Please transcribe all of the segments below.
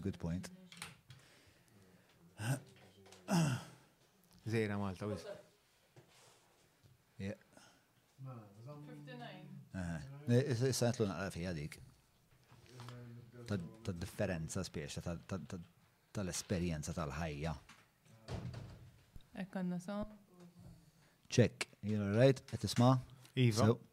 Good point. Zejra Malta, wis. Yeah. 59. Issa nitlu naqra fija dik. Ta' differenza spiex tal-esperienza tal-ħajja. Ekkanna sa' Check. You know right? Qed tisma'? Iva.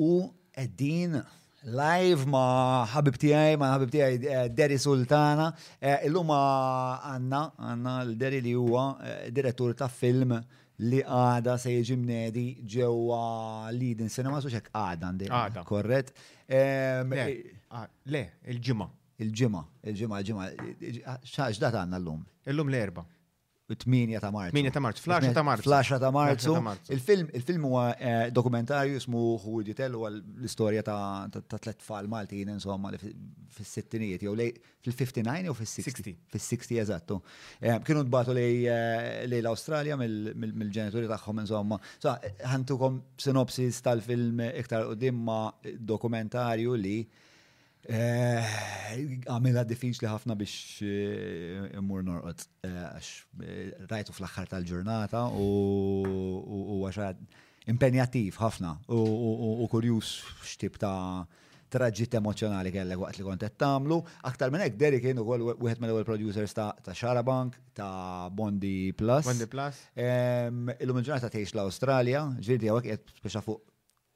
U qegħdin live ma ħabib tiegħi, ma ħabib tiegħi eh, Deri Sultana. Eh, illum għandna għandna l-Deri li huwa eh, direttur ta' film li għada se jiġi mnedi ġewwa Leading Cinema, su xek għada għandi. Għada. Korret. Le, il-ġimgħa. Il-ġimgħa, il-ġimgħa, il-ġimgħa. Xaġ dat għandna llum. Illum l-erba. 8 ta' Marzu. 8 ta' Marzu, fl-10 ta' Marzu. Fl-10 ta' Marzu. Il-film il-film huwa eh, dokumentarju ismu Who Would You Tell huwa l-istorja ta' ta' tliet tfal Maltin insomma li fis-sittinijiet jew lej fil-59 jew fis-60. Fis-60 eżattu. Eh, kienu tbatu lej eh, lej l-Awstralja mill-ġenituri tagħhom insomma. Sa ħantukom sinopsis tal-film iktar qudiem ma' dokumentarju li Għamilha diffiċli ħafna biex immur norqod għax rajtu fl-aħħar tal-ġurnata u għaxad impenjattiv ħafna u kurjus x'tip ta' traġit emozjonali kellek waqt li kontet tamlu. Aktar minn hekk Derek kienu kol wieħed mill-ewwel producers ta' Xarabank, ta' Bondi Plus. Bondi Plus. Illum il-ġurnata tgħix l-Awstralja, ġieli hawnhekk qed speċa fuq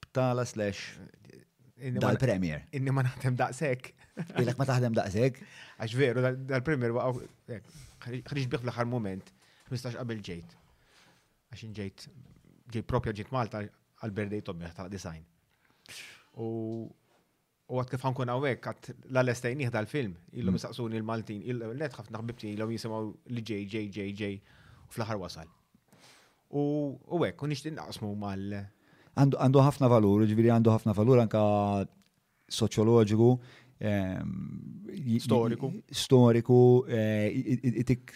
Btala slash dal-premier. Inni ma naħdem daqsek. Ilek ma taħdem daqsek. Għax veru, dal-premier waqaw. Ħriġ biħ fl-axar moment, 15 qabel ġejt. Għax ġejt, ġejt propja ġejt Malta għal-berdej tobbeħ ta' design. U U għad kif ħankun għawek, għad la l-estajn jihda l-film, illum mm. saqsuni l-Maltin, il-net ħafna naħbibti illum jisimaw li ġej, ġej, ġej, ġej, u fl-ħar wasal. U għek, u nishtin naqsmu mal. Għandu ħafna valur, ġviri għandu ħafna valur anka soċjoloġiku, ehm, storiku, storiku, eh, tik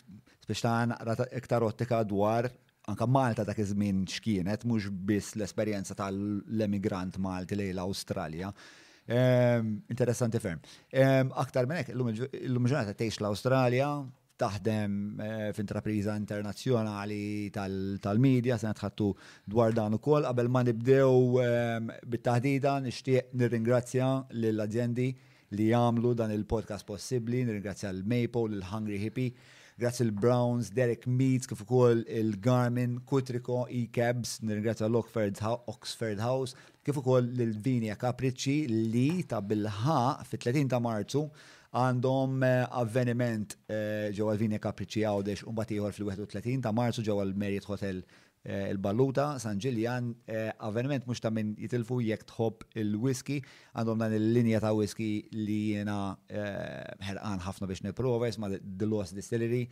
biex ta' naqra iktar ottika dwar anke Malta dak iż-żmien x'kienet, mhux biss l-esperjenza tal-emigrant Malti lejn l-Awstralja. Ehm, interessanti ferm. Ehm, aktar minn hekk, illum ġurnata tgħix l-Awstralja, taħdem eh, f'intrapriża internazzjonali tal-medja, se nitħattu dwar dan ukoll. Qabel ma nibdew ehm, bit-taħdida nixtieq nirringrazzja lill-azjendi li għamlu dan il-podcast possibbli, nirringrazzja l-Maple, l-Hungry Hippie, grazzi l-Browns, Derek Meads, kif ukoll il-Garmin, Kutriko, e-Cabs, nirringrazzja l-Oxford House, kif ukoll l-Vinja Capricci li ta' bilħa fit-30 ta' Marzu għandhom eh, avveniment eh, ġewwa l-Vinja Capricci Għawdex u mbagħad ieħor fil-31 ta' Marzu ġewwa l-Marriott Hotel Il-Balluta, San Ġiljan, Avveniment mhux ta' min jitilfu jekk tħobb il-whiskey. Għandhom dan il-linja ta' whiskey li jiena ħerqan ħafna biex nipprova jisma' The Lost Distillery.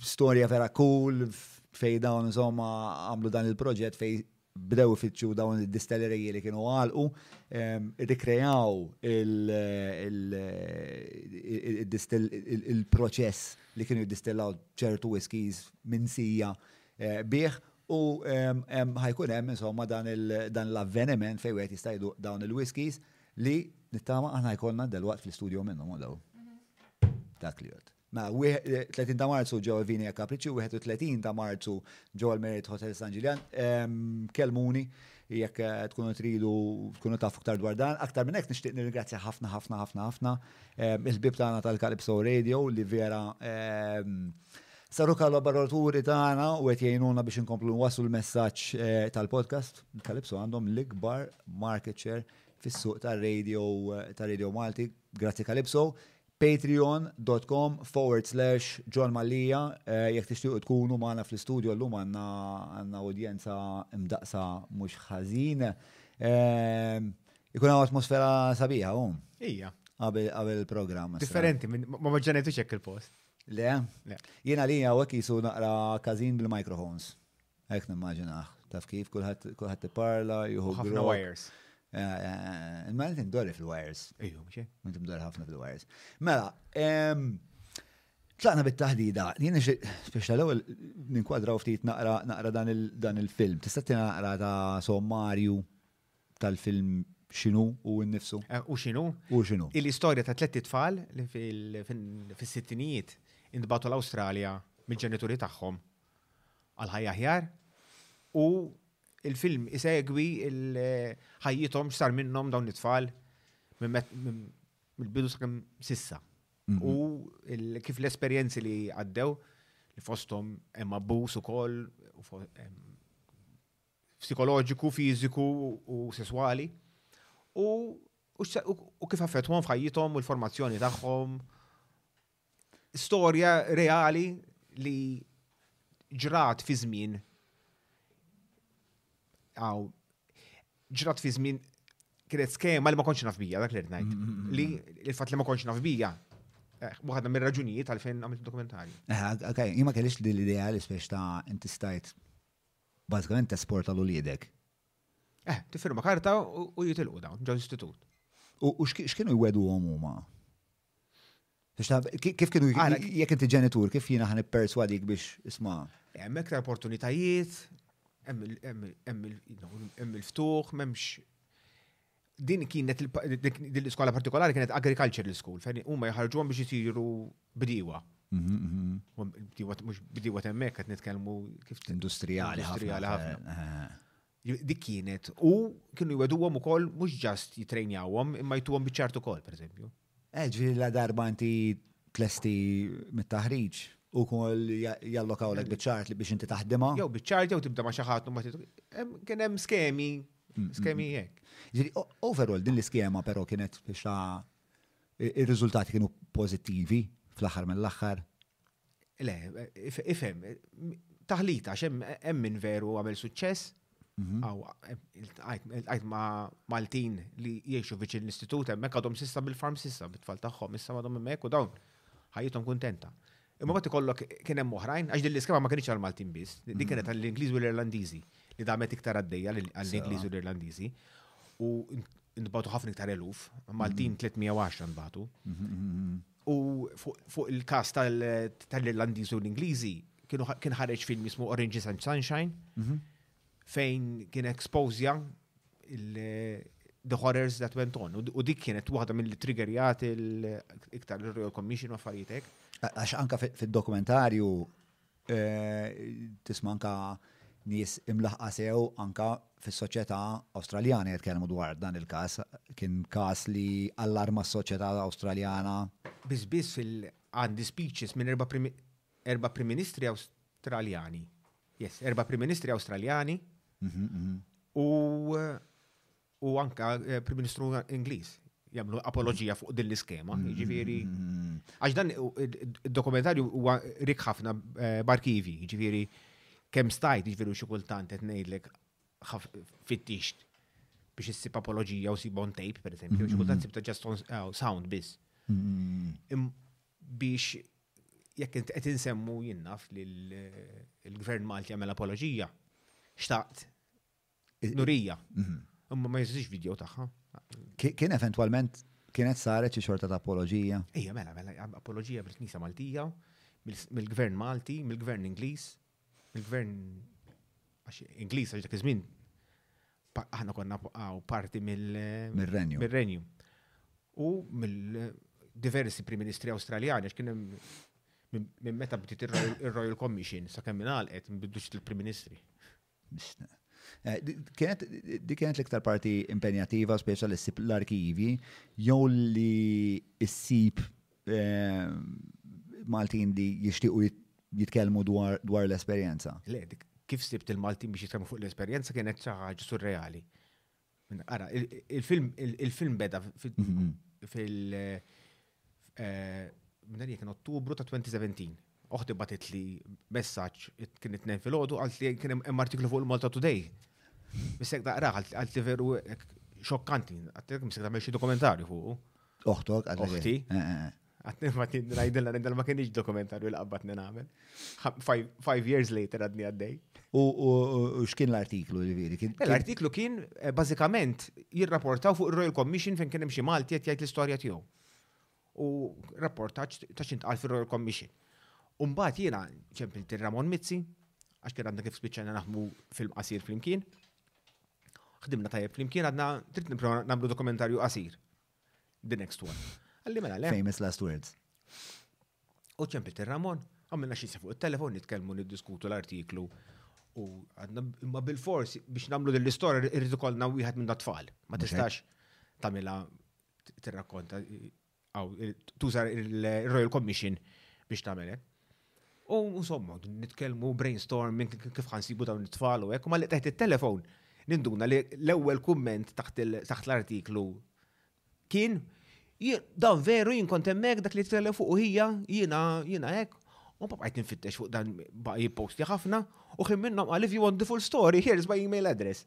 Storja vera cool fejn dawn insomma għamlu dan il-proġett fejn bdew ifittxu dawn id-distelleriji li kienu għalqu, rikrejaw il-proċess li kienu jiddistellaw ċertu whiskies minn sija eh, bih u ħajkun hemm insomma dan l-avveniment fejn wieħed jista' jduq dawn il-whiskies li nittama aħna jkollna delwaqt fl-istudio minnhom u mhm. Dak li jgħod. Mela, 30 ta' Marzu ġewwa Vini e Kapriċċi, 31 ta' Marzu ġewwa l-Marriott Hotel San Ġiljan. Kelmuni jekk eh, tkunu tridu tkunu tafu ktar dwar dan. Aktar minn hekk nixtieq nirringrazzja ħafna ħafna ħafna ħafna il-ħbib tagħna tal-Calypso Radio li vera saru kollaboraturi tagħna u qed jgħinuna biex inkomplu nwasslu l-messaġġ eh, tal-podcast. Calypso għandhom l-ikbar market share fis-suq tar-radio eh, tar-radio Malti, grazzi Calypso. Patreon dot com forward slash John Mallia jekk tixtiequ tkunu magħna fl-istudio llum għandna għandna udjenza mdaqsa mhux ħażin. Ikun hawn atmosfera sabiħa hawn. Ija. Qabel qabel il-programm. Differenti minn ma ma ġenetux hekk il-post. Le? Le. Jiena li hawnhekk jisu naqra każin bil-microphones. Hekk nimmaġinah. Taf kif kulħadd tipparla, juhu. Ħafna wires. Eh, eh, eh, imma inti mdorri fil-wires. Ejju, mxie. Inti mdorri ħafna fil-wires. Mela, tlaqna bit-taħdida, jien biex tal-ewwel ninkwadraw ftit naqra dan il-film. Tista' tina naqra ta' sommarju tal-film xinu u n-nifsu? Eh, u xinu? U xinu? Il-istorja ta' tletti tfal fis-sittinijiet indbatu l-Awstralja mill-ġenituri tagħhom għal ħajja ħjar u il-film isegwi il-ħajjithom x'sar minnhom dawn it-tfal mill-bidu sakemm sissa. Mhm. U kif l-esperjenzi li għaddew li fosthom hemm abbuż ukoll psikoloġiku, fiżiku u sesswali u u kif affettwhom f'ħajjithom u l-formazzjoni tagħhom. Storja reali li ġrat fi żmien għaw ġrat fi żmien kienet skema li ma konċ naf bija, dak li rnajt. Mm, mm, mm, li il-fat li ma konċ naf bija, eh, waħda mir raġunijiet għalfejn għamilt dokumentarju. Eh, ok, jima kellix l-idea li spiex ta' inti stajt Bażikament tesporta 'l uliedek. Eh, tiffirma karta u jitilqu dawn, ġew istitut. U x'kienu jweduhom huma? Kif kienu jekk inti ġenitur, kif jiena ħan ipperswadik biex isma'? Hemm iktar opportunitajiet, hemm il-ftuħ, m'hemmx din kienet din l-iskola partikolari kienet agricultural school, fejn huma jħarġuhom biex isiru bdiewa. Mhm, mhm. Bdiewa mhux bdiewa temmek qed nitkellmu kif industrijali ħafna. Eh. Dik kienet u kienu jweduhom ukoll mhux ġast jitrejnjawhom imma jtuhom biċ-ċart ukoll, pereżempju. Eh, ġifieri ladarba inti tlesti mit-taħriġ, ukoll jallokawlek biċ-ċart li biex inti taħdimha. Jew biċ-ċart jew tibda ma' xi ħadd kien hemm skemi, skemi hekk. Ġifieri overall din l-iskema però kienet biex ta' ir-riżultati kienu pożittivi fl-aħħar mill-aħħar. Le, ifhem, taħlita, xem hemm min veru għamel suċċess, mhm. għaw, għajt ma Maltin li jiexu viċin l-istitut, hemmhekk għadhom sissa bil-farm sissa, bit-tfal tagħhom, issa għadhom hemmhekk u dawn ħajjithom kuntenta. Imma bat ikollok kien hemm oħrajn, għax din l-iskema ma kienx għal-Maltin biss, din mhm. kienet għall-Ingliż u l-Irlandiżi, li damet iktar għaddejja għall-Ingliż u l-Irlandiżi. U nbatu ħafna iktar eluf, Maltin 310 mhm. nbatu. U fuq il-każ tal-Irlandiżi u l-Ingliżi, kien ħareġ film jismu Oranges and Sunshine, mhm. fejn kien exposja The Horrors That Went On. U dik kienet waħda mill-triggerjat iktar l-Royal Commission u affarijiet Għax anka fil-dokumentarju Tisma' anke nies imlaħħqa sew anke fis-soċjetà Awstraljana jitkellmu dwar dan il-każ. Kien każ li allarma s-soċjetà Awstraljana. Biss biss għandi speeches minn erba' erba' Prim Ministri Awstraljani. Yes, erba' Prim Ministri Awstraljani u u anka eh, Prim Ministru Ingliż jagħmlu apoloġija fuq din l-iskema, mm-hmm. jiġifieri għax dan id-dokumentarju huwa rik ħafna eh, barkivi, jiġifieri kemm stajt jiġifieri xi kultant qed ngħidlek fittix biex issib apoloġija u sib on tape, per eżempju, xi kultant mm-hmm. sibta just on eh, sound biss. Mm-hmm. Biex jekk inti qed insemmu jinnaf li l-Gvern Malti jagħmel apoloġija, xtaqt Nurija. Mhm. Imma ma jeżistix video tagħha. Kien eventwalment kienet saret xi xorta ta' apoloġija? Ejja, mela, mela, apoloġija mill-Knisa Maltija, mill-Gvern Malti, mill-Gvern Ingliż, mill-Gvern Ingliż għax dak iż-żmien aħna konna għaw parti mill-Renju. Mill-Renju. U mill-diversi Prim Ministri Awstraljani, għax kien hemm minn meta bdiet ir-Royal Commission sa kemm ingħalqet nbiddu il-Prim Ministri. Dik kienet l-iktar parti impenjattiva, speċa li ssib l-arkivji, jew li ssib eh, Maltin li jixtiequ jitkellmu dwar l-esperjenza. Le, kif sibt il-Maltin biex jitkellmu fuq l-esperjenza kienet xi ħaġa surreali. Ara, il-film beda mhm. fil- eh, minn jek ottubru ta' 2017. Oħti batit li messaċ kien it-tnen fil-ħodu għalt li kien hemm artiklu fuq il-Malta Today. Bissek daqra għalt li veru xokkanti, għattek msek ta' xi dokumentarju fuq. Oħtok, għalli. Eh, eh, Għatni ma t najdilla nindal ma kienix dokumentarju l-qabbat ninamel. Five years later għadni għaddej. U x'kien l-artiklu ġifieri? Eh, l-artiklu kien eh, bażikament jirrapportaw fuq il-Royal Commission fejn kien hemm xi Malti qed jgħid l-istorja tiegħu. U rapportaġġ ta' xint għal fir-Royal Commission. Umbat jiena ċempilt il-Ramon Mizzi, għax kien għandna kif spiċċana naħmu film qasir flimkien. Ħdimna tajjeb flimkien għadna trid nipprova nagħmlu dokumentarju qasir. The next one. Għalli mela le. Famous last words. U ċempit il-Ramon, għamilna xie fuq il-telefon, nitkelmu niddiskutu l-artiklu. U għadna, imma bil-fors, biex namlu din l-istoria, irridu kolna wieħed minn dat-tfal. Ma tistax tamila t-rakkonta, tuża il-Royal Commission biex tamelek. U insomma, nitkellmu brainstorming kif ħansibu dawn it-tfal u hekk, ma li teħt it-telefon ninduna li l-ewwel kumment taħt l-artiklu kien dan veru jien kont hemmhekk dak li tkellem fuq u hija jiena jiena hekk. U ma bqajt nfittex fuq dan baqa' jipposti ħafna u kien minnhom qal if you want the full story here's my email address.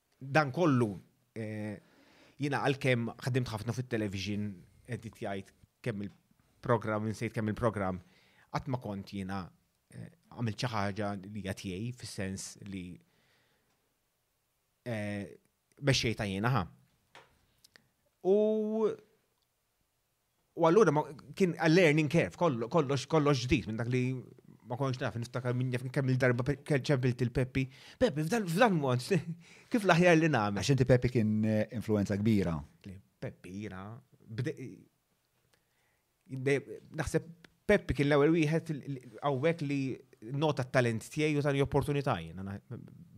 Dan kollu jiena għalkemm ħadimt ħafna fit-television qed jgħid kemm il-programm insejt kemm il-programm qatt ma kont jiena għamil xi ħaġa li hija tiegħi fis-sens li mexxejta jiena ħa. U U allura kien a learning curve, kollox kollox ġdid minn dak li ma konx naf, niftakar minn jaf kemm il-darba ċempilt il-Peppi. Peppi, f'dan mod, kif l-aħjar li nagħmel? Għax inti Peppi kien eh, influenza kbira. Peppi, jina, naħseb Peppi kien l-ewwel wieħed hawnhekk li nota t-talent tiegħi u tani opportunità jiena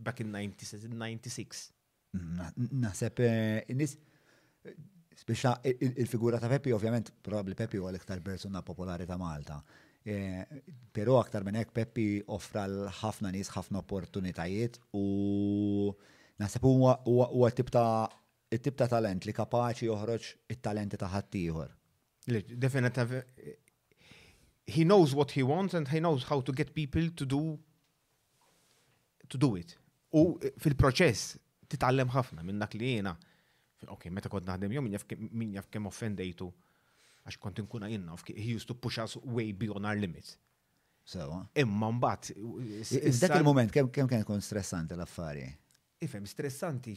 back in 96. Naħseb eh, nis speċa il-figura ta' Peppi, ovvjament, probabli Peppi huwa l-iktar persuna popolari ta' Malta. Eh, Pero aktar minn hekk Peppi offra l-ħafna nies ħafna opportunitajiet u naħseb huwa tip ta' tip ta' talent li kapaċi joħroġ it-talenti ta' ħaddieħor. Definitely. He knows what he wants and he knows how to get people to do to do it. U fil-proċess titgħallem ħafna minn dak li jiena. Ok, meta kont naħdem jom min jaf kemm offendejtu għax kont inkun għajin naf, he used to push us way beyond our limits. Sewa. Imma mbagħad. Dak il-moment kemm kemm kien ikun stressanti l-affari. Ifhem stressanti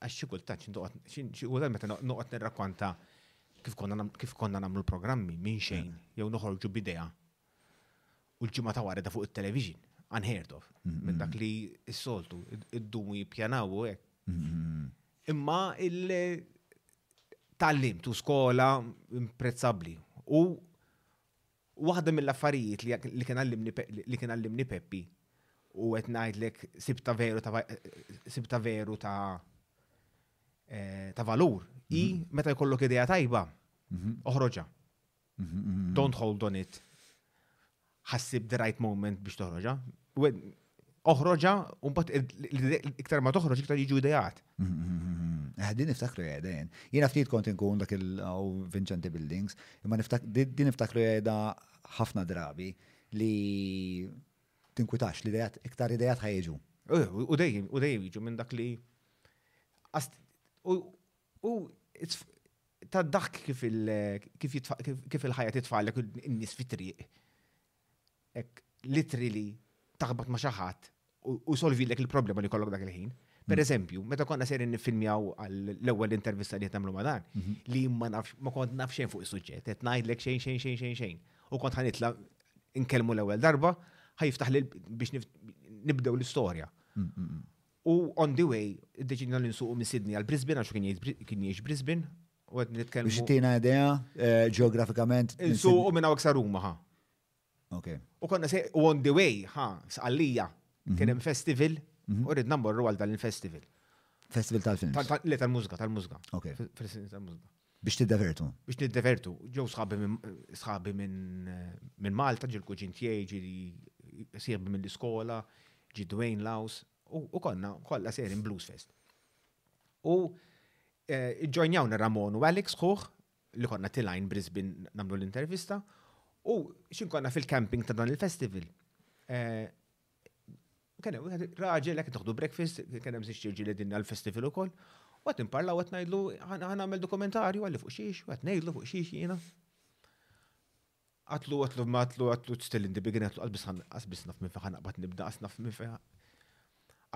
għax xi kultant xi kultant meta noqgħod nirrakkonta kif konna nagħmlu l-programmi minn xejn jew noħorġu bidea. u l-ġimgħa ta' wara da fuq it-television, unheard of, minn dak li s-soltu id-dumu jippjanaw u hekk. Mm-hmm. Imma il tallim tu skola imprezzabbli. U waħda mill-affarijiet li kien għallimni li kien għallimni Peppi u qed ngħidlek sibta veru ta' sibta veru ta' eh, ta' valur i mm-hmm. meta jkollok idea tajba mm-hmm. oħroġa. Don't hold on it. Ħassib the right moment biex toħroġa. Oħroġa, un bat iktar ma toħroġ iktar jiġu idejat. Għadin niftakru jgħedajn. Jina ftit kont inkun dak il-Vincenti Buildings, imma din niftakru jgħeda ħafna drabi li tinkwitax li dejat, iktar idejat ħajġu. U dejjem, u dejjem jiġu minn dak li. U tad-daħk kif il-ħajja titfgħalek in-nies fit-triq. Hekk litri li taħbat ma' xi ħadd u solvilek il-problema li kollok dak il-ħin. Mm. Per eżempju, meta konna serin nifilmjaw għall-ewwel intervista li jtamlu ma' dan, mhm. li ma nafx, ma kont naf xejn fuq is-suġġett, qed ngħidlek xejn xejn xejn xejn xejn. U kont ħanitla nkellmu l-ewwel darba, ħajftaħ biex nibdew l-istorja. Mm, mm, U on the way, iddeċidna li nsuqu minn Sydney għal Brisbane għax kien jgħid kien jgħix Brisbane u qed nitkellmu. Biex tina idea eh, ġeografikament. Insuqu minn hawnhekk sa Ruma ħa. Okay. U konna se u on the way ħa sqallija mhm. kien hemm festival mhm. u ridna mmorru għal dan il-festival. Festival tal-films. Le tal-mużika, tal-mużika. Okay. Festival tal-mużika. Biex tiddevertu. Biex niddevertu. Ġew sħabi minn sħabi minn minn Malta, ġil kuġin tiegħi, ġi sieħbi mill-iskola, ġi Dwayne Laws, u u konna kollha serin Blues Fest. U eh, ġojnjawna Ramon u Alex ħuħ li konna tilajn Brisbane namlu l-intervista u xin konna fil-camping ta' dan il-festival. Eh, Kien hemm raġel hekk taħdu breakfast, kien hemm żewġ tirġiel din għall-festival ukoll. U qed nparlaw qed ngħidlu ħan nagħmel dokumentarju għalli fuq xiex, qed ngħidlu fuq xiex jiena. Għatlu għatlu matlu għatlu still in the beginning għatlu għasbis għasbis naf minn fejn naqbad nibda għas naf minn fejn.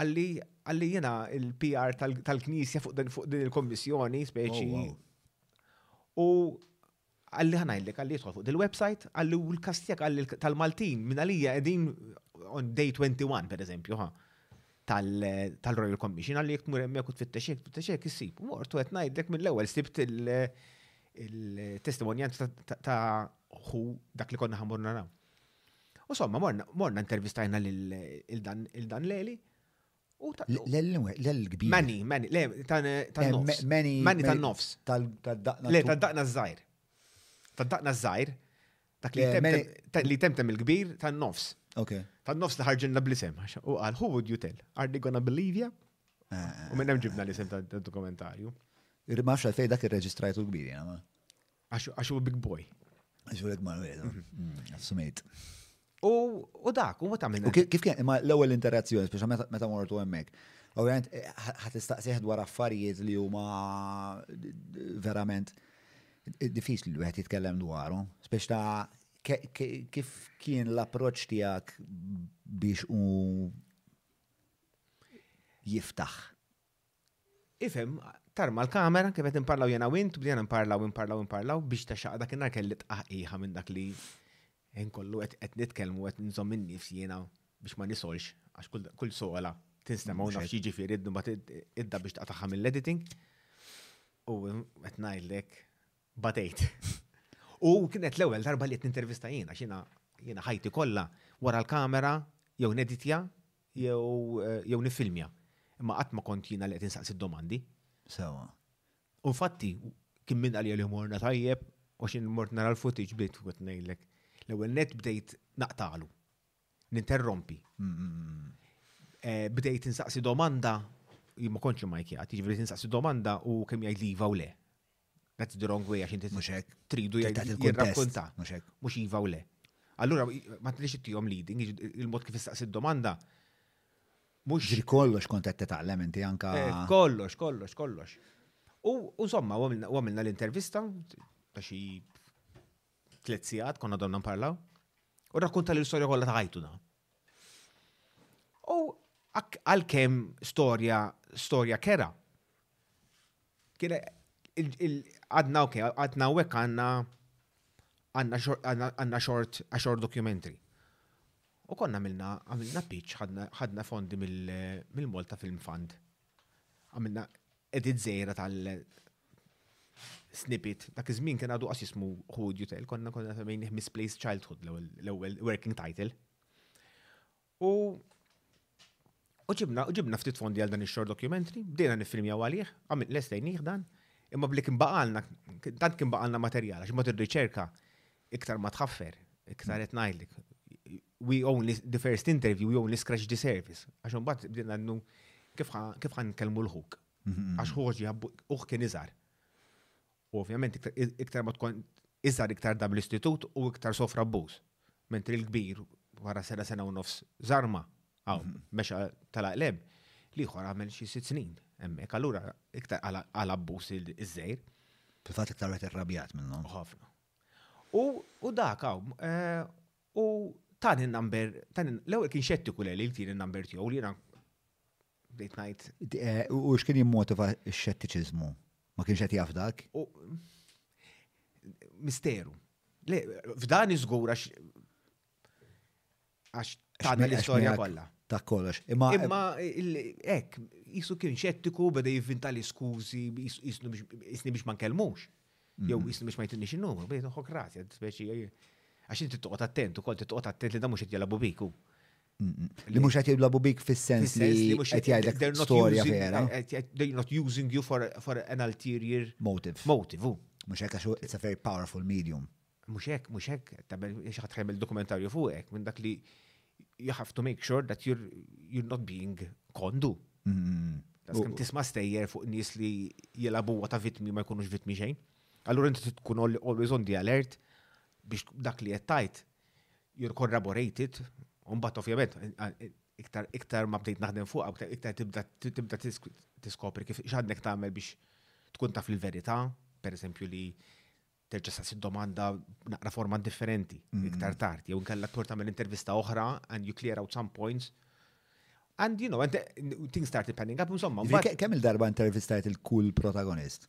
Għalli għalli jiena il-PR tal-Knisja fuq din il-kommissjoni speċi. Oh, u Qalli ħa ngħidlek, qalli jidħol fuq dil-website, qalli u l-kastijak qalli tal-Maltin minn għalija qegħdin on day 21 pereżempju ħa tal-Royal Commission għalli jek tmur hemmhekk u tfittex hekk tfittex hekk issib. Mortu qed ngħidlek mill-ewwel sibt il-testimonjanza ta' hu dak li konna ħamur naraw. U somma morna intervistajna lil dan l-eli U ta' l-kbir. Mani, mani, le, tan-nofs. Mani, mani tan-nofs. Tal-daqna. Le, tal-daqna zzajr. Tal-daqna zzajr. Dak li temtem li temtem il-kbir tan-nofs. Ok. Tan-nofs li ħarġilna bl-isem. U għal, who would you tell? Are they gonna believe you? U minn hemm ġibna l-isem tad-dokumentarju. Ma nafx għalfej dak irreġistrajtu kbir, jena. Għax hu big boy. Għax hu Manuel, assumejt. U dak, u ta' minn. U kif kien, imma l-ewwel interazzjoni, speċa meta mortu hemmhekk. Ovvjament, eh, ħat istaqsih dwar affarijiet li huma verament diffiċli li wieħed jitkellem dwarhom, speċ ta' kif kien l-approċċ tiegħek biex u jiftaħ. Ifhem, tarma l-kamera kif qed imparlaw jena u int, bdejna imparlaw, imparlaw, imparlaw biex ta' xaqa dakinhar kelli tqaħqiħa minn dak li ħin kollu qed nitkellmu qed nżomm in-nifs jiena biex ma nisolx għax kull sola tinstema' u nafx jiġifieri idda biex taqtaħħa mill-editing. U qed ngħidlek batejt. U kienet l-ewwel darba li qed nintervista jiena x'ina jiena ħajti kollha wara l-kamera jew neditja jew jew nifilmja. Imma qatt ma kont jiena li qed insaqsi d-domandi. Sewa. U fatti, kien minn għalija li morna tajjeb, u xin mort nara l-footage bdiet kont ngħidlek. L-ewwel net bdejt naqtalu. Ninterrompi. Eh, bdejt insaqsi domanda, jien ma kontx immajkjat, jiġifieri insaqsi domanda u kemm jgħidli iva u le. That's the wrong way għax inti mhux hekk. Tridu jirrakkonta. Mhux hekk. Mhux iva u le. Allura ma tlix ittihom leading, il-mod kif istaqsi domanda Mux. Ġri kollox kont qed titgħallem inti anka. Eh, kollox, kollox, kollox. U insomma, u għamilna l-intervista ta' xi tliet sigħat konna donna nparlaw. U rakkonta li l-istorja kollha ta' ħajtu da. U għalkemm storja storja kera. Kien għadna ok, għadna għek għanna għanna short, short documentary. U konna għamilna, għamilna pitch, ħadna fondi mill-Malta Film Fund. Għamilna edit zejra tal snippet, dak iż-żmien kien għadu qas jismu Hood Jutel, konna konna semmejnih Misplaced Childhood l-ewwel working title. U u ġibna, u ġibna ftit fondi għal dan ix-xor documentary, bdejna nifilmjaw għalih, għamil lestejnih dan, imma bli kien baqalna, tant kien baqalna materjal, għax mbagħad ir-riċerka iktar ma tħaffer, iktar qed ngħidlek. We only the first interview, we only scratch the surface. Għax mbagħad bdejna għandu kif ħan kelmu l-ħuk. Mhm. Għax ħuħ ġi uħ kien iżgħar. U ovvjament iktar ma tkun iżgħar iktar da bl-istitut u iktar sofra abbuż. Mentri l-kbir wara sena sena u nofs żarma, aw mexa tal-aqleb, l-ieħor għamel xi sitt snin hemmhekk, allura iktar għal abbuż iż-żgħir. Fil-fatt iktar wieħed irrabjat minnhom. Ħafna. U dak hawn, eh, u tani number, tani l-ewwel kien xettiku lejli tieni number tiegħu li jiena Bdejt ngħid. Eh, u x'kien jimmotiva x-xettiċiżmu? Ma kienx qed jaf dak? Misteru. Le, f'dan iżgur għax għax tagħmel l-istorja kollha. Ta' kollox. Imma imma hekk jisu kien xettiku beda jivvinta l-iskużi jisni biex ma nkellmux. Mm. Jew jisni biex ma jtinniex in-numru, bejn uħok rasi, speċi għax inti toqgħod attent ukoll toqgħod attent li da mhux qed jalabu biku. Li mhux qed jilagħbu bik fis-sens li mhux qed jgħidlek storja vera. They're not using you for, for an ulterior motive. Motive. Mhux hekk għax it's a very powerful medium. Mhux hekk, mhux hekk, tabel xi ħadd ħajmel dokumentarju fuqek minn dak li you have to make sure that you're, you're not being kondu. Mm-hmm. Taskem tisma' stejjer fuq nies li jilabuwa ta' vitmi ma jkunux vitmi xejn. Allura inti tkun always on the alert biex dak li qed tajt you're corroborated, un bat ovvjament, iktar, iktar ma bdejt naħdem fuq, iktar, iktar tibda, tibda tiskopri kif xadnek tagħmel biex tkun taf il-verità, per eżempju li terġa' saqsi domanda naqra forma differenti, mm. iktar tard, jew nkella tur tagħmel intervista oħra and you clear out some points. And you know, and things started panning up, insomma. Kemm il-darba intervistajt il-kull protagonist?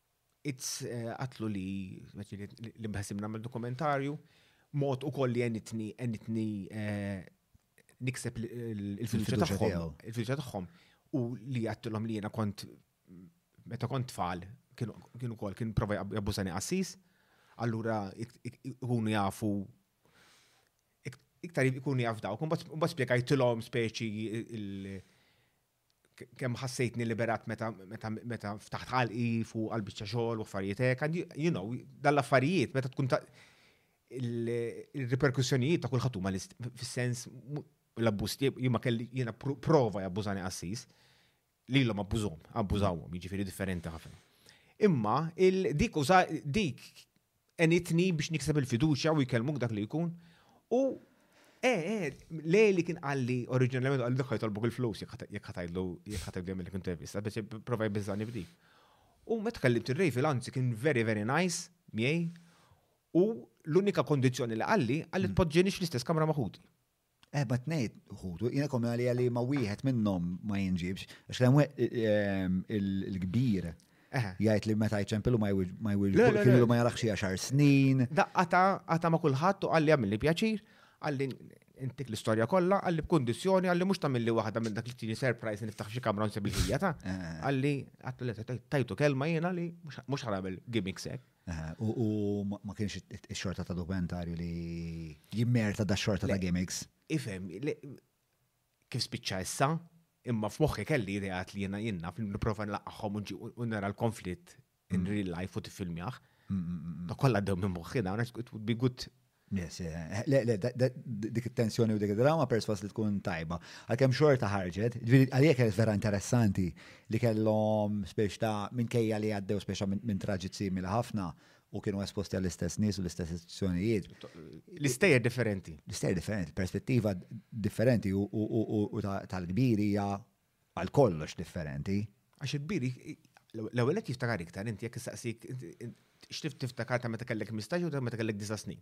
It's għatlu li l-imħasib namel dokumentarju, mod u koll li għenitni, għenitni eh, nikseb il-fiduċa tagħhom, il-fiduċa tagħhom, u li għattilhom li jena kont, meta kont tfal, kienu kol, kien prova jabbużani qassis, allura ikunu jafu iktar ikunu jaf daw, un bat spiegajtilhom speċi kemm ħassejtni liberat meta meta ftaħt ħalqi fuq għal-biċċa xogħol u affarijiet hekk, and you know, dal-affarijiet meta tkun ta' il-riperkussjonijiet ta' kulħadd huma fis-sens l-abbuż jien ma kelli jiena prova jabbużani qassis li l-om abbużom, abbużawhom, jiġifieri differenti ħafna. Imma dik uża dik Għenitni biex nikseb il-fiduċja u jkellmuk dak li jkun. U Eh, eh, le li kien għalli oriġinalment għalli dak jitolbok il-flus jekk ħatajdlu jekk ħatajdlu jemmek intervista, biex prova jbizzani b'di. U meta kellimt il-rej fil-anzi kien very, very nice, miej, u l-unika kondizjoni li għalli għalli mm. tpoġġenix l-istess kamra maħuti. Eh, bat nejt, ħutu, jina kom li għalli ma wieħed minnom ma jinġibx, għax l ehm, il-kbir. Eh. Jgħajt li meta jċempilu ma jwieġbu, kienu ma jarax xie għaxar snin. Daqqata, għata ma kullħat u għalli għamilli pjaċir, għalli intik l-istoria kolla, għalli b'kondizjoni, għalli mux tamilli wahda minn dak li tini surprise niftaħ xie kamra nsib il-ħija ta' eh. għalli għattu li tajtu kelma jena li mux ħarabel gimmick sek. U ma kienx ix-xorta ta' dokumentarju li jimmerta da' xorta ta' gimmicks. Ifem, kif spiċċa issa, imma f'moħħi kelli ideat li jena jenna film niprofa nlaqaħħom u nara l-konflitt in mm. real life u tifilmjaħ. Mm, mm, da kollha dew minn moħħina, it would be good Yes, yeah. Le, le, dik it-tensjoni u dik id-drama perswas li tkun tajba. Għalkemm xorta ħarġet, għalhekk kienet vera interessanti li kellhom spiex ta' minkejja li għaddew spiex minn traġit simili ħafna u kienu esposti għall-istess nies u l-istess istituzzjonijiet. L-istejjer differenti. L-istejjer differenti, perspettiva differenti u tal-kbiri hija għal kollox differenti. Għax il-kbir, l-ewwel qed jiftakar iktar inti jekk issaqsik x'tif tiftakar ta' meta kellek 15 u ta' meta kellek 9 snin.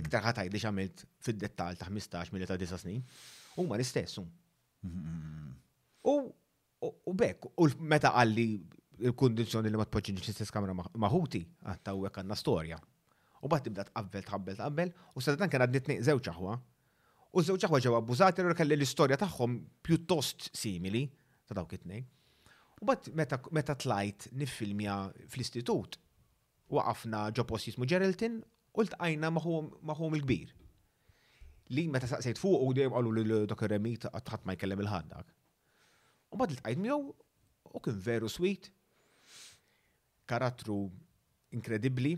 Iktar ħadd tgħidli x'għamilt fid-dettall ta' 15 milli ta' 9 snin. Huma l-istess hum. U bekk, u meta qalli il-kundizzjoni li ma tpoġġinix l-istess kamra ma' ħuti, għatta u għanna storja. U bat tibda tqabbel, tqabbel, tqabbel, u sa' dan kien għadni t-nejn zewċ aħwa, U ż-żewġ aħwa ġew abbużati allura kelli l-istorja tagħhom pjuttost simili ta' dawk it-tnejn. U bat meta tlajt niffilmja fl-istitut, waqafna ġo post jismu Geraltin u ltqajna maħum il-kbir. Li meta saqsejt fuq u dejjem qalu li dak ir-remit qatt ma jkellem il-ħaddak. U bat ltqajt miegħu u kien veru sweet, karattru inkredibbli,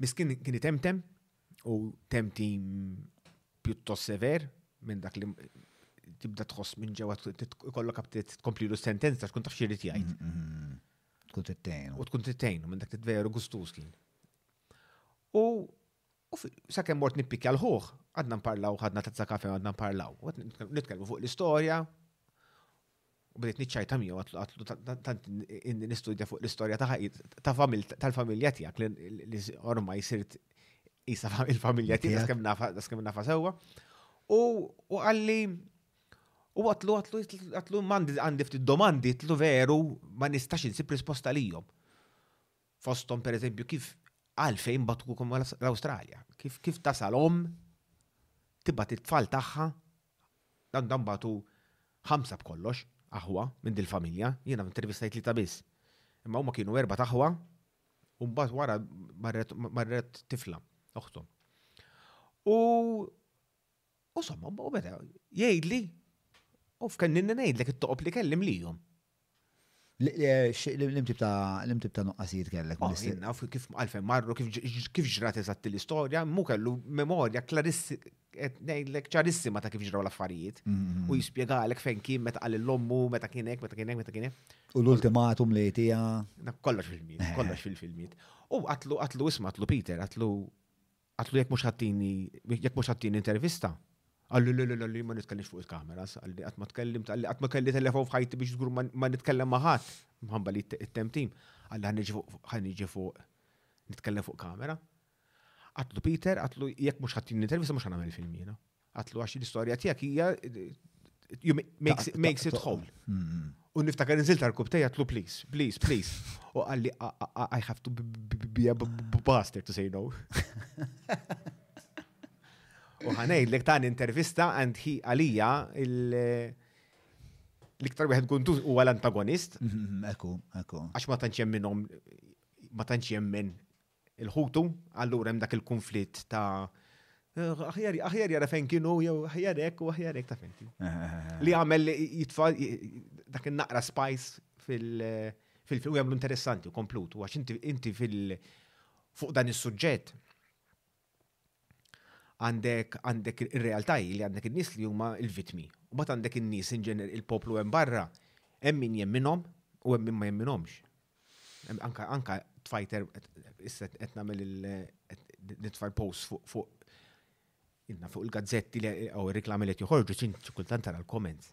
Miskin kien itemtem u temtim pjuttost sever minn dak li tibda tħoss minn ġewwa kollok aptit tkomplilu sentenza tkun taf xirrid jgħid. Mm, mm, mm. Tkun tittejn. U tkun tittejn minn dak titveru gustus kien. U sakemm mort nippikja l-ħuħ, għadna nparlaw, għadna tazza kafe għadna nparlaw. Nitkellmu fuq l-istorja. u bdiet niċċajta miegħu għatlu tant nistudja fuq l-istorja tal-familja tiegħek li orma jsirt jisa il-familja tiegħek kemm nafa kemm nafa sewwa. U għalli u għatlu għatlu għatlu mandi għandi ftit domandi tlu veru ma nistax insib risposta jom. Fosthom per eżempju kif għalfejn batkukom l-Awstralja, kif kif tasal omm tibgħat it-tfal tagħha għandhom batu ħamsa b'kollox aħwa minn dil-familja, jiena intervistajt tlieta biss. Imma huma kienu erba' taħwa u mbagħad wara marret tifla oħthom. U U somma, u beda, jgħidli, u f'kenni ngħidlek it-toqob li kellim lihom. L-imtib ta' l-imtib ta' nuqqasijiet kellek. Oh, Naf kif għalfejn marru, kif ġrat eżatt l-istorja, mu kellu memorja ngħidlek ċarissima ta' kif ġraw l-affarijiet. Mm-hmm. U jispjegalek fejn kien meta qal l-ommu, meta kienek, meta kienek, meta kienek. U l-ultimatum li tija. Kollox fil-miet, eh. kollox fil-filmiet. U għatlu, għatlu isma, għatlu Peter, għatlu Għatlu jekk mhux ħattini, jekk mhux ħattini intervista, għallu li li li ma nitkellimx fuq il-kamera, għalli qatt ma tkellim, għalli qatt ma kelli telefon f'ħajti biex żgur ma nitkellem ma' ħadd, mħabba li t-temtim, għalli ħanniġi fuq nitkellem fuq kamera. Għatlu Peter, għatlu jekk mhux ħattini intervista mhux ħanamel film jiena. Għatlu għax l-istorja tiegħek hija makes it whole. Mm-hmm. U niftakar nżilt għarkub tejja tlu please, please, please. U għalli I have to be a bastard to say no. U ħanejdlek ta' intervista and he għalija il- l-iktar wieħed kuntu huwa l-antagonist. Mhm, mhm, ekku, ekku. Għax ma tantx hemm minnhom ma tantx hemm minn Il-Ħutu, allura hemm dak il-kunflitt ta' aħjar jara fejn kienu jew aħjar hekk u aħjar hekk ta' fenti. Li għamel jitfa' dak in-naqra spice fil-film jagħmlu interessanti u komplut, għax inti fil- fuq dan is-suġġett għandek għandek ir-realtà hi li għandek in-nies li huma l-vitmi. U bat għandek in-nies inġener il-poplu hemm barra hemm min jemminhom u hemm min ma jemminhomx. Anka anka tfajter issa qed nagħmel il-nitfar post fuq fuq fuq il-gazzetti li għaw reklami li joħorġu ċin kultant tara l-comments.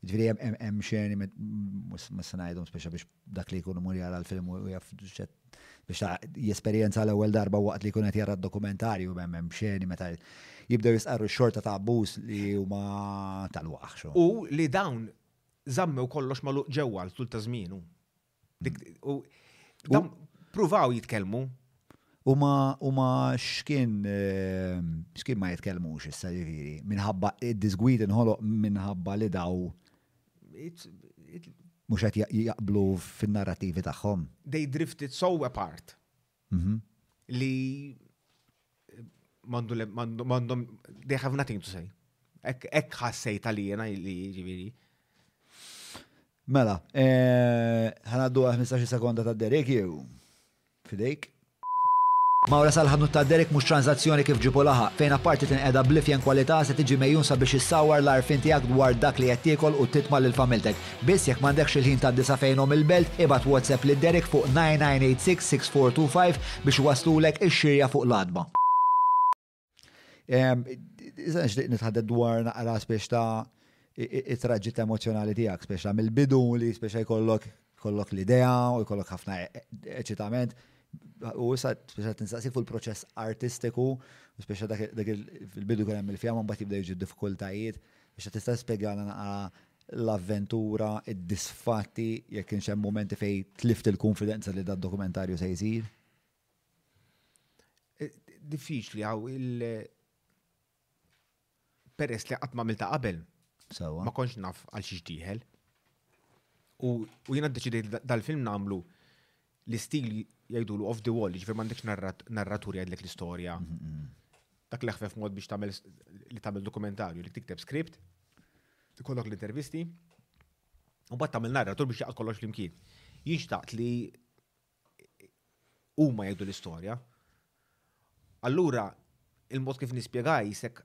Ġifieri hemm hemm xeni ma se ngħidhom speċa biex dak li jkun imur jara l-film u jaf biex jesperjenza l-ewwel darba waqt li jkun qed jara d-dokumentarju hemm hemm xeni meta jibdew jistqarru x-xorta ta' abbuż li huma tal-waħx. U li dawn żammew kollox magħluq ġewwa għal tul ta' żmienu. Pruvaw jitkellmu. U ma xkien eh, xkien ma jitkellmux issa ġifieri, minħabba id-disgwid inħoloq minħabba li daw mhux qed jaqblu fin-narrativi tagħhom. They drifted so apart. Mhm. li mandu le- mandu- mandom they have nothing to say. Ek, ek ħassej tal-jena li ġiviri. Mela, eh, ħanaddu għal 15 sekonda ta' Derek jew fidejk. Mawra sal-ħanut ta' Derek mhux tranżazzjoni kif ġipu laħaq, fejn apparti tinqeda bl-ifjen kwalità se tiġi mejjun sabiex issawwar l-għarfien tiegħek dwar dak li qed tiekol u titma' lil familtek. Biss jekk m'għandekx il-ħin tgħaddi sa fejnhom il-belt, ibgħat WhatsApp lil Derek fuq 99866425 biex iwasslulek ix-xirja fuq l-għatba. Issa nixtieq nitħadded dwar naqra spiex ta' it-traġit emozzjonali tiegħek, spiex ta' mill-bidu li spiex jkollok kollok l-idea u jkollok ħafna eċitament. U issa spiex ta' tinsaqsik fuq il-proċess artistiku, u spiex ta' dak il-bidu kien hemm il-fjama mbagħad jibda jiġu diffikultajiet, biex ta' tista' spjegana naqra l-avventura, id-disfatti, jekk kienx hemm mumenti fejn tlift il-konfidenza li dad dokumentarju se jsir? Eh, diffiċli għaw il- peress li qatt ma milta qabel. Sawa. Ma konx naf għal xiex diħel. U jiena ddeċidejt dal-film namlu l-istil jgħidulu off the wall, ġifier m'għandekx narratur jgħidlek l-istorja. Dak l-eħfef mod biex tagħmel li tagħmel dokumentarju li tikteb skript, ikollok l-intervisti, u bat tagħmel narratur biex jaqgħod kollox flimkien. Jinxtaqt li huma jgħidu l-istorja. Allura, il-mod kif nispjegaj jisek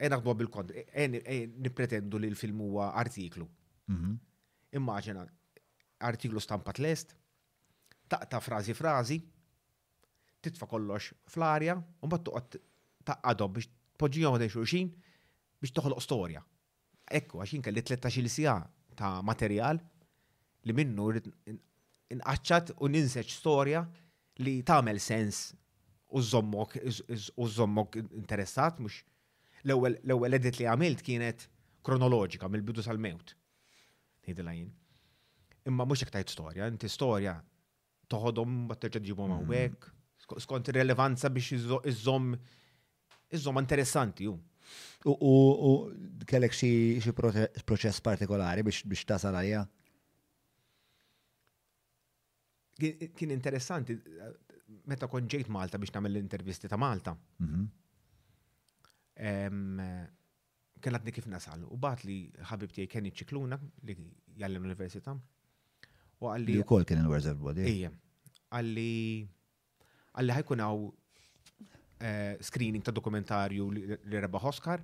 Ejja naħdmu bil-kont, ejja nippretendu li l-film huwa artiklu. Mhm. Immaġina, artiklu stampat lest, taqta frażi frażi, titfa kollox fl-arja, u mbagħad toqgħod taqadhom biex tpoġġihom għadej xulxin biex toħloq storja. Ekku, għax kelli 13 sija ta' materjal li minnu inqaċċat u ninseċ storja li tagħmel sens u żommok u żommok interessat mhux l-ewwel l-ewwel edit li għamilt kienet kronoloġika mill-bidu sal-mewt. Ngħidilha jien. Imma mhux hekk tajt storja, inti storja toħodhom ma terġa' ġibhom mm. hawnhekk, skont ir-relevanza biex iżomm iżomm interessanti hu. U kellek xi proċess partikolari biex tasal għalija? Kien interessanti, meta kont ġejt Malta biex nagħmel l-intervisti ta' Malta. Mhm. Kellatni kif nasal u bat li ħabib tiegħi Kenny Ċikluna li jgħallem l-Università. U għalli. Li wkoll kien il-Werzer Body. Ejja. Għalli għalli ħajkun hawn eh, screening ta' dokumentarju li rebaħ Oscar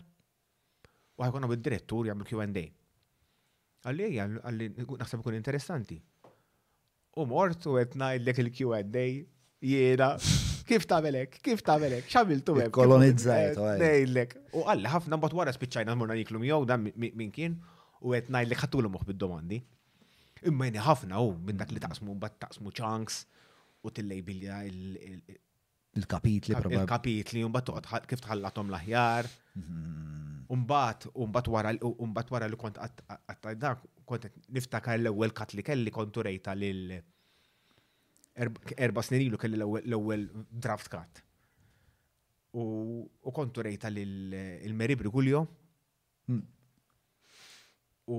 U ħajkun hawn id-direttur jagħmel Q&A. Għalli ejja, għalli naħseb ikun interessanti. U mort u qed ngħidlek il-Q&A jiena kif tagħmelek, kif tagħmelek, x'għamiltu hemm. Kolonizzajt. Ngħidlek. U għalli ħafna mbagħad wara spiċċajna morna niklu miegħu dan min kien u qed ngħidlek ħattulu moħħ bid-domandi. Imma jeni ħafna u minn dak li taqsmu mbagħad taqsmu chunks u tillejbilja Il-kapitli probabbli. Il-kapitli u mbagħad toqgħod kif tħallathom l-aħjar. Umbat, mhm. umbat wara umbat wara li kont għattaj dan, kont niftakar l-ewwel kat li kelli kontu rejta lil erba snin ilu kelli l-ewwel draft kat. U kontu rejta lil Mary Brigulio. Hmm. U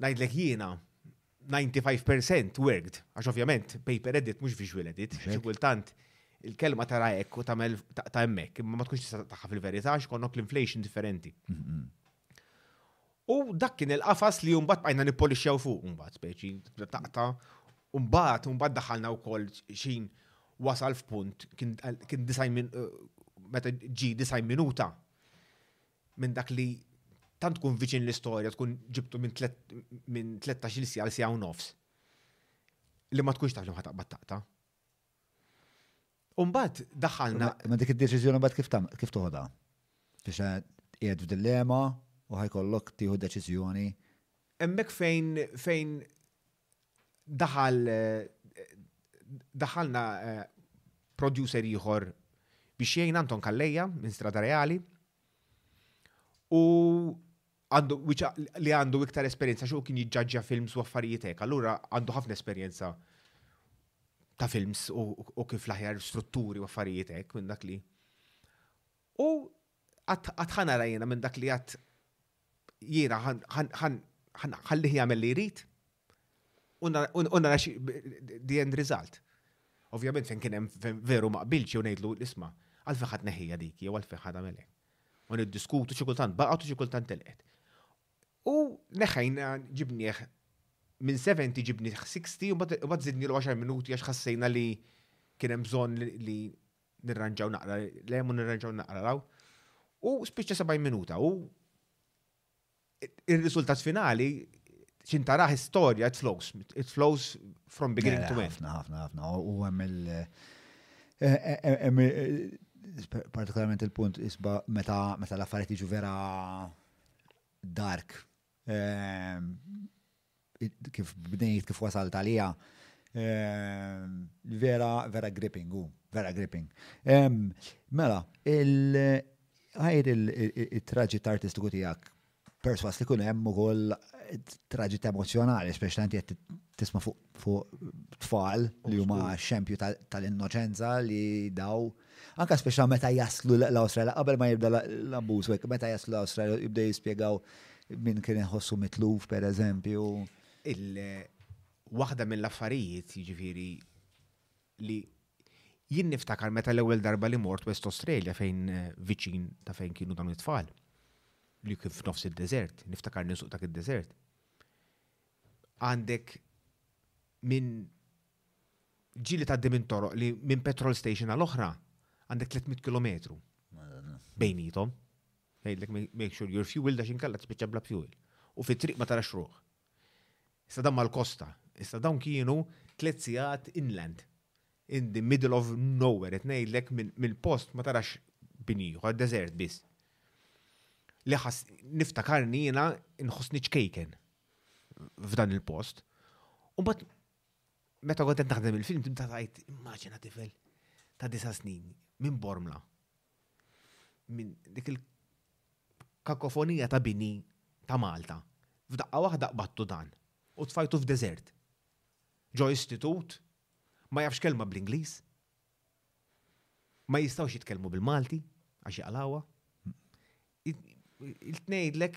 Ngħidlek jiena, 95% worked, għax ovvjament paper edit mhux visual edit, xi kultant il-kelma tara hekk u tagħmel ta' hemmhekk, imma ma tkunx tista' tagħha fil-verità għax konnok l-inflation differenti. U dak kien il-qafas li mbagħad bajna nippolixxew fuq mbagħad speċi taqta' u mbagħad u mbagħad daħalna wkoll xin wasal f'punt kien disajn minn eh, meta ġi disajn minuta minn dak li tant tkun viċin l-istorja tkun ġibtu minn 13 sija għal sija u nofs. Li ma tkunx taf li ma taqbad taqta. Umbat daħalna. Ma dik id-deċiżjoni mbagħad kif tam kif toħodha? Biex qiegħed f'dilema u ħajkollok tieħu deċiżjoni. Hemmhekk fejn fejn daħal daħalna eh, producer ieħor biex jgħin Anton Kalleja minn Strada Reali u għandu li għandu iktar esperjenza xo kien jiġġaġġja films u affarijiet hekk, allura għandu ħafna esperjenza ta' films u kif laħjar strutturi u affarijiet hekk minn dak li. U għatħana rajna minn dak li għat jiena ħallih jagħmel li jrid u nara the end result. Ovvjament fejn kien hemm veru ma qbilx jew ngħidlu l-isma' għalfejn ħadd neħija dik jew għalfejn ħadd għamel hekk. U niddiskutu xi kultant baqgħet u xi kultant telqet. U neħejna ġibnieh minn 70 ġibni 60 u bad zidni l-10 minuti għax ħassejna li kien hemm bżonn li nirranġaw naqra lem u nirranġaw naqra law. U spiċċa 70 minuta u il-riżultat finali ċintaraħ istorja it flows, it flows from beginning to end. Ħafna, ħafna, ħafna. U għem il- eh, eh, eh, partikolarment il-punt isba meta l-affarijiet jiġu vera dark Kif bdejt, kif wasalt għalija, vera, vera gripping, u, vera gripping. Mela, il-ħajr il-traġit artistiku tijak, perswas li kunem u koll traġit emozjonali, speċi tanti għed tisma fuq fuq tfal li huma xempju tal-innoċenza li daw. Anka speċa meta jaslu l-Awstralja, qabel ma jibda l-abbuż, meta jaslu l-Awstralja jibda jispjegaw minn kien iħossu mitluf, per eżempju. Waħda mill-affarijiet, jiġifieri, li jien niftakar meta l-ewwel darba li mort West Australia fejn eh, viċin ta' fejn kienu dawn it-tfal li kif nofs id-deżert, niftakar nisuq dak id-deżert. għandek minn ġili tgħaddi minn toroq li minn petrol station għal oħra għandek 300 km bejnietom. Ngħidlek make sure your fuel dax inkella tispiċċa bla fuel. U fit-triq ma tarax ruħ. Issa dan mal-kosta, issa dawn kienu tliet sigħat inland in the middle of nowhere, qed ngħidlek minn post ma tarax binjiħor, desert biss. Li ħas niftakarni jiena nħossni ċkejken f'dan il-post. U bat, meta għodet naħdem il-film, tibda tajt, immaġina tifel ta' disa snin, minn bormla, minn dik il-kakofonija ta' bini ta' Malta, f'daqqa waħda qbattu dan, u tfajtu f'dezert. Ġo istitut, ma jafx kelma bl-Inglis, ma jistawx jitkellmu bil-Malti, għax jaqlawa. Il-tnejdlek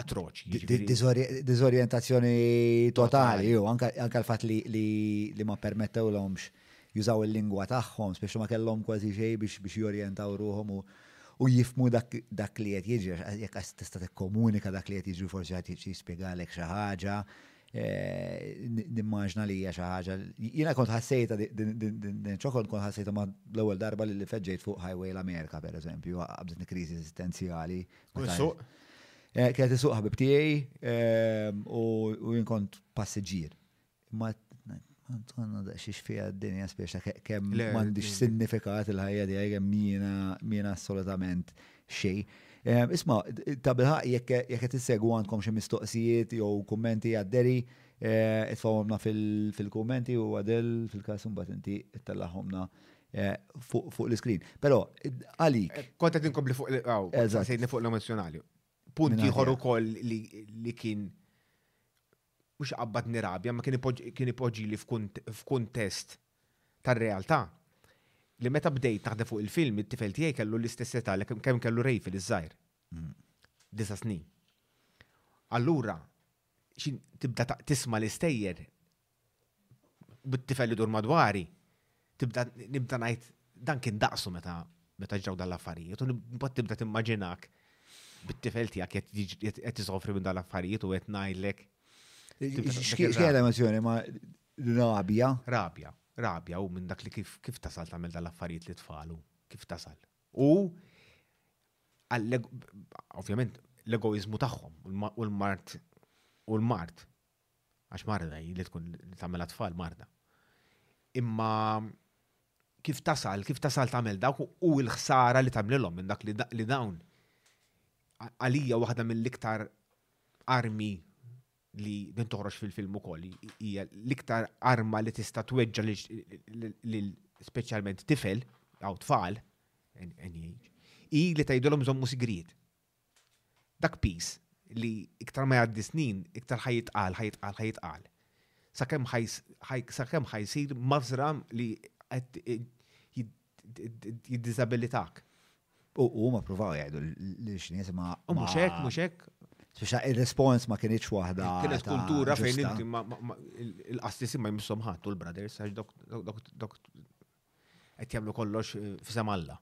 atroċi. Jiġifieri Dizorientazzjoni totali, u anka l-fat li ma permettew l-omx jużaw il-lingwa tagħhom, biex ma kellhom kważi xej biex jorjentaw ruħom u jifmu dak li qed jiġri, jekk tista' tikkomunika dak li qed jiġri forsi qed jispjegalek xi ħaġa, Nimmaġna li hija xi ħaġa. Jiena kont ħassejta din ċokol kont ħassejta ma l-ewwel darba li feġġejt fuq Highway l-Amerika pereżempju, qabditni kriżi eżistenzjali. Eh, kienet isuq ħabib tiegħi ehm, u jien kont passiġġier. Ma Għanna da xiex fija d-dinja spiex ta' kem mandiġ signifikat il-ħajja di għajja mina assolutament Xej. Isma, ta' bilħaq jekk qed issegwu għandkom xi mistoqsijiet jew kummenti għadderi, itfawhomna fil-kummenti u għadel fil-każ imbagħad inti ttellagħhomna fuq l-iskrin. Però għalik. Kont qed inkompli fuq l-iqgħu, sejtni fuq l-emozjonali. Punt ieħor ukoll li kien mhux iqabbadni rabja, imma kien ipoġġili f'kuntest tar-realtà li meta bdejt naħdem fuq il-film, it-tifel tiegħi kellu l-istess età li kemm kellu Rejfil iż-żgħir. Disa' snin. Allura, tibda tisma' l-istejjer bit-tifel idur madwari, Tibda nibda ngħid dan kien daqsu meta meta ġraw dan l-affarijiet u nibgħod tibda timmaġinak bit-tifel tiegħek qed isofri minn dan l-affarijiet u qed ngħidlek. X'kien emozjoni ma' rabja? Rabja, rabja u minn dak li kif kif tasal tagħmel dan l-affarijiet li tfalu, kif tasal. U ovvjament l-egoizmu tagħhom u l-mart u l-mart Għax marda hi li tkun li tagħmel tfal marda. Imma kif tasal, kif tasal tagħmel dawk u l-ħsara li tagħmlilhom minn dak li dawn għalija waħda mill-iktar armi li din toħroġ fil-film ukoll hija l-iktar arma li tista' tweġġa lil speċjalment tifel jew tfal hi li tgħidilhom żommu sigriet. Dak piż li iktar ma jgħaddi snin, iktar ħa jitqal, ħa jitqal, ħa jitqal. Sakemm ħa sakemm ħa jsir mażra li qed jiddiżabilitak. U huma pruvaw jgħidu li x'nies ma. U mhux hekk, mhux hekk. Speċa il-respons ma kienx waħda. Kienet kultura fejn inti il-qastis ma jmissom ħadd u l-brothers għax dok qed jagħmlu kollox eh, f'isem Alla.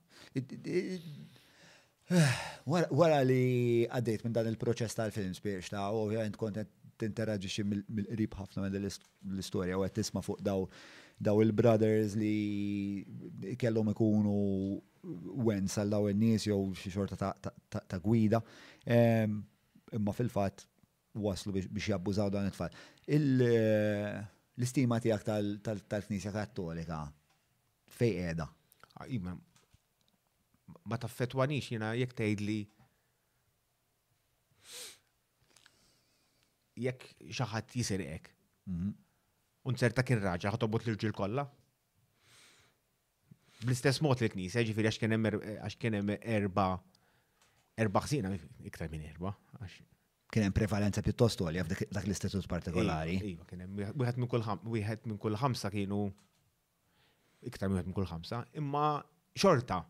Wara li għaddejt minn dan il-proċess tal-film spiex ta' ovvjament kont tinteraġixxi mill-qrib ħafna minn l-istorja u qed tisma' fuq daw daw il-brothers li kellhom ikunu wen sal daw in-nies jew xi xorta ta' gwida. Imma fil-fatt waslu biex jabbużaw dawn it-tfal. L-istima tiegħek tal-Knisja Kattolika fejn qiegħda? Ma taffettwanix jiena jekk tgħidli jekk xi ħadd jisirqek. Mhm. U nsertak ir-raġa ħatobot l-irġiel kollha? Bl-istess mod li knisja, ġifiri għax kienem er-, għax kienem erba erba ħsina, iktar minn erba, għax kienem prevalenza pjuttost għolja f'dak l-istitut partikolari. Iva, iva kienem, wieħed minn kull wieħed minn kull ħamsa kienu iktar minn wieħed minn kull ħamsa, imma xorta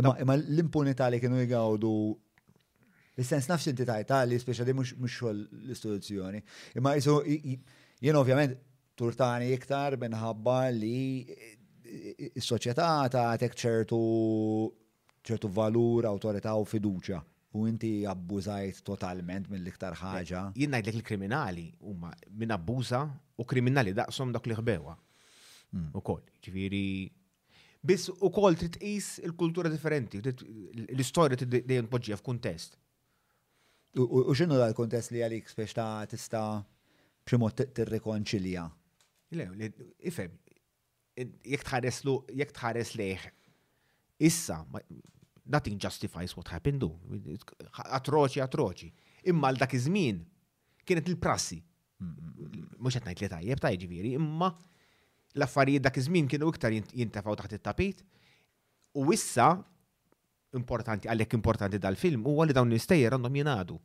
Imma l-impunità li kienu jgawdu Is-sens nafx inti tajta li speċa di mhux xogħol l-istituzzjoni. Imma jisu jien ovvjament turtani iktar minħabba li s-soċjetà tagħtek ċertu ċertu valur, awtorità u fiduċja. U inti abbużajt totalment mill-iktar ħaġa. Jien ngħidlek il-kriminali huma minn abbuża u kriminali daqshom dak li ħbewa. Hmm. Ukoll, ġifieri Biss ukoll trid tqis il-kultura differenti, l-istorja trid dejjem tpoġġiha f'kuntest. U x'inhu l kuntest li għalik biex ta' tista' b'xi t tirrikonċilja? Ifhem, jekk tħares lu, jekk tħares lejh issa, nothing justifies what happened do. Atroċi, atroċi. Imma l dak iż-żmien kienet il-prassi. mhux qed ngħid li tajjeb ta' jiġifieri, imma l-affarijiet dak iż-żmien kienu iktar jintefgħu taħt it-tapit. U issa importanti għalhekk importanti dal-film huwa li dawn l-istejjer għandhom jingħadu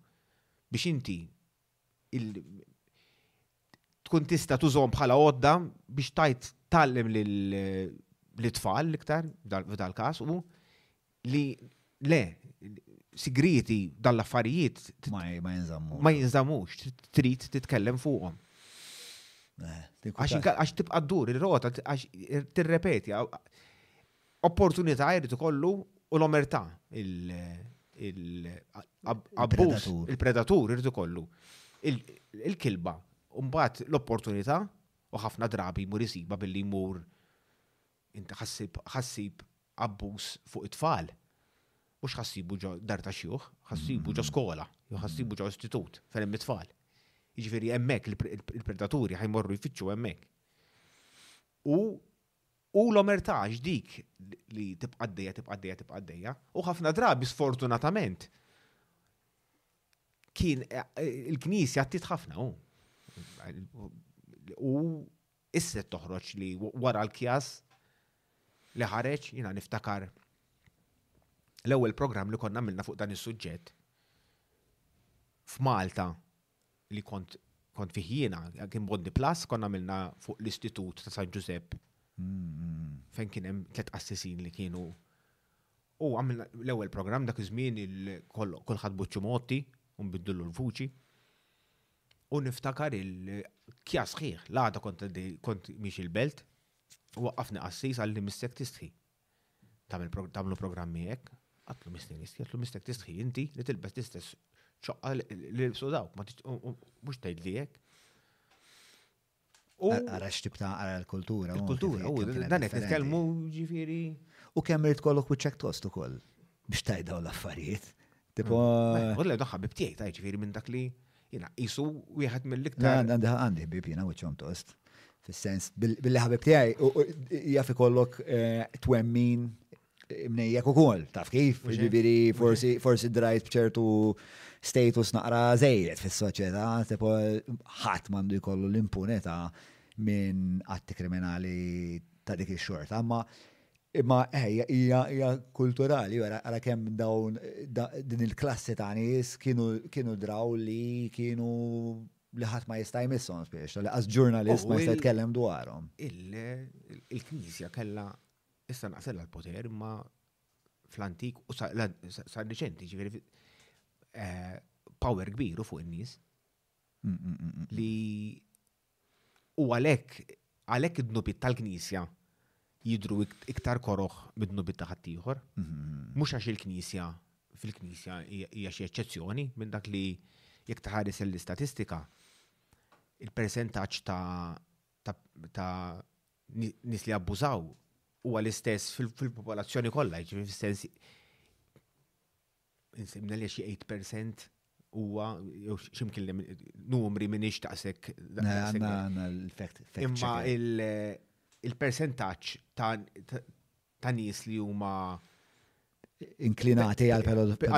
biex inti tkun tista' tużhom bħala għodda biex tajt tallem l-tfal iktar f'dal-każ u li le, sigriti dall-affarijiet ma jinżammu. Ma jinżammux, trid titkellem fuqhom. Eh, għax tibqa' ddur ir-rota, għax tirrepeti, opportunità jrid ikollu u l-omertà il-abbuż, il-predatur jrid ikollu il-kilba, mbagħad l-opportunità u ħafna drabi jmur isiba billi jmur inti ħassib abbuż fuq it-tfal, mhux ħa ssibu ġo dar ta' xjuħ, ħa ssibu ġo skola, jew ħa ssibu ġo istitut fejn hemm it-tfal. Jiġifieri hemmhekk il-predaturi ħa jmorru jfittxu hemmhekk. U u l-omertà dik li tibqa' għaddejja, tibqa' għaddejja, tibqa' għaddejja, u ħafna drabi sfortunatament kien eh, eh, il-knisja għattit ħafna u Isset toħroġ li wara l-kjas li ħareġ jiena niftakar l-ewwel programm li konna għamilna fuq dan is-suġġett f'Malta li kont kont fih jiena, kien Bondi Plus, konna għamilna fuq l-Istitut ta' San Ġusepp fejn kien hemm tliet qassisin li kienu u għamilna l-ewwel programm dak iż-żmien kulħadd buċċu motti u nbiddulu l-vuċi. U niftakar il-kja sħiħ, l-għada kont miex il-belt, u waqqafni qassis għalli mistek tistħi. Tamlu programmi hekk, għatlu mistek tistħi, għatlu mistek tistħi, inti li tilbes l-istess ċoqqa li libsu dawk, mux tgħid li hekk. U Ara x'tib ta' ara l-kultura. Il-kultura, u dan qed nitkellmu ġifieri. U kemm irid kollok wiċċek tost ukoll biex tajt dawn l-affarijiet. Tipo. U le daħħa bibtiej tajt ġifieri minn dak li jiena qisu wieħed mill-iktar. Dan diħa għandi bib jiena wiċċhom tost. Fis-sens billi ħabib tiegħi jaf ikollok twemmin Mnejjek u kol, taf kif, ġibiri forsi, forsi drajt bċertu status naqra zejjed fis soċjetà tipo ħadd mandu jkollu l-impunità minn atti kriminali ta' dik ix-xorta, ma imma ħejja hija kulturali, għara kemm dawn din il-klassi ta' nies kienu draw li kienu li ħadd ma jista' jmisshom spiex, li qas ġurnalist ma jista' jitkellem dwarhom. Il-Knisja kellha issa naqsella l-poter, imma fl-antik u sa' riċenti ġifiri eh, power kbiru fuq in-nies mm, mm, mm, li u għalek għalek id-nubit tal-knisja jidru iktar koroħ mid-nubit ta' ħaddieħor. Mm-hmm. Mhux għax il-knisja fil-knisja hija xi eċċezzjoni minn dak li jekk taħares l-istatistika il-persentaġġ ta' ta' nies li abbużaw huwa l-istess fil-popolazzjoni kollha, jiġifieri fis-sens insimna li xi 8% huwa jew ximkien li numri minn ix taqsek. Imma il-persentaġġ ta' nies li huma inklinati għal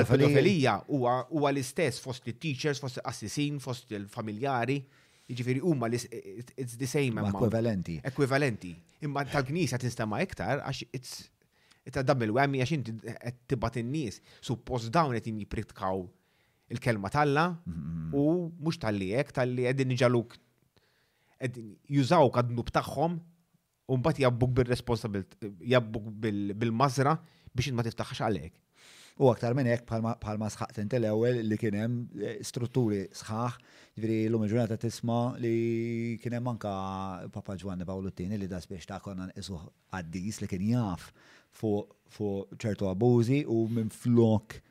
pedofilija huwa l-istess fost it-teachers, fost il-qassisin, fost il-familjari. Jiġifieri huma it's the same amount. Ekwivalenti. Ekwivalenti. Imma tal-Knisja tinstema' iktar għax it's ta' dam il-wemmi għax inti qed tibgħat in-nies. Suppost dawn qed jippritkaw il-kelma talla mm-hmm. u mhux tal-li hekk tal-li qegħdin iġaluk qegħdin jużawk għad-dnub tagħhom u mbagħad jabbuk bir-responsabilt, jabbuk bil-mażra biex ma tiftaħx għalek. U aktar minn hekk bħalma sħaqt inti l-ewwel li kien hemm eh, strutturi sħaħ, ġifieri llum il-ġurnata tisma' li kien hemm anka Papa Ġwanni Pawlu t li das biex ta' konna nqisu qaddis li kien jaf fuq ċertu abbużi u minn flok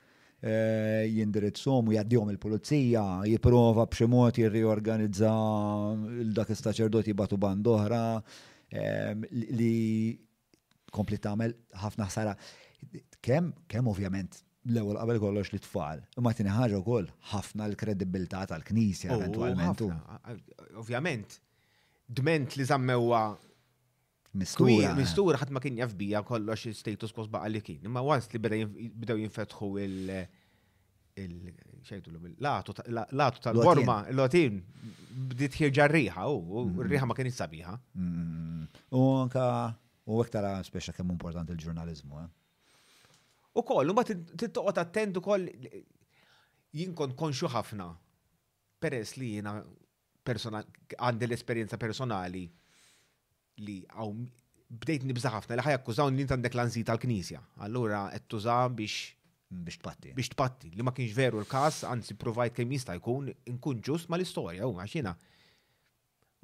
jindirizzhom u jgħaddihom il-pulizija, jipprova b'xi mod jirriorganizza l dak is-saċerdot jibatu band oħra ehm, li kompli tagħmel ħafna ħsara. Kemm kemm ovvjament l-ewwel qabel kollox li tfal, imma tieni ħaġa wkoll ħafna l-kredibilità tal-Knisja oh, eventwalment. Ovvjament, dment li żammewa Mistura. Mistura ħadd ma kien jaf bija kollox il-status quo baqa' li kien. Imma once li bdew jinfetħu il- l-għatu tal-borma, l-għotin, bdiet ħirġa r-riħa, u r-riħa ma kien sabiħa. Mm. U anka, u għektara speċa kemm importanti l-ġurnalizmu. Eh? U koll, ma t-toqot attentu koll, jinkon konxu ħafna, peress li jina għandi l-esperjenza personali li għaw bdejt nibza ħafna li ħajakkużaw li għandek l-anzi tal-knisja. Allura qed tuża biex biex tpatti. Biex tpatti, li ma kienx veru l-kas, anzi provajt kemm jista' jkun inkun ġust ma l-istorja, u għaxina.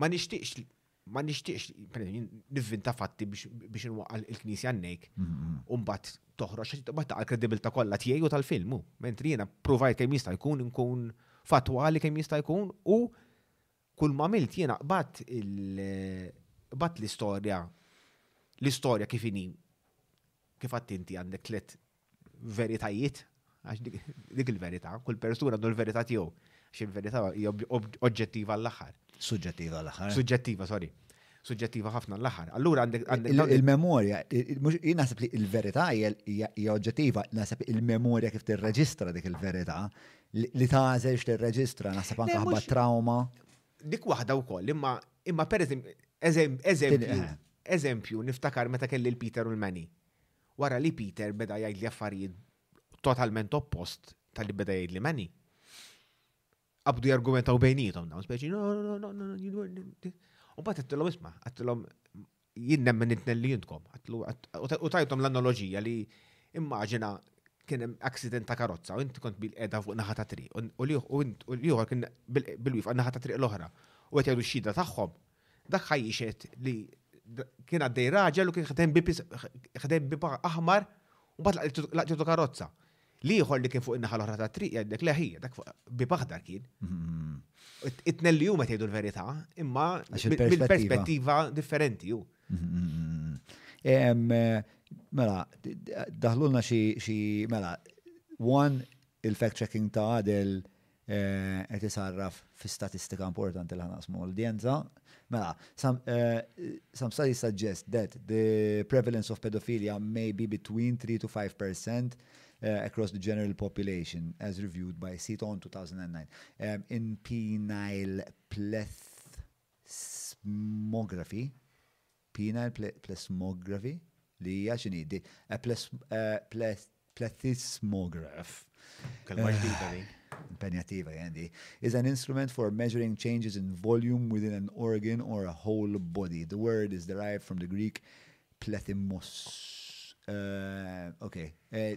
Ma nixtieqx ma nixtieqx nivvinta fatti biex inwaqqal il-knisja għannejk u mbagħad toħroġ għax tibgħat taqal kredibilità kollha tiegħi u tal-film. Mentri jiena pruvajt kemm jista' jkun nkun fattwali kemm jista' jkun u kull ma milt jiena qbad qbad l-istorja l-istorja kif inhi kif għattinti għandek tliet veritajiet, għax dik il-verità, kull persuna għandu l-verità tiegħu, għax il-verità hija oġġettiva l-aħħar. Suġġettiva l-aħħar. Suġġettiva, sorry. Suġġettiva ħafna l-aħħar. Allura għandek il-memorja, jien naħseb li l-verità hija oġġettiva, naħseb il-memorja kif tirreġistra dik il-verità li tażel x'tirreġistra, naħseb anke ħabba trauma. Dik waħda wkoll, imma imma pereżempju, eżempju, niftakar meta kelli l-Peter u l-Mani. Wara li Peter beda jgħidli affarijiet totalment oppost ta' li beda jgħidli Manny, qabdu jargumentaw bejnietom dawn speċi, no, no, no, no, you were. U bat għattilom isma, għattilom jien nemmen it-tnelli jintkom. U tajtom l-analoġija li immaġina kien hemm accident ta' karozza u inti kont bil edha fuq naħa ta' triq u l-ieħor kien bil-wifqa naħa ta' triq l-oħra. U qed jgħidu x-xhieda tagħhom Dak ħa jixhed li kien għaddej raġel u kien ħdem bib aħmar u bat laqtitu karozza. Liħor li kien fuq in-naħa l-oħra ta' triq jgħidlek leħija, dak bib aħdar kien. Mm-hmm. Itnel li huma tgħidu l-verità, imma mill-perspettiva differenti hu. Mm-hmm. Mela, daħlulna xi mela, one il-fact checking ta' għadel eh, qed isarraf fi statistika importanti li ħanasmu l-djenza. Mela, some, uh, studies suggest that the prevalence of pedophilia may be between 3 to 5 uh, across the general population, as reviewed by CETON 2009, um, in penile plethysmography, penile ple plethysmography, li a uh, plethysmograph. Kalma uh, ġdida Is an instrument for measuring changes in volume within an organ or a whole body. The word is derived from the Greek plethymos. Uh, okay. Uh,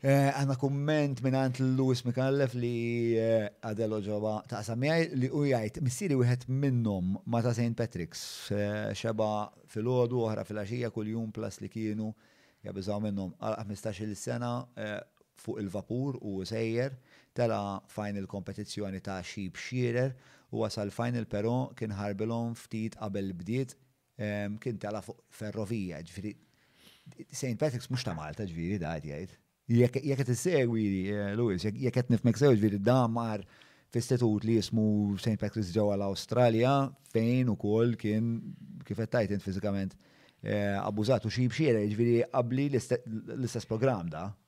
Eh, għanna komment minn għant Lewis Mikallef li eh, għadelo ġoba ta' samijaj li u jgħajt missiri wieħed minnom ma ta' St. Patrick's eh, xeba fil-ħodu oħra fil-axija kull jum plus li kienu jabizaw minnom għal 15 sena fuq il-vapur u sejjer tela fajn il-kompetizzjoni ta' xib xirer u wasal final pero kien ħarbilhom ftit qabel bdiet Kien tala' fuq ferrovija, ġifieri St. Patrick's mhux ta' Malta, ġifieri da qed jgħid. Jekk qed issegwi eh, Lewis, jekk qed nifmek sew ġifieri da mar f'istitut li jismu St. Patrick's ġewwa l-Awstralja fejn ukoll kien kif qed tajt int fiżikament eh, abbużat u xi bxiera jiġifieri qabli l-istess programm da.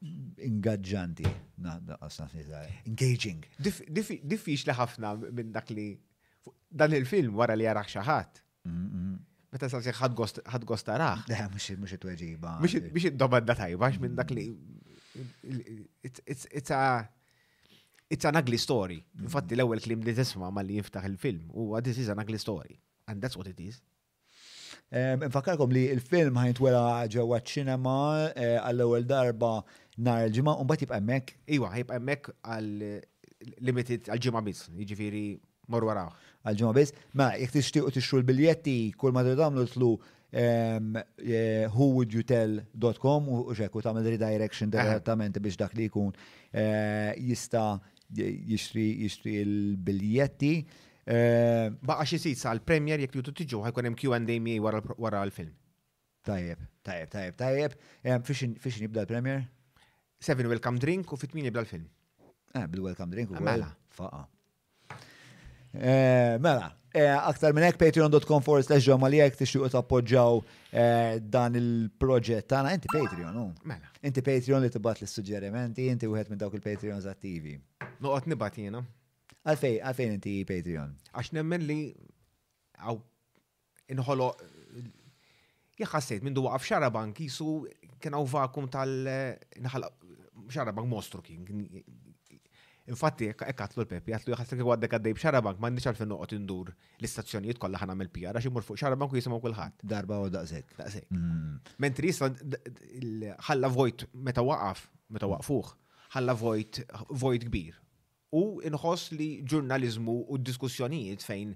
ingaġġanti, naqqas naħsibha, engaging. Diffiċ li ħafna minn dak li dan il-film wara li jaraħ xi ħadd. Meta sa ħad gost taraħ. Le, mhux mhux it-tweġiba. Mhux id-domanda tajba minn dak li it's a it's an ugly story. Infatti l-ewwel klim li tisma' ma li jiftaħ il-film huwa this is an ugly story. And that's what it is. Infakkarkom li il-film ħajn twela ġewwa ċinema eh, għall-ewwel darba nhar il-ġimgħa u mbagħad jibqa' hemmhekk. Iwa, jibqa' hemmhekk għal limited għal ġimgħa biss, jiġifieri mor waraw. Għal ġimgħa biss, ma jekk tixtiequ tixtru l-biljetti, kull ma tagħmlu tlu ehm, eh, whowouldyoutell.com u xekku tagħmel redirection direttament biex dak li jkun eh, jista' jixtri jixtri l-biljetti. Eh, Baqa xi sit sa l-Premier jekk tridu tiġu ħajkun hemm Q&A miegħi wara l- wara l-film. Tajjeb, tajjeb, tajjeb, tajjeb. Eh, Fiex fiex nibda l-Premier? Seven welcome drink u fit-tmien jibda l-film. Eh, bil-welcome drink u Mela. Faqa. Eh, Mela, eh, aktar minn hekk patreon.com forward slash John Mali jekk tixtiequ tappoġġaw eh, dan il-proġett tagħna inti Patreon, no? Mela. Inti Patreon li tibgħat l-suġġerimenti, inti wieħed minn dawk il-Patreons attivi. Noqgħod nibgħat jiena. Għalfej, għalfejn inti Patreon? Għax nemmen li għaw inħolo jħassejt minn duwa għaf xaraban kisu kien għaw vakum tal nħala xaraban mostru kien. Infatti, ekkatlu l-Pepi, għatlu jħassek kif għaddek għaddej b'xarabank, ma nix għalfin noqot indur l-istazzjonijiet kollha ħana mill pijara għax imur fuq xarabank u jisimaw kulħadd. Darba u daqsek. Daqsek. Mm. Mentri jista ħalla vojt meta waqaf, meta waqfuħ, ħalla vojt vojt kbir U nħoss li ġurnaliżmu u diskussjonijiet fejn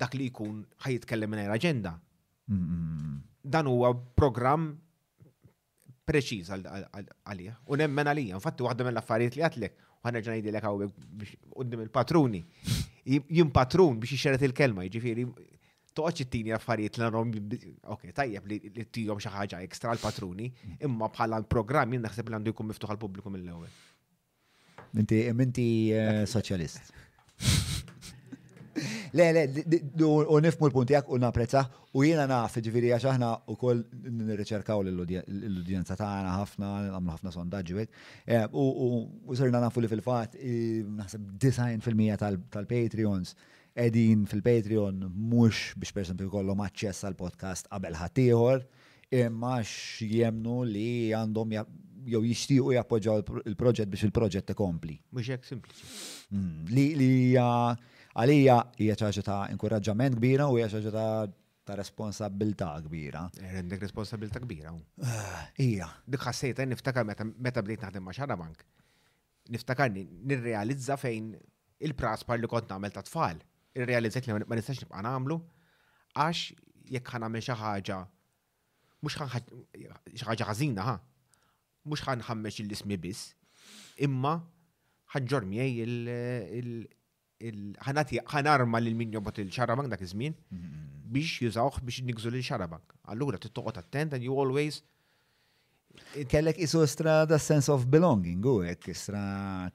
dak li jkun ħa jitkellem mingħajr aġenda. Dan huwa programm preċiż għalih. U nemmen għalija, infatti waħda mill-affarijiet li għatlek, u ħanerġa' ngħidilek hawnhekk biex qudiem il-patruni. Jien patrun biex ixxeret il-kelma, jiġifieri toqgħodx ittini affarijiet li narhom ok, tajjeb li tihom xi ħaġa ekstra l-patruni, imma bħala l-programm jien naħseb li għandu jkun miftuħ għall-pubbliku mill-ewwel. Minti, minti eh, soċjalist. Le, le, u nifmu l-punti għak u naprezza u jiena naf ġviri għax aħna u koll nirriċerkaw l-udjenza ta' għana ħafna, għamlu ħafna sondaġġi għek. Eh, u sirna nafu li fil-fat, naħseb 90% tal-Patreons edin fil-Patreon mux biex per esempio kollom aċċess għal-podcast qabel ħattijħor, imma għax jemnu li għandhom jew jixtiequ jappoġġaw il-proġett biex il-proġett ikompli. Mhux hekk sempliċi. Mm, li hija għalija hija ċaġa ta' inkuraġġament kbira u hija ċaġa ta' ta' responsabilta kbira. Eh, rendek responsabilta kbira. Eh, ija. Dik ħassejta niftakar meta bdejt naħdem ma' xarabank. Niftakarni, nirrealizza fejn il-praspar li kont nagħmel ta' tfal. Irrealizzajt li ma nistax nibqa' nagħmlu għax jekk ħan nagħmel xi ħaġa mhux xi ħaġa ħażina ha. Mhux ħan ħammex l-ismi biss, imma ħaġġor miegħi ħanarma lil min jobot il-xarabank dak iż-żmien biex jużawh biex nigżu lil xarabank. Allura tittoqgħod attent and you always kellek isu stra da sense of belonging u hekk istra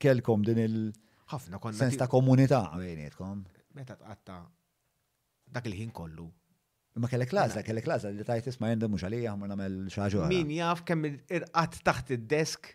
kellkom din il- ħafna konna. Sens ta' komunità bejnietkom. Meta tqatta dak il-ħin kollu. Ma kellek lażla, mela. kellek lażla li tajt isma' jendem mhux għalija ħamma nagħmel xi ħaġa. Min jaf kemm irqat taħt id-desk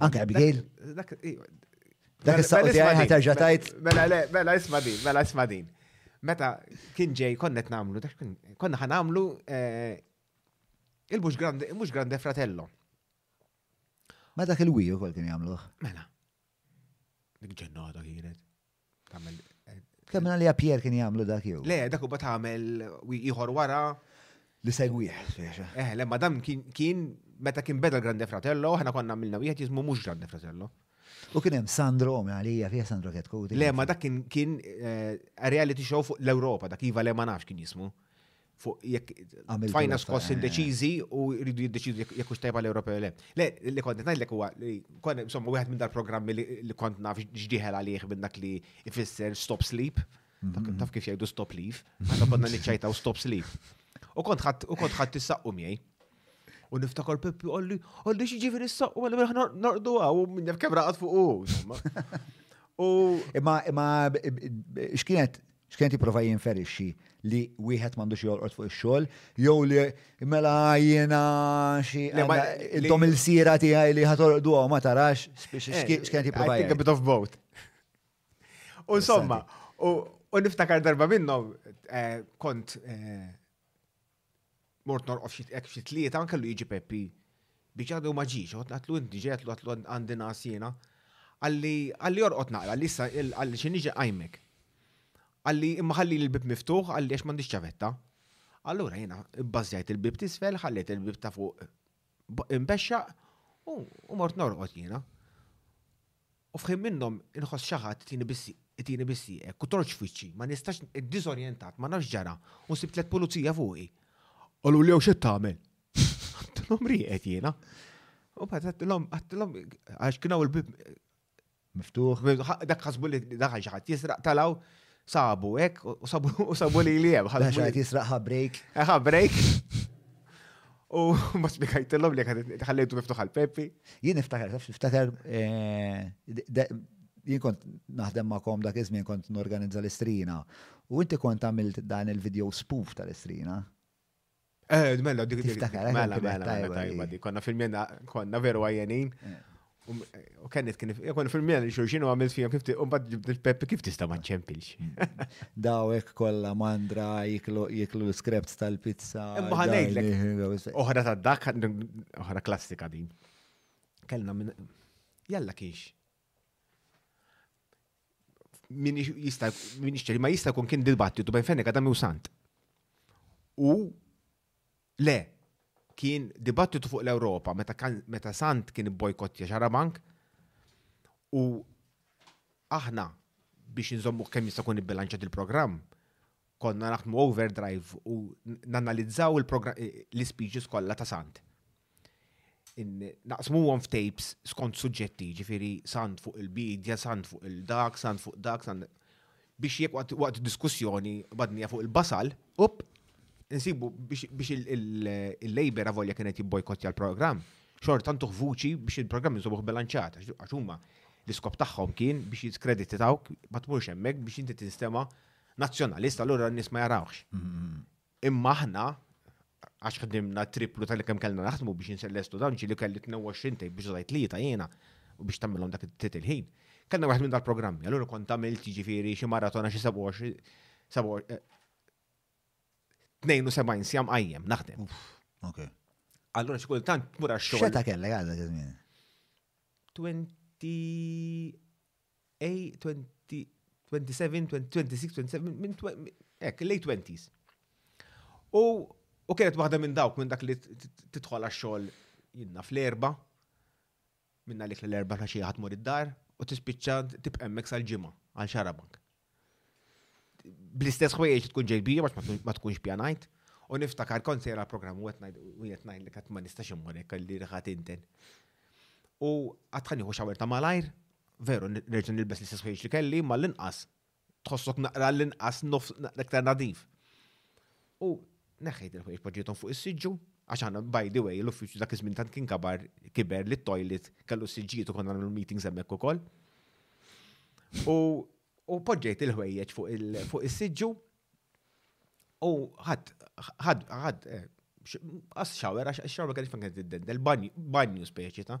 Anke Abigail. Dak is-saqqa mela, tiegħi ħaterġa' tajt. Mela le, mela isma' din, mela isma' din. Meta kien ġej konnet nagħmlu, konna ħa nagħmlu eh, il-mhux grande, mhux grande fratello. Ma dak il-wiju kol kien jagħmluh. Mela. Dik ġennata kienet. Kemm għalli għapjer kien jgħamlu dak jew? Le, dak u bat għamel jħor wara. Li segwieħ, spiexa. Eh, le, ma dam kien, meta kien beda l-Grande Fratello, ħana konna milna wieħed jizmu mux Grande Fratello. U kien hemm Sandro minn għalija fija Sandro Ketkoti. Le, ma dak kien kien eh, reality show fuq l-Ewropa, dak iva le ma nafx kien jismu. fuq jekk tfajna skoss indeċiżi u rridu jiddeċidu jekk hux tajba l-Ewropej le. Le, li kont ngħidlek huwa li kont insomma wieħed minn dal-programmi li kont naf x'dieħel għalih minn dak li ifisser stop sleep. Mhm. Taf kif jgħidu stop leave, għandna konna niċċajtaw stop sleep. U kont ħadd u kont ħadd tissaqqu miegħi. U niftakar Peppi għalli, għalli xieġifi nissaqqu għalli mela ħna nardu għaw, minn jaf kemra għad fuq u. Imma, imma, xkienet X'kien qed jipprova jinferixxi li wieħed m'għandux jolqot fuq ix-xogħol jew li mela jiena xi intom il-sira tiegħi li ħatolqdu ma tarax eh, x'kien qed jipprova. I think a bit of both. U insomma, u niftakar darba minnhom eh, kont eh, Mort norqof xi hekk xi tlieta, kellu jiġi Peppi biex għadu ma ġiex, għot għatlu inti ġejt għatlu għandi nas jiena. Għalli għalli orqot naqra, għalli issa għalli xi niġi qajmek. Għalli imma ħalli l-bib miftuħ għalli għax m'għandix ċavetta. Allura jiena bbażjajt il-bib tisfel, ħallejt il-bib ta' fuq imbexxaq u mort norqod jiena. U f'ħin minnhom inħoss xi ħadd itini bis, itini bis-sieqek u torġ f'wiċċi, ma nistax, iddiżorjentat, ma nafx x'ġara, u sibt tliet pulizija fuqi. Qaluli hawn x'qed tagħmel? Għattilhom rieqed jiena. U bad għattilhom, għattilhom, għax kien hawn il-bib miftuħ, dak ħasbu li daħal xi ħadd jisraq talaw, Sabu, ek, u sabu, u sabu li li jem. Għax għajt jisraq ħabrejk. Ħabrejk. U ma spiegajtillom li ħallejtu miftuħ għal-Peppi. Jien niftakar, niftakar, eh, jien kont naħdem ma'kom dak iż-żmien kont norganizza l-istrina. U inti kont għamilt dan il-video spoof tal-istrina. Eh, mela, dik dik. Mela, mela, tajba dik. Konna filmjena, konna veru għajenin. Eh. Um, eh, u kien kien konna filmjena li xurxin u għamil fija kif u bad il-peppi kif tista ma nċempilx. Mm. Dawek kolla mandra jiklu l-skrept tal-pizza. Imma ħanejdlek. Oħra ta' dak, oħra klassika din. Kellna minn. Jalla kiex. min jista' min jixtri ma jista' jkun kien dibattitu bejn Fennek Adam u Sant. U le kien dibattitu fuq l-Ewropa meta meta Sant kien bojkottja xarabank u aħna biex nżommu kemm jista' jkun ibbilanċat il-programm konna naħdmu overdrive u nanalizzaw l-speeches kollha ta' Sant. naqsmuhom f'tapes skont suġġetti, ġifiri sand fuq il-bidja, sand fuq il-dak, sand fuq dak, sand biex jek waqt diskussjoni badnija fuq il-basal, up, nsibu biex il-Labor avolja kienet jibbojkottja l-program, xor tantuħ vuċi biex il-program nsibuħ bilanċat, għax huma l-iskop tagħhom kien biex jiskrediti tawk, ma tmurx hemmhekk biex inti tinstema nazzjonalist, allura n-nies ma jarawx. Mm-hmm. Imma aħna, għax ħdimna triplu tal kemm kellna naħdmu biex insellestu dan ġili kelli 22 tejb biex użajt tlieta jiena u biex tagħmilhom dak it-tliet il-ħin. Kellna waħed minn dal-programmi, allura kont tagħmilt jiġifieri xi maratona xi 27 eh, sjam qajjem naħdem. Ok. Allura xi kultant mura xogħol. Xeta kellek għadha żmien? 20 A 27, 26, 27, minn ek, late 20s. U u kienet waħda minn dawk minn dak li tidħol għax-xogħol jinna fl-erba, minna li l-erba ta' xi ħadd mur id-dar u tispiċċa tibqemmek sal-ġimgħa għal xarabank. bl-istess ħwejjeġ tkun ġejbija għax ma tkunx pjanajt. U niftakar kont sejra l-programm u għet najd li kat ma nistax immorek għalli rħat inten. U għatħan jħu xawar ta' malajr, veru, nerġan nilbes li s-sħiġ li kelli, ma l-inqas, tħossok naqra l-inqas nofs naqra nadif. U Neħħejt il-ħwejjeġ poġġejthom fuq is-siġġu, għax aħna by the way l-uffiċċju dak iż-żmien tant kien kabar kiber li t-toilet kellu s-siġġijiet u konna nagħmlu l-meetings hemmhekk ukoll. U poġġejt il-ħwejjeġ fuq is-siġġu u ħadd ħadd eh, għas xawer għax xawer kien fejn kienet id-dendel, banju speċi ta'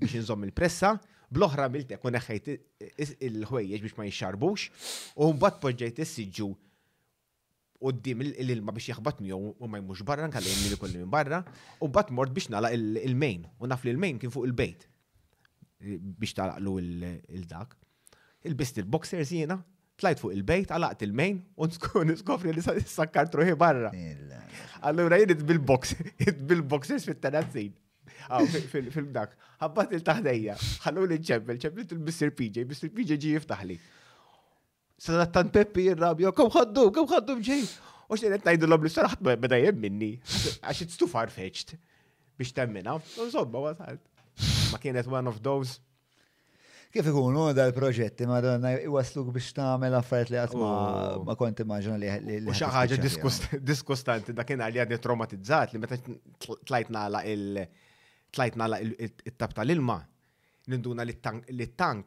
biex inżomm il-pressa, bl-oħra miltek u neħħejt il-ħwejjeġ biex ma jixxarbux, u mbagħad poġġejt is-siġġu qoddim l-ilma biex jaħbat miegħu u ma jmux barra nkalli jemmi li kolli minn barra, u mbagħad mort biex nala il-main, u naf li l-main kien fuq il-bejt biex talaqlu il-dak. Ilbist il-boxers jiena, tlajt fuq il-bejt, għalaqt il-mejn, un niskofri li sakkart ruħi barra. Allura jien bil-box, bil-boxers fit-tanazzin. Aw, fil-dak. Għabbat il-taħdejja, ħallu li ċempel, ċempel il-Mr. PJ, Mr. PJ ġi jiftaħli. Sadat tant Peppi jirrabja, kom ħaddu, kom ħaddu mġej. U xejn qed l li saraħt beda jem minni, għax it's too far-fetched biex temmina. Insomma, wasalt. Ma kienet one of those Kif ikun hu dal-proġetti madonna jwasluk biex tagħmel affarijiet li qatt ma kont immaġina li li. Xi ħaġa diskustanti dakinhar li għadni traumatizzat li meta tlajt nagħlaq il tlajt nagħlaq it-tab tal-ilma ninduna li t-tank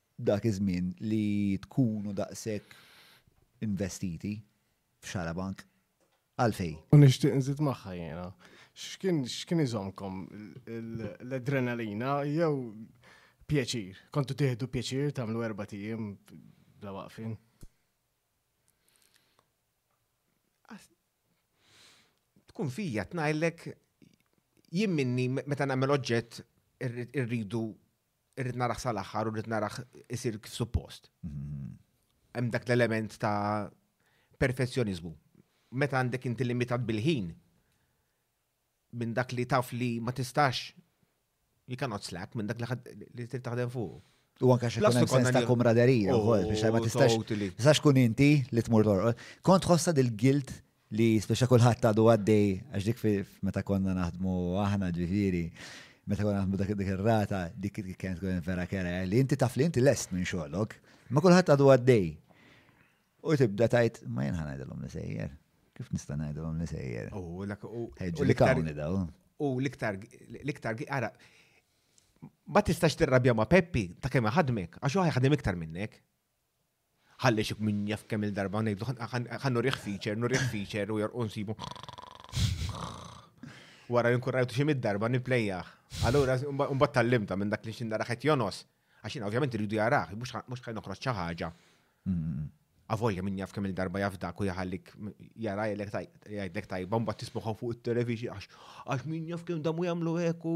Dak iż-żmien li tkunu daqshekk investiti f'Xarabank. Għalfejn? U nixtieq nżid magħha jiena. X'kien iżommkom l-adrenalina jew pjaċir? Kontu tieħdu pjaċir tagħmlu erba' tiem bla waqfin? tkun fija tnajlek jien minni meta nagħmel oġġett irridu irrid naraħ sal-aħħar u rrid naraħ isir kif suppost. Mhm. Hemm dak l-element ta' perfezzjonizmu. Meta għandek inti limitat bil-ħin minn dak li taf li ma tistax you cannot slack minn dak li trid taħdem fuq. U anka xi konna sens ta' kumraderija oh, wkoll biex ma tistax tistax kun inti li tmur torqod. Kont ħossa dil-guilt li speċa kullħat għadu għaddej, għax dik meta konna naħdmu aħna ġifiri, meta konna naħdmu dak ir-rata, dik kienet kien vera kera, eh, li inti taf li inti lest minn xogħlok, ma kullħat għadu għaddej. U tibda tajt, ma jenħan għajdilom li sejjer. Kif nista' ngħidilhom li sejjer? U l-iktar daw. U l-iktar l-iktar ara ma tistax tirrabja ma' Peppi ta' kemm ħadmek għax ħadem iktar minnek. Ħalli xi min jaf kemm il-darba ngħidlu ħan nurih feature, nurih feature u jorqu nsibu. Wara li nkun rajtu xi mid-darba nipplejjah. Allura mbagħad tallimta minn dak li xi nara qed jonos. Għax jiena ovvjament irridu jarah, mhux ħaj noħroġ xi ħaġa. Mm-hmm. Avolja min jaf kemm il-darba jaf dak u jħallik jara jgħidlek tajba mbagħad tismaħu fuq it-television għax min jaf kemm damu jagħmlu hekk u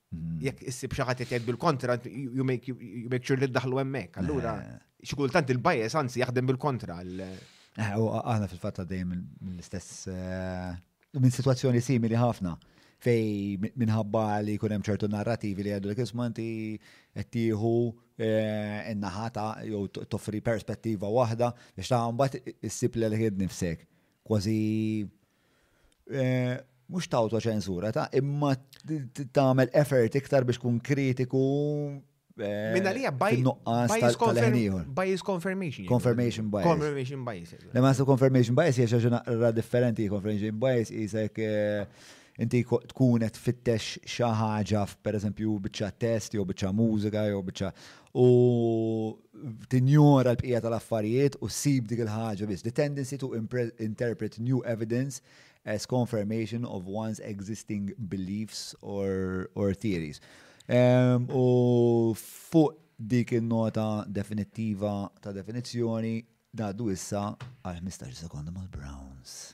Jekk issib xi ħadd jgħid bil-kontra, you make sure li ddaħlu hemmhekk. Allura, xi kultant il-bias anzi jaħdem bil-kontra. Eh, u aħna fil-fatt għaddej mill-istess eh, minn situazzjoni simili ħafna fej minħabba li kunem ċertu narrativi li għadu l kismanti għettiħu eh, n-naħata jew toffri perspettiva wahda biex ta' għambat issib l-ħid nifsek. Kważi Eh, mhux ta' autoċensura ta' imma tagħmel effort iktar biex tkun kritiku eh, Minna li by bias confirmation. Confirmation bias. Confirmation bias. Le ma confirmation bias jiex xi naqra differenti confirmation bias jisek eh, inti tkun qed fittex xi ħaġa pereżempju biċċa test jew biċċa mużika jew biċċa u tinjora l-bqija tal-affarijiet u ssib dik il-ħaġa biss. The tendency to interpret new evidence as confirmation of one's existing beliefs or, or theories. Um, u fuq dik il-nota definittiva ta' definizzjoni dadu issa għal 15 sekonda mal-Browns.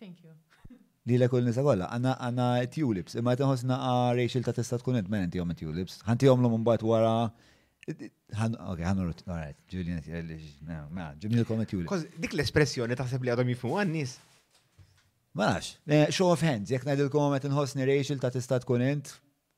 Thank you. Lilek u l-nisa kollha, għandna tulips, imma qed inħoss naqa' Rachel ta' tista' tkun int mela inti jom tulips. Ħantihom l mbagħad wara. Ok, ħanur, alright, Julian, mela, ġibnilkom tulips. Dik l-espressjoni taħseb li għadhom jifhmu għan-nies. Max, eh, show of hands, jekk ngħidilkom qed inħossni Rachel ta' tista' tkun int,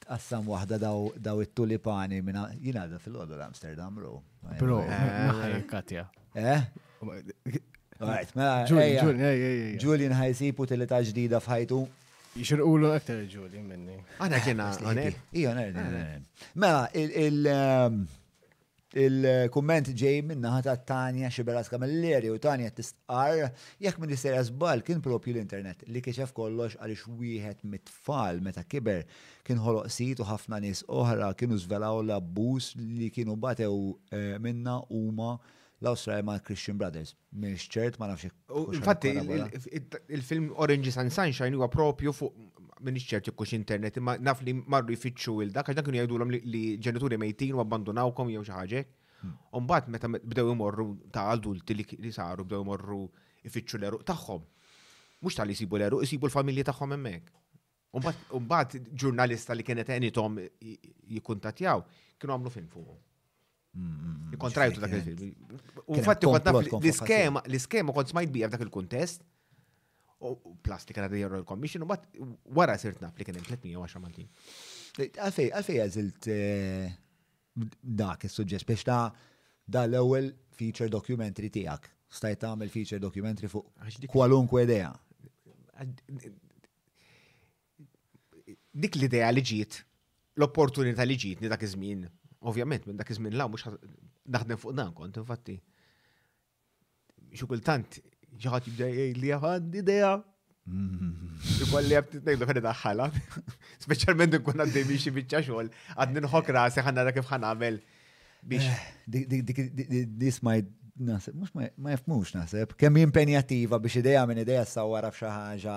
Tqassam waħda daw it-tulipani minn jien għadha fil-qodol Amsterdam Row. Bro, naħħalek Katja. Eh? Alright, mela. Julian ħajsib utilità ġdida f'ħajtu. Jxirqulu aktar Julian minni. Għana kena. Ija, Mela, il- ehm, Il-kumment ġej min-naħa ta' Tania Sciberras Camilleri u Tania tistqarr, Jekk m'iniex sejra żball kien propju l-internet li kixef kollox għaliex wieħed mit-tfal meta kiber kien ħoloq sit u ħafna nies oħra kienu żvelaw l-abbuż li kienu batew minnha huma l-Awstraljani mal-Christian Brothers. Mhix ċert ma nafx. Infatti il-film Oranges and Sunshine huwa propju fuq mhix ċert jekkux internet imma naf li marru jfittxu il dak għax dak kienu jgħidulhom li ġenituri mejtin u abbandunawkom jew xi ħaġa. Hmm. Umbagħad meta bdew imorru ta' adulti li saru bdew imorru jfittxu l-eruq tagħhom. Mhux tal jisibu l-eruq, isibu l-familji tagħhom hemmhekk. Umbagħad ġurnalista li kienet għenitom jikkuntatjaw kienu għamlu film fuqhom. Kontrajtu dak il-film. U fatti kont naf l-iskema, l-iskema kont smajt bija f'dak il-kuntest. U plastik għadha jirru l-commission, u bat wara sirt naf li kien hemm 310 Maltin. Għalfej, għalfej għazilt eh, dak il-sujġest biex ta' da l-ewel feature documentary tijak. Stajt tagħmel feature documentary fuq kwalunkwe idea. dik l-idea li ġiet, l-opportunità li ġietni dak iż-żmien, ovvjament minn dak iż-żmien la mhux naħdem fuq dan kont, infatti. Xi kultant xi ħadd jibda jgħid li għandi idea. Ikolli għab titnejdu fejn daħħala. Speċjalment nkun għaddej biex xi biċċa xogħol, għad ninħok rasi ħanna ra kif ħanamel biex. Eh, Disma naħseb, mux ma jifmux naħseb, kemm impenjattiva biex ideja minn ideja s-sawara f'xaħġa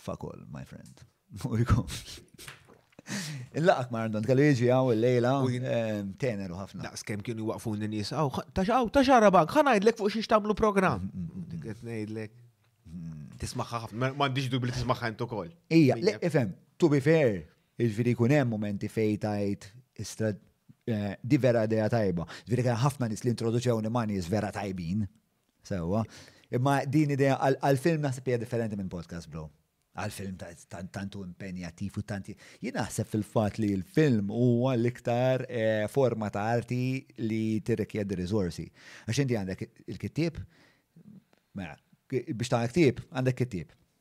Fuck all, my friend. U jkun. Il-laqak ma għandhom kellu jiġi għaw il-lejla ehm, teneru ħafna. Daqs kem kienu waqfu n-nis għaw, taxaw, taxara bank, ħanajdlek fuq xiex tamlu program. Mm, mm, mm. Diket nejdlek. Tismaxa ħafna, ma għandix dubli tismaxa jentu kol. Ija, le, ifem, to be fair, il-veri jiġifieri kunem momenti fej tajt eh, di vera ideja tajba. Ġviri jiġifieri kena ħafna nis li introduċew nimani vera tajbin. Sewwa. Imma din idea għal-film naħseb hija differenti minn podcast, bro. Għal-film tantu impenjattiv u tanti. Jien naħseb fil-fat li l-film huwa l-iktar eh, forma ta' arti li tirrikjedi riżorsi. Għax inti għandek il-kittib, mela, biex ta' kittib, għandek kittib.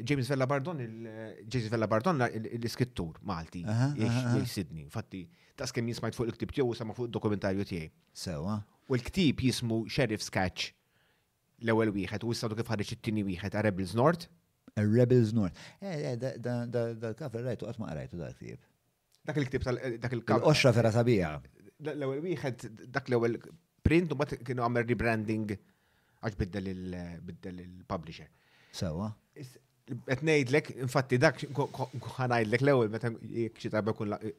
James Vella Bardon, James Vella Bardon, l-iskrittur Malti, jiex Sydney. Fatti, ta' skem jismajt fuq il-ktib tiegħu sama fuq dokumentarju tiegħi. Sewa. U l-ktib jismu Sheriff's Catch l-ewwel wieħed u jistadu kif ħareġ it-tieni wieħed A Rebels North. A Rebels North. Eh, eh da l-kafe rajtu qatt ma qrajtu dal-ktib. Dak il-ktib tal dak il-kap. Il-qoxra vera sabiħa. L-ewwel wieħed dak l-ewwel print u bat kienu għamel rebranding għax biddel il-publisher. Sewa. Qed ngħidlek, infatti dak ngħidlek l-ewwel meta jekk xi darba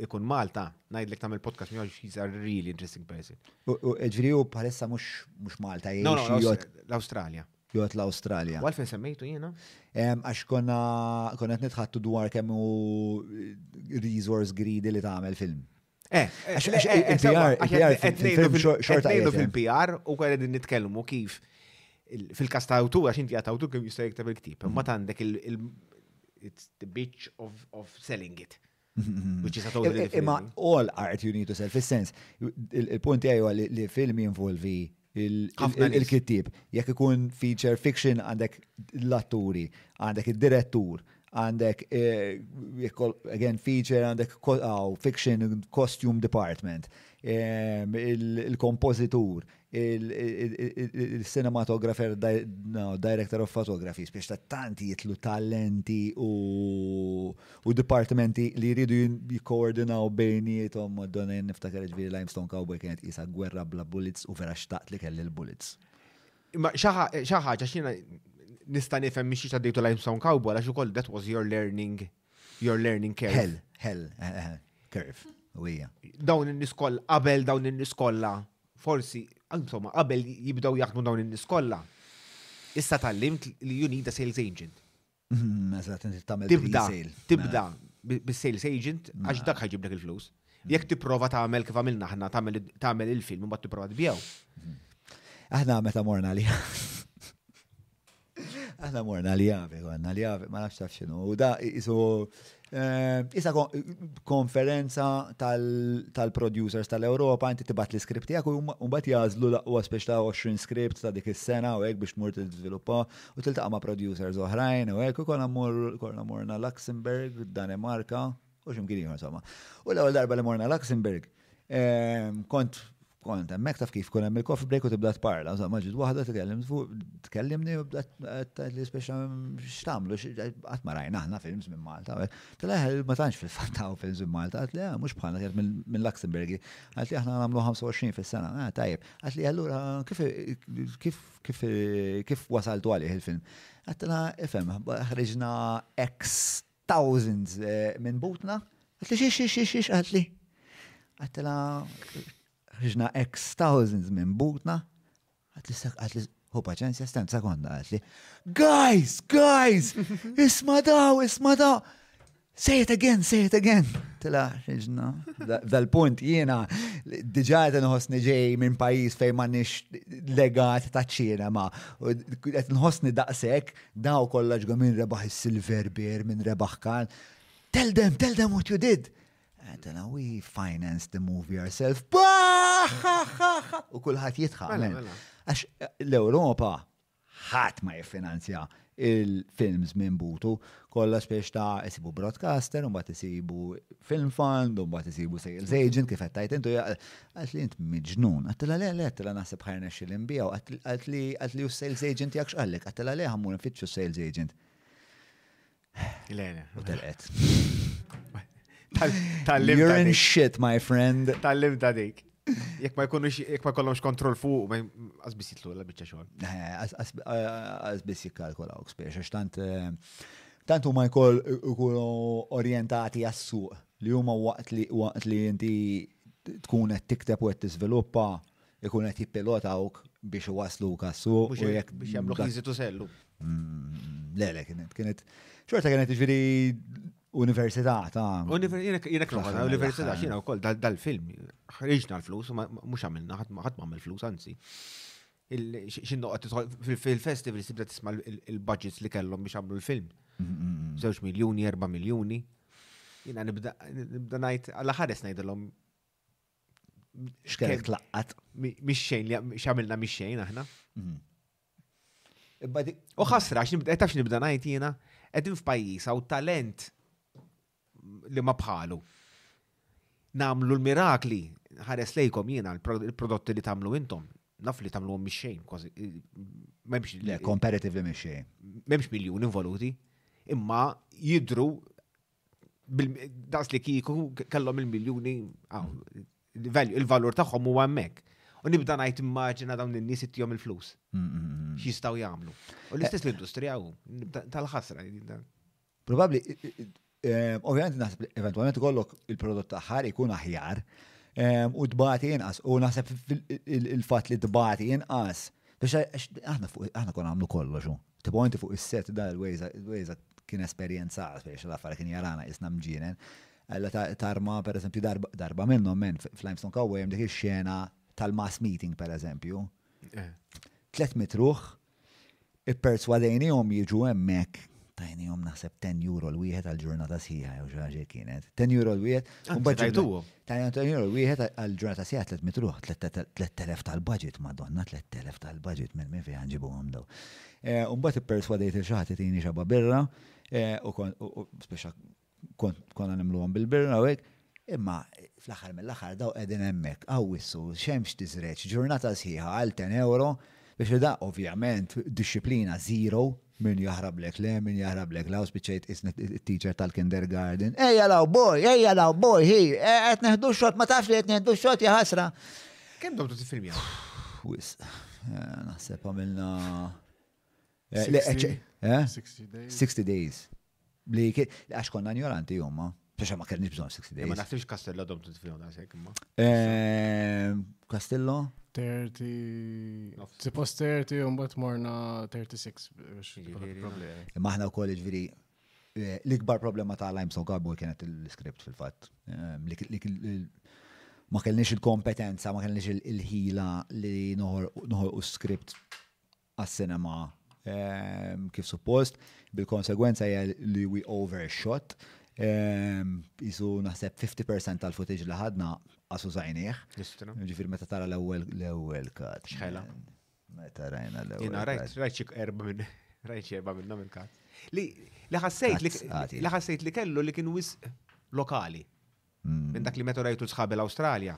ikun Malta, ngħidlek tagħmel podcast miegħu xi sar really interesting person. U ġifieri hu bħalissa mhux Malta jgħix l-Awstralja. Jgħod l-Awstralja. Għalfejn semmejtu jiena? Għax konna konna qed nitħattu dwar kemm hu resource greedy li tagħmel film. Eh, għax eh, eh, eh, il-PR, il-PR, il-PR, fil-PR u għed nitkellmu kif fil-kas ta' awtur, għax inti għat awtur kif jista' jikteb il-ktib, ma mm. għandek il-bitch of selling it. Which is a totally different Imma all art you need to sell, fil-sens, il-punt għajwa li film jinvolvi il-kittib, jekk ikun feature fiction għandek l-atturi, għandek il-direttur, għandek, eh, again, feature għandek fiction costume department, ehm, il-kompozitur, il-cinematographer, director of photography, biex ta' tanti jitlu talenti u dipartimenti li jridu jikkoordinaw bejnietom madonna jen niftakar ġviri Limestone Cowboy kienet jisa gwerra bla bullets u vera xtaqt li kelli l-bullets. Ma xaħġa xina nista nifem miex xiex għaddejtu Limestone Cowboy għax ukoll that was your learning your learning curve. Hell, hell, eh, eh, curve, u hija. Dawn in-niskoll, qabel dawn in-niskolla Forsi, insomma, qabel jibdew jaħdmu dawn in-nies kollha, issa tallimt li you need a sales agent. Mhm, eżatt, inti tagħmel Tibda, pre-sale. tibda bi- bis-sales agent għax dak ħajġiblek il-flus. Jekk tipprova tagħmel kif għamilna aħna, tagħmel tagħmel il-film u mbagħad tipprova tbiegħu. Aħna meta morna li. Aħna morna li għavi, għanna li għavi, ma nafx taf xinu. U da, isu, eh, isa konferenza tal-producers tal-Europa, inti tibat li skript tijak, u bat jazlu laqwa spiex ta' 20 skript ta' dik is-sena, u għek biex mur t-izviluppa, u tiltaqa ma' producers oħrajn, u għek, u konna morna Luxemburg, Danemarka, U ximkien ieħor insomma. U l-ewwel darba li morna Luxemburg, ehm, kont kont hemmhekk taf kif kun hemm il-coffee break u tibda tparla, insomma ġid waħda tkellem fuq tkellimni u bda li speċa x'tagħmlu qatt ma rajna aħna films minn Malta. Tleħ eh, ma tantx fil-fatt hawn films minn Malta, qed li ah, mhux bħalna kienet minn Luxemburgi. Qed li aħna nagħmlu 25 fis-sena, ah tajjeb. Qed li allura kif kif kif kif wasaltu għalih il-film. Qed ifhem, ħriġna ex thousands minn butna, għat li xiex, xiex, xiex, għat li. Għat la, ħġna ex thousands minn butna, għat li, għat li, hu paċenzja, stent sekonda, għat li, guys, guys, isma daw, isma daw. Say it again, say it again. Tila, xieġna. Dal-punt jiena diġa għet nħosni ġej minn pajis fej ma nix legat ta' ċinema. Għet nħosni daqsek Daw kollha ġga min rebaħ is-silver bear, min rebaħ kar. Tell them, tell them what you did. Għetela, eh, we financed the movie ourselves. U kullħat jitħaq. Mela, mela. Għax eh, l-Europa ħat ma jiffinanzja il-films minn butu, kolla spiex ta' jisibu broadcaster, un bat jisibu film fund, un bat jisibu sales agent, kif għettajt intu, Qalt li int miġnun. Għattilha le, le, għattilha naħseb ħa jirnexxili nbiegħu. Qalt li qalt li s-sales agent tiegħek x'qallek? Għattilha le ħammur nfittxu s-sales agent. Le, le. U telqet. Tal-lim. You're in shit, my friend. Tal-lim ta' dik. Jek ma jkunux, jek ma jkollhomx kontroll fuq, ma għazbis jitlu la bicċa xogħol. Għazbis eh, jikkalkolaw spiex, għax tant eh, tant huma jkoll ikunu orientati għas-suq li huma waqt li waqt li inti tkun qed tikteb u qed tiżviluppa ikun qed jippilotawk biex iwasluk għas-suq. Mhux hekk biex jagħmlu ħiżitu sellu. Mm, le, le, kienet, kienet, xorta kienet ġviri università ta' Jena kroħa, ta' università, xina u koll, dal-film, ħriġna l-flus, mux għamilna, ħat ma għamil flus, anzi. Xinnoqgħod tidħol fil-festival tibda tisma' l-budgets li kellhom biex għamlu l-film. Żewġ miljuni, erba' miljuni. Jiena nibda ngħid għal ħares ngħidilhom x'kellek tlaqqat. Mix xejn li x'għamilna mix xejn aħna. Mhm. U ħasra, tafx nibda ngħid jiena, qegħdin f'pajjiż hawn talent li ma bħalu. Namlu l-mirakli, ħares lejkom jiena l-prodotti li tamlu intom, naf li tamlu għom xejn, kważi. Memx. Le, comparatively miex xejn. Memx miljoni involuti, imma jidru daqs li kiku kellhom il-miljuni il-valur tagħhom huwa hemmhekk. U nibda ngħid immaġina dawn in-nies ittihom il-flus. X'jistgħu jagħmlu. U l-istess l-industrija hu tal-ħasra. Probabbli, ovvjament naħseb li eventwalment ikollok il-prodott taħħar ikun aħjar u tbati inqas u naħseb il-fatt li tbati inqas biex aħna kon għamlu kollox. Tipo inti fuq is-set dal wejza kien esperjenza biex l-affar kien jarana isna mġienen. Għalla tarma, per eżempju, darba minnhom men fl-Limestone Cowboy hemm dik ix-xena tal-mass meeting, per eżempju. Eh. Tlet mitruħ Ipperswadejniehom jiġu hemmhekk, tajniehom naħseb 10 euro l-wieħed għal ġurnata sħiħa jew xi ħaġa kienet. 10 euro l-wieħed. Tajniehom 10 euro l-wieħed għal ġurnata sħiħa 300 ruħ, 3000 tal-budget, madonna 3000 tal-budget minn min fejn ġibuhom daw. Eh, Umbagħad ipperswadejt il xi ħadd itini xaba birra eh, u speċa konna nimluhom bil-birra u hekk, imma fl-aħħar mill-aħħar daw qegħdin hemmhekk, awwissu, xemx tiżreġ, ġurnata sħiħa għal 10 euro, biex da ovvjament disciplina zero, min jahrablek le, min jahrablek law, spiċċejt it-teacher tal-kindergarten, ejja law boy, ejja law boy, hi, qed neħdu xot, ma tafx li qed neħdu xot jaħasra. Kemm domtu tifilmja? Wis, eh, naħseb għamilna 60 days. Li għax konna ignoranti jomma. Biex ma kellni bżon 60 days. Ma nafx Castello dom t-tfilom da sekk imma. Castello? 30. Suppost 30 un bat morna 36. Imma ħna u koll ġviri. L-ikbar problema ta' Limestone Carbon kienet l-script fil-fat. Ma kellniex il-kompetenza, ma kellniex il-ħila li noħor u script għas-sinema kif suppost, bil-konsegwenza hija li we overshot. Isu naħseb 50% tal-footage li ħadna qasu zajnieh. Ġifieri meta tara l-ewwel l-ewwel kat. Xħela. Meta rajna l-ewwel. Jina rajt rajt xi erba' minn rajt xi erba' minnhom il-kat. Li ħassejt li ħassejt li kellu li kien wisq lokali. Minn dak li meta rajtu sħabi l-Awstralja.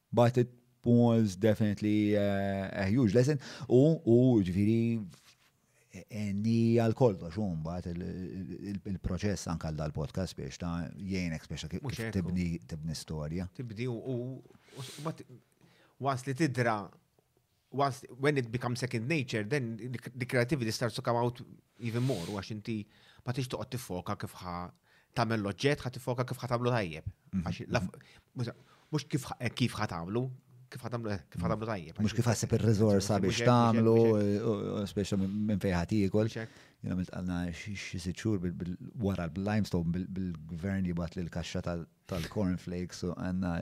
But it was definitely a huge lesson u u ġviri enni għal kollox u mbagħad il-proċess anke għal dal-podcast biex ta' jgħinek biex kif tibni tibni storja. Tibni u wasli tidra once, when it becomes second nature, then the creativity starts to come out even more, għax inti ma tix toqgħod tifoka kif ħa tagħmel l-oġġett, ħa tifoka kif ħa tagħmlu tajjeb. Mhm. Mhux kif eh, kif ħa tagħmlu, kif ħa tagħmlu eh, kif ħa tagħmlu tajjeb. Mhux kif ħassib ir-riżorsa biex tagħmlu, eh, speċa minn fejn ħadd jiekol. Jiena milt għandna xi sitt xhur wara l-limestone bil-gvern jibgħat lil kaxxa tal-cornflakes u għanna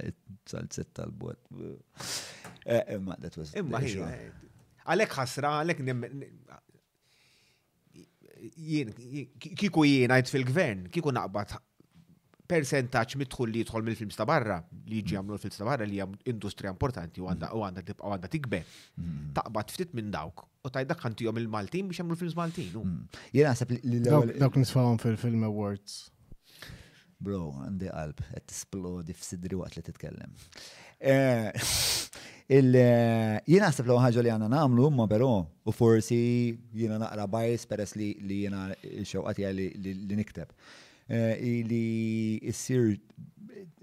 salzet tal-bot. Eh, eh, imma that was. Imma eh, Għalek ħasra, għalek jien, kiku jien għajt fil-gvern, kiku naqbad percentaċ mitħul li jidħol mill-films ta' barra, li jġi għamlu l-films ta' barra li hija industrija importanti u għanda tibqa' għanda tikber. Mm-hmm. Taqbad ftit minn dawk U tajt dak kantijom il-Maltin biex jamlu films Maltin. Hmm. Jena għasab li l-ewel. Dak nisfawom fil-Film Awards. Bro, għandi qalb, għed t-splodi f-sidri waqt li t-tkellem. Eh, eh, jena għasab l ħagġa li għanna namlu, ma pero, u forsi jena naqra bajs peress li jena xewqati għalli li nikteb. Eh, li jissir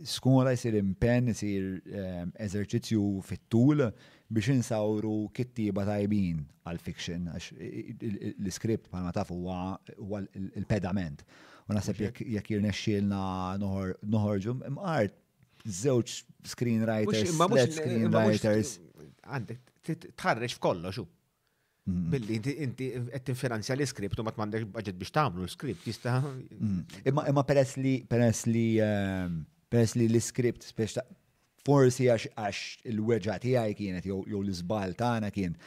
skola jisir impen, jisir ehm, eżerċizzju fit-tul, biex insawru kittieba tajbin għall-fiction, għax l-iskript bħalma taf huwa l-pedament. U naħseb jekk jirnexxielna noħorġu mqart żewġ screenwriters, screenwriters. Għandek tħarreġ f'kollox. Mm. Billi inti qed tinfinanzja l-iskript u ma tmandek budget biex tagħmlu l-iskript jista' mm. imma imma peress li peress li ehm, peress li l-iskript speċta forsi għax għax il-weġa tiegħi kienet jew l-iżbal tagħna kien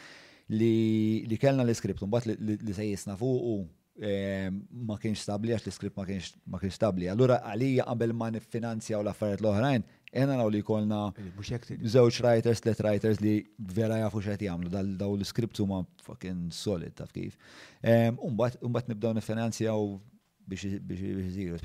li kellna l-iskript mbagħad li se jisna fuqu ma kienx stabbli għax l-iskript ma kienx stabbli. Allura għalija qabel ma niffinanzjaw l-affarijiet l-oħrajn, ejna naraw li jkollna żewġ writers, tliet writers li vera jafu x'qed jagħmlu daw l-iskript huma fucking solid taf kif. Umbagħad nibdew niffinanzjaw biex iżiru.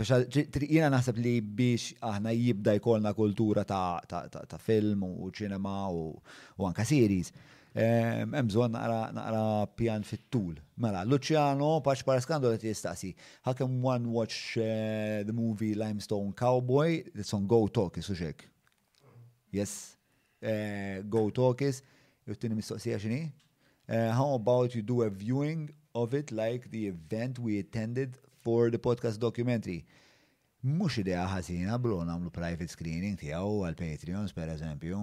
Jiena naħseb li biex aħna jibda jkollna kultura ta' film u ċinema u anka series, Hemm bżonn naqra naqra pjan fit-tul. Mela, Luciano Paċ Paraskando qed jistaqsi. How can one watch eh, the movie Limestone Cowboy? It's on Go Talk, isu xek. Yes. Eh, Go Talk is. Juttini mistoqsija xini? Eh, how about you do a viewing of it like the event we attended for the podcast documentary? Mux idea ħazina bro namlu private screening tijaw għal-Patreons, per eżempju.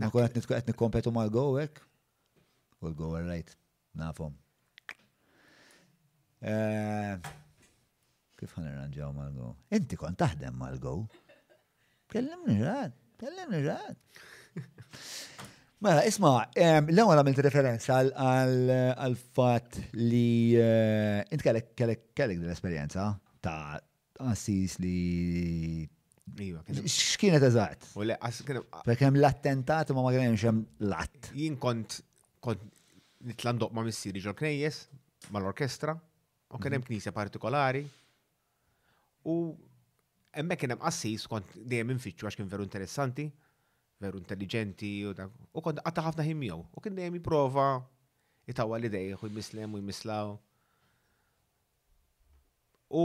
Nkun qed nitkun qed nikkompetu mal-gowek u l-gower rajt nafhom. Eh, kif ħan irranġaw mal-go? Inti kont taħdem mal-go. Kellimni rad, kellimni rad. Mela, isma, l-ewwel għamilt referenza għal fatt li eh, int kellek kellek kellek l-esperjenza ta' Tqassis li. Iva, kien. X'kienet eżatt? U le, kien. Fekem l-attentat ma ma kien hemm l-att. Jien kont kont nitlandoq ma' missieri ġol knejjes mal-orkestra u kien hemm mhm. knisja partikolari u hemmhekk kien hemm qassis kont dejjem infittxu għax kien veru interessanti, veru intelligenti u dak. U kont qatta' ħafna ħin miegħu u kien dejjem jipprova jitawwa l-idej u jmislem u jmislaw. U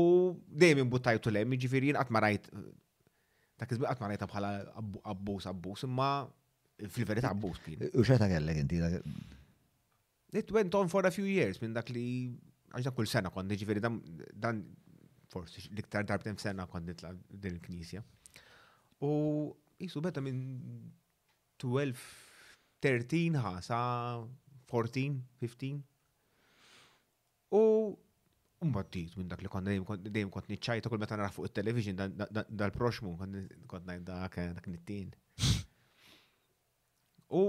dejjem imbuttajtu lem, jiġifieri jien qatt ma rajt dak iż-żmien qatt ma rajtha bħala abbuż abbuż, imma fil-verità abbuż kien. U xeta kellek inti? It went on for a few years minn dak li għax dak kull sena kont jiġifieri dan forsi l-iktar darbtem sena kont nitla' din il-knisja. U jisu beta minn 12, 13 ħasa 14, 15. U mbaddit minn dak li konna dejjem kont niċċajta kull meta nara fuq it-television dal-proxmu kont ngħid dak eh, dak nittin. U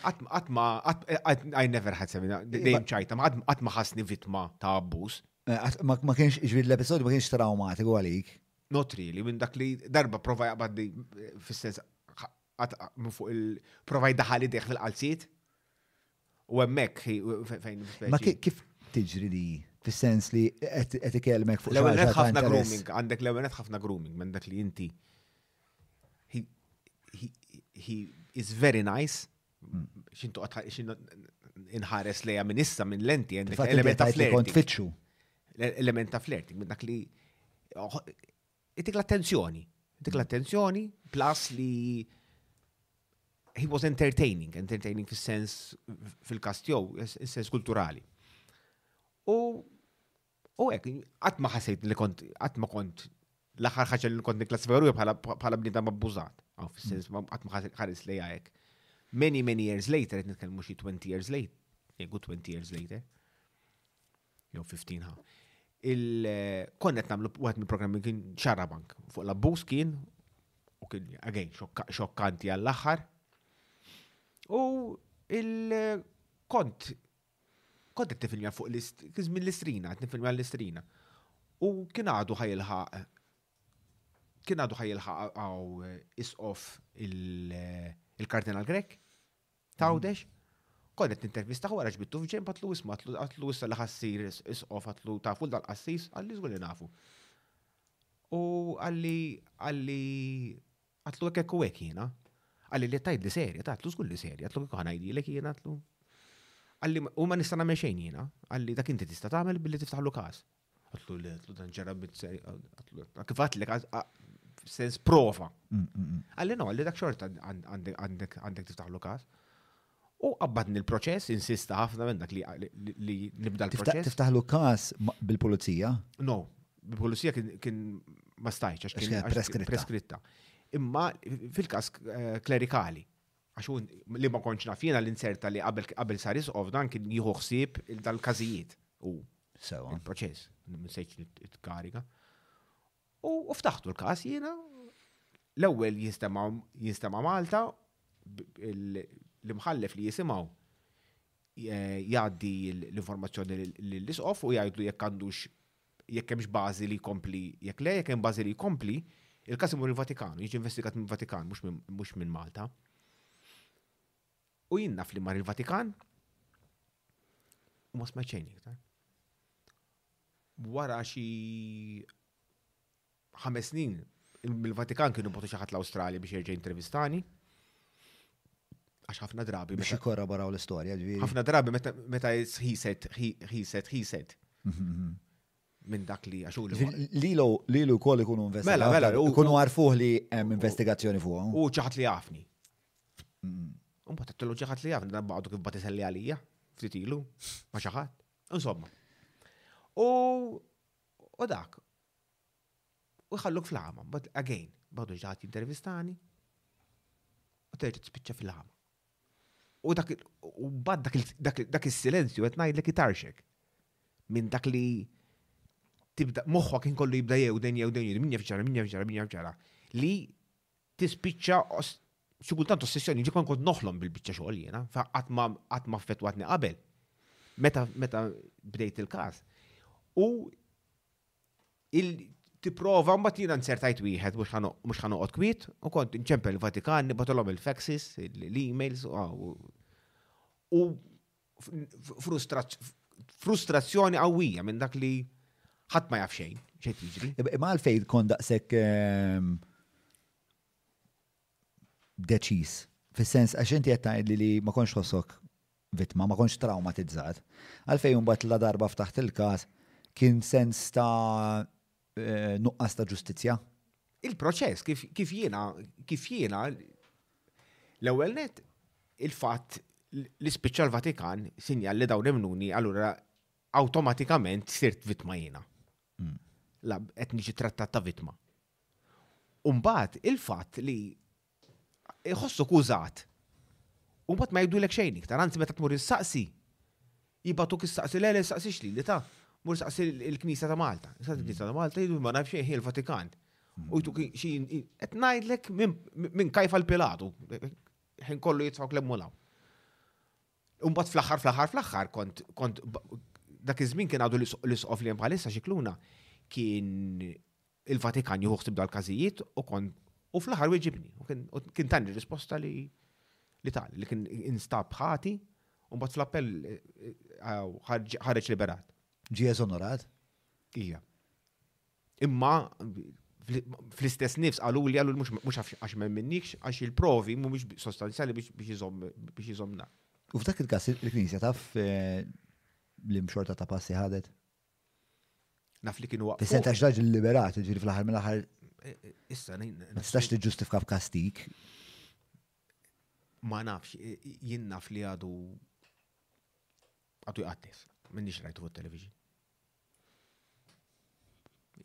qatt ma I never had semina dejjem ċajta, qatt ma ħassni vittma ta' abbuż. Eh, ma kienx ġbir l-episodju ma kienx traumatiku għalik. Not really, minn dak li darba prova jaqbad fis-sens minn fuq il-prova jdaħal idejh fil-qalziet. U hemmhekk fejn. Ma kif tiġri li fis-sens li qed ikellmek fuq l-ewwel qed ħafna grooming, għandek l-ewwel qed ħafna grooming minn dak li inti he is very nice hmm. xintu inħares lejha minn issa minn lenti għandek element ta' flirting. Kont fitxu. Element ta' flirting minn dak li Itik l-attenzjoni. Itik l-attenzjoni, plus li he was entertaining, entertaining fil-sens fil-kast jow, fil-sens kulturali. U u hekk, qatt ma ħasejt li kont qatt ma kont l-aħħar ħaġa li kont nikklassifika ruħi bħala bniedem abbużat. Aw fis-sens ma qatt ma ħares li hekk. Many many years later qed nitkellmu xi 20 years later, jgħidu 20 years later. jew 15 ha. Konna qed nagħmlu wieħed mill-programmi kien xarabank fuq l-abbuż kien u kien again xokkanti għall-aħħar. U il-kont kont qed nifilmja fuq l-istrina, l-istrina, qed nifilmja l-istrina. U kien għadu ħajilħaq kien għadu ħajilħaq għaw isqof il-Kardinal Grek Tawdex? Kont qed nintervistaħ wara ġbittu f'ġenb għatlu isma' għatlu issa li ħassir isqof għatlu tafu dal-qassis għalli żgur li nafu. U għalli għalli għatlu hekk hekk u hekk jiena. Għalli li tajt li serja, għatlu żgur li serja, għatlu kif ngħidilek jiena għatlu. Għalli u ma nista' nagħmel xejn jiena, għalli dak inti tista' tagħmel billi tiftaħlu każ. Għatlu li għatlu dan ġara bizzeri, għatlu kif għatlek sens prova. Mm, mm, mm. Għalli no, għalli dak xorta għandek tiftaħlu kas. U għabbadni l-proċess, insista ħafna minn dak li nibda l-proċess. Tiftaħlu kas bil-pulizija? No, bil-pulizija kien ma stajċ, għax kien preskritta. Imma fil-kas eh, klerikali, għax hu li ma kontx naf jiena l-inserta li qabel qabel sar isqof dan kien jieħu ħsieb dal-każijiet u Sewa. il-proċess, msejċ it-kariga. U u ftaħtu l-każ jiena l-ewwel jinstema' jinstema' Malta b- il- l-imħallef li jisimgħu eh, jgħaddi l- l-informazzjoni lill- lill-isqof u jgħidlu jekk għandux jekk hemmx bażi li jkompli, jekk le, jekk hemm bażi li jkompli, il-każ imur il-Vatikan, jiġi investigat minn Vatikan mhux minn Malta. U jien naf li mar il-Vatikan u ma smajt xejn iktar. Wara xi ħames snin mill-Vatikan kienu botu xi ħadd l-Awstralja biex jerġa' intervistani. Għax ħafna drabi. Biex jikorraboraw l-istorja, ġviri. Ħafna drabi meta he said, he said, he said. Mhm. Minn dak li għaxu li. Lilu kol ikunu investigat. Mela, mela. Ikunu għarfuħ li hemm investigazzjoni fuq. U ċaħat li għafni. Mhm. Un bat t-tellu ċaħat li għafni, dan baqdu kif bat iselli għalija, ftit ilu, ma ċaħat. Insomma. U, u dak, U jħalluk fl-għama, mbagħad again, mbagħad mhux ħadd jintervistani u terġa' tispiċċa fil-għama. U dak u mbagħad dak is-silenzju qed ngħidlek itarxek minn dak li tibda moħħok kien kollu jibda jew dejn jew dejn min jafġara, min jafġara, min jafġara li tispiċċa xi kultant ossessjoni ġikon kont noħlom bil-biċċa xogħol jiena, fa qatt ma fetwatni qabel. Meta meta bdejt il-każ. U Tipprova mbagħad jiena nsertajt wieħed mhux ħanoqgħod kwiet u kont nċempel il-Vatikan nibgħatilhom il-faxes, l-emails u frustrazzjoni qawwija minn dak li ħadd ma jaf xejn xejn jiġri. Imma għalfejn kont daqshekk ehm, deċiż. Fis-sens, għax inti qed tgħidli li ma kontx tħossok vittma, ma kontx trawmatizzat. Għalfejn imbagħad la darba ftaħt il-każ kien sens ta' eh, nuqqas ta' ġustizzja? Il-proċess kif jiena kif jiena l-ewwel net il-fatt li spiċċa l-Vatikan sinjal li dawn imnuni allura awtomatikament sirt vittma jiena. Mm. La qed niġi trattat ta' vittma. U mbagħad il-fatt li jħossok użat u mbagħad ma jgħidulek xejn iktar, anzi meta tmur issaqsi jibatuk issaqsi le le saqsix li li ta' mur saqsi il-Knisja ta' Malta. Saqsi il-Knisja ta' Malta jgħidu ma nafx xejn il-Vatikan. U jtuk xi qed ngħidlek minn kajfa l-Pilatu. Ħin kollu jitfgħu klemmulaw. Umbat fl-axar, fl-axar, fl-axar, kont, kont, dak iż-żmien kien għadu l-isqof li bħalissa xikluna, kien il-Vatikan jieħu ħsieb dal-każijiet u kon u fl-aħħar weġibni. U kien tani risposta li li tal li kien instab ħati u mbagħad fl-appell eh, ħareġ liberat. Ġie eżonorat? Ija. Imma fl-istess nifs għalu li għalu mux għax ma minnikx għax il-provi mux sostanzjali biex jizomna. U f'dak il-kas il-Knisja taf eh, li mxorta ta' passi ħadet? Naf li kienu waqfu. Fis-sens għax raġel liberat, ġiri fl-aħħar mill-aħħar. E, e, issa, ma tistax tiġġustifika b'kastik. Ma nafx, e, jien naf li għadu għadu jgħattis, minnix rajtu fuq television.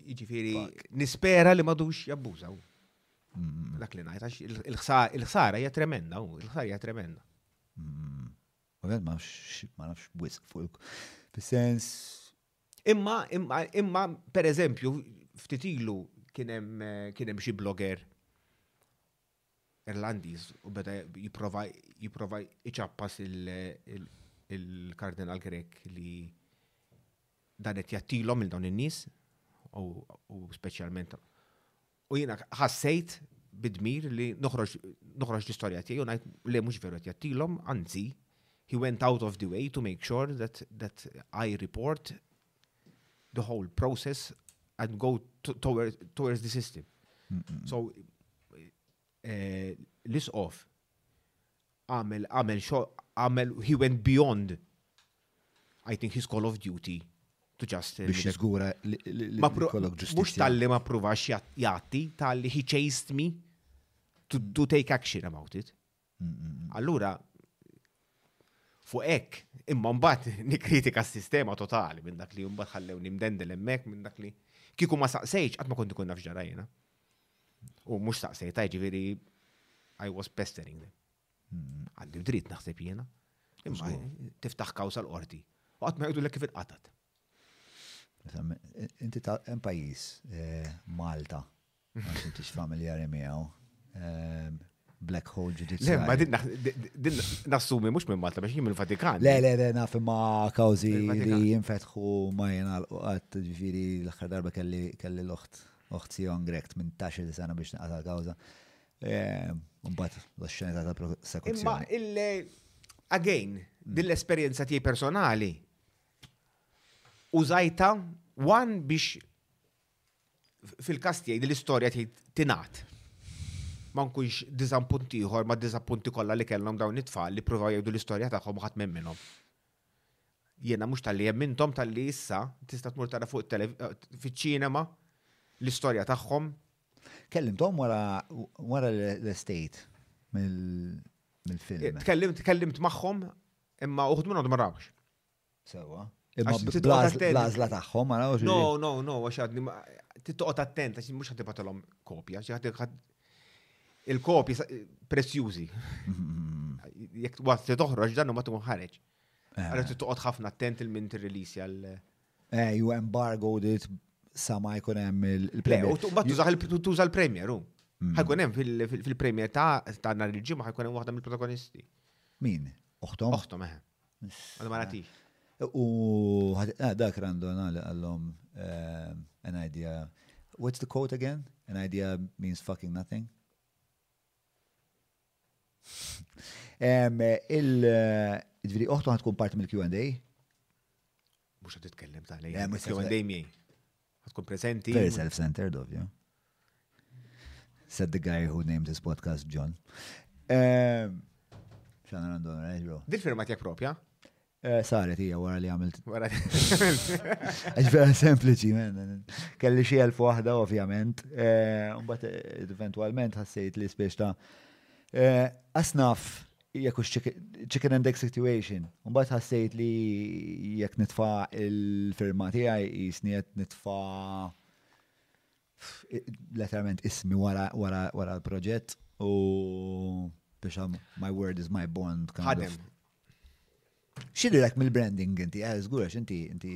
Iġifiri, nispera li madux jabbużaw. Mm. Dak li najt, il-ħsara hija tremenda, il-ħsara hija tremenda. Mm. Ovvjament ma nafx ma nafx wisq fuq fis-sens. Imma imma imma pereżempju ftit ilu kien hemm kien hemm xi blogger Irlandiż u beda jipprova jipprova iċappas il-Kardinal Grek li dan qed jattilhom il dawn in-nies u speċjalment U jiena ħassejt bid-dmir li noħroġ noħroġ l-istorja tiegħi u ngħid le mhux veru qed jattilhom, anzi, he went out of the way to make sure that, that I report the whole process and go to, towards, towards the system. So, uh, eh, l-isqof Għamel għamel xogħol għamel he went beyond I think his call of duty to just biex jiżgura jkollok ġustizzja. Mhux talli ma pruvax jagħti, talli he chased me to, to take action about it. Allura fuq hekk, imma mbagħad nikkritika s-sistema totali minn dak li mbagħad ħallew nimdendel hemmhekk minn dak li kieku ma saqsejx qatt ma kont ikun naf ġarajna. U mux staqsejta, ġiviri, I was pestering them. Hmm, għandi dritt naħseb jena. Imma tiftaħ kawsa l-qorti. U għat ma jgħidu l kif il-qatat. Inti ta' pajis eh, Malta, għax inti familjari miegħu. Eh, black hole ġudizzjarju. Ma din nassumi mhux minn Malta biex jien mill-Vatikan. Le, le, le, naf imma kawżi li jinfetħu ma jingħalqu qatt ġifieri l-aħħar darba kelli kelli l-oħt oħt Sion Grekt minn tax li sena biex naqata kawża. Eh, mbagħad l-xena ta' prosekuzzjoni. Imma il again mm. din l-esperjenza tiegħi personali użajta one biex fil-każ tiegħi li l-istorja tgħid tingħad. Ma nkunx diżappunt ieħor ma' diżappunti kollha li kellhom dawn it-tfal li pruvaw jgħidu l-istorja tagħhom ħadd minn minnhom. Jiena mhux tal-li hemm intom tal-li issa tista' tmur tara fuq fiċ-ċinema l-istorja tagħhom. Kellimtom wara l-estate mill-film. Tkellimt magħhom imma uħud minnhom ma rawx. Sewa. Imma blażla tagħhom ma nafx. No, no, no, għax għadni tittoqgħod attent għax mhux ħad tibgħatilhom kopja, xi ħad il-kopji prezzjużi. Jekk waqt li toħroġ dan ma tkun ħareġ. Eh. Għalhekk tittoqgħod ħafna attent il-min tirrelease għal. Eh, ju embargo dit sa ma jkun hemm il-premier. U tuża l-premier, u. Mm. Ħajkun hemm fil-premier ta' nhar il-ġimgħa ħajkun hemm waħda mill-protagonisti. Min? Oħtom? Oħtom, eħe. Eh. Għal maratif. U ah, dak randu għanali għallom eh, an idea. What's the quote again? An idea means fucking nothing. Eh, il-ġviri, eh, oħtu ħatkun parti mill-Q&A. Mhux qed titkellem ta' lejn. Eh, mhux se- Q&A miegħi. Ħad tkun preżenti. Very self-centered of you. Said the guy who named his podcast John. Eh, Xana għandu għamil, bro? Dil-firma tiegħek propja? Eh, Saret hija wara li għamilt. Wara Għax vera sempliċi, men. Kelli xie elf waħda, ovvjament. Eh, Mbagħad eh, eventualment ħassejt li spiex ta' eh, asnaf jekk hux chicken and egg situation. Mbagħad ħassejt li jekk nitfa' il-firma tiegħi jisni qed nitfa' letteralment ismi wara l-proġett u biex my word is my bond. Ħadem. Xidilek mill-branding inti, għazgur, eh, inti inti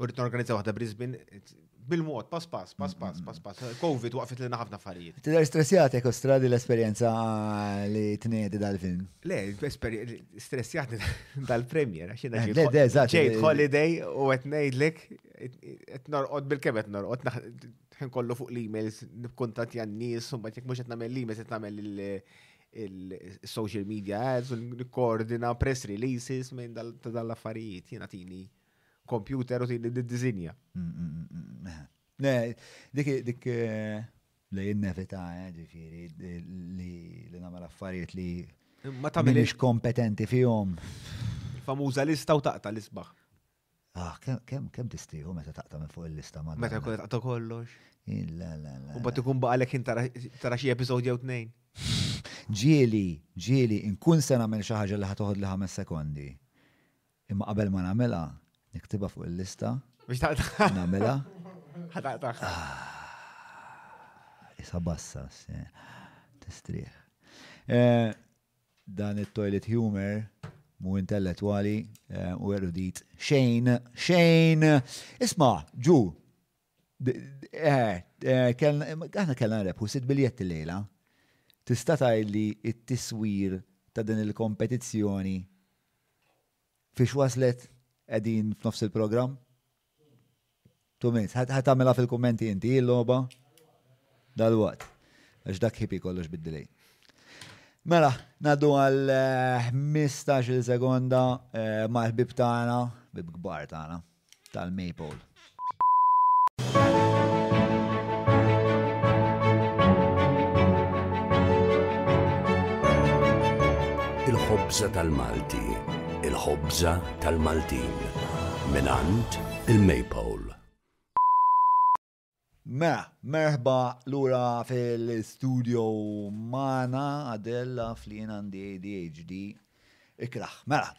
Urrit norganizzaw waħda Brisbane, bil-mod, pass pass, pass pass, pass pass. Covid waqfet li ħafna affarijiet. Tidher stressjat jekk stradi l-esperjenza li tnedi dal-film. Le, stressjat dal-premier, għax jena ġejt holiday u qed ngħidlek qed norqod bil-kemm qed norqod ħin kollu fuq l-emails nibkuntat jan nies u mbagħad jekk mhux qed nagħmel l-emails qed nagħmel il-social media ads u nikkoordina press releases minn dal-affarijiet jiena tini kompjuter u tgħidli diddiżinja. Dik dik li innevita ġifieri li nagħmel affarijiet li ma tagħmilx kompetenti fihom. Famuża lista u taqta' l-isbaħ. Ah, kem kem tistiħu meta taqta minn fuq il-lista ma. Meta jkun taqta kollox. La la la. U bat ikun baqalek jien tara xi episod jew tnejn. Ġieli, ġieli, inkun se nagħmel xi ħaġa li ħatoħod li ħames sekondi. Imma qabel ma nagħmilha, niktibha fuq il-lista. Biex taqta'. Nagħmilha. Ħataqtaħ. Ah, isa bassa, tistrieħ. Eh, dan it-toilet humor mu intellettuali eh, u erudit. Xejn, xejn. Isma, ġu, Eh, eh, aħna kellna rebħu sitt biljetti lejla. Tista' tgħidli t-tiswir ta' din il-kompetizzjoni fiex waslet qegħdin f'nofs il-programm? Tu minutes, ħat tagħmilha fil-kummenti inti l-logħba? Dal-waqt. Għax dak ħipi kollox bid-delay. Mela, naddu għal 15 eh, sekonda eh, mal-ħbib tagħna, bib kbar tagħna. tal-Maypole. Il-ħobża tal-Malti, il-ħobża tal-Maltin, mingħand il-Maypole. Mela, merħba lura fil-studio mana għadella flin għandi ADHD ikraħ. Mela,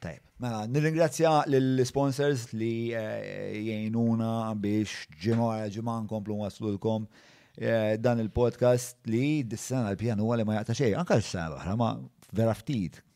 tajb. Mela, nirringrazzja l-sponsors li eh, jgħinuna biex ġimgħa wara ġimgħa nkomplu waslulkom eh, dan il-podcast li dis-sena l-pjan huwa li ma jaqta' xejn. Anka s-sena l-oħra ma vera ftit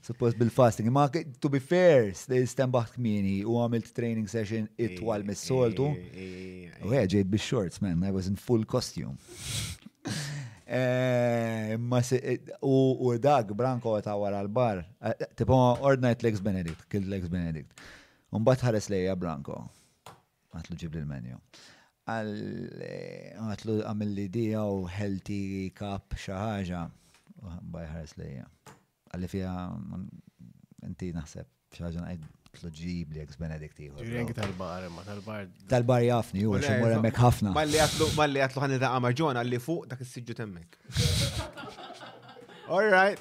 Suppost bil-fasting, ma to be fair, stembaħt kmini u għamilt training session itwal mis-soltu. U ġejt bi shorts, man, I was in full costume. Eh, eh, u dak branko ta' wara l-bar, eh, tipo ordnajt l-ex Benedict, kill l-ex Benedict. Umbat ħares lejja branko, għatlu ġib l-menju. Għatlu għamil li dija u healthy cup xaħġa, u ħares lejja. Qal li fiha inti naħseb xi ħaġa ngħid tlu ġib li ex Benedict ieħor. Ġifieri anke tal-bar imma tal-bar. Tal-bar jafni hu għax imur hemmhekk ħafna. Malli għatlu malli għatlu ħanni ta' Amar John għalli fuq dak is-siġġu temmek. All right.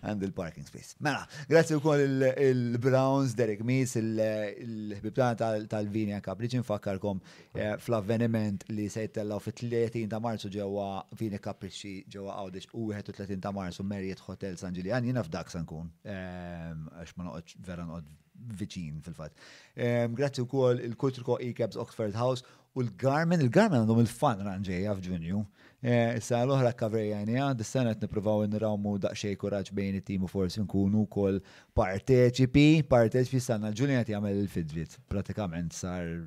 And the parking space. Mela, grazzi wkoll il-Browns, Derek Mees, il-ħbib tal-Vini għakab, li ċinfakkarkom Eh, fl-avveniment li se jittellaw fit-30 ta' Marzu ġewwa Vini Kaprixxi ġewwa Għawdex u 31 ta' Marzu Marriott Hotel San Ġiljan jiena f'dak se nkun ehm, għax ma noqgħodx vera noqgħod viċin fil-fatt. Ehm, grazzi wkoll il-Kultriko Ecabs Oxford House u l-Garmin, il-Garmin għandhom il-fan ranġeja f'Ġunju. Eh, issa l-oħra kavrejja jnija, dis-sena qed nippruvaw nrawmu daqsxejn kuraġġ bejn it-tim u forsi nkunu wkoll parteċipi, parteċipi sanna Ġuljan qed jagħmel il-fidvit pratikament sar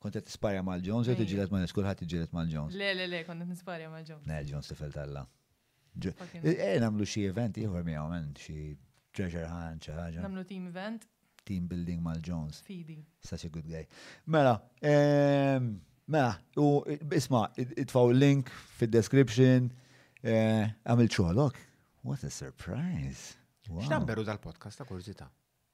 Kont qed tisparja mal-Jones jew tiġġieled ma' nies kulħadd jiġġieled mal-Jones. Le, le, le, kont qed nisparja mal-Jones. Le, Jones tifel talla. Eh, nagħmlu xi event ieħor miegħu men xi treasure hunt xi ħaġa. Nagħmlu team event. Team building mal-Jones. Fidi. Such a good guy. Mela, ehm, mela, u isma' itfaw link fid-description eh, għamil ċolok. What a surprise. X'namberu dal-podcast ta' kurzita?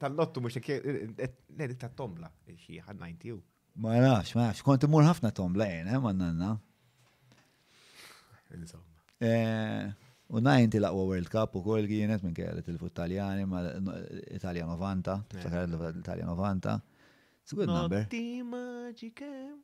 Tal-lottu mux l-edik ta' tombla, xie ħannajn tiju. Ma nafx, ma nafx, konti mur ħafna tombla jena, ma nanna. Eh, u najnti laqwa World Cup u kol kienet minn kajra tilfu Italjani, ma Italja 90, tiftakar l-Italja 90. It's a good number. Notti maġike.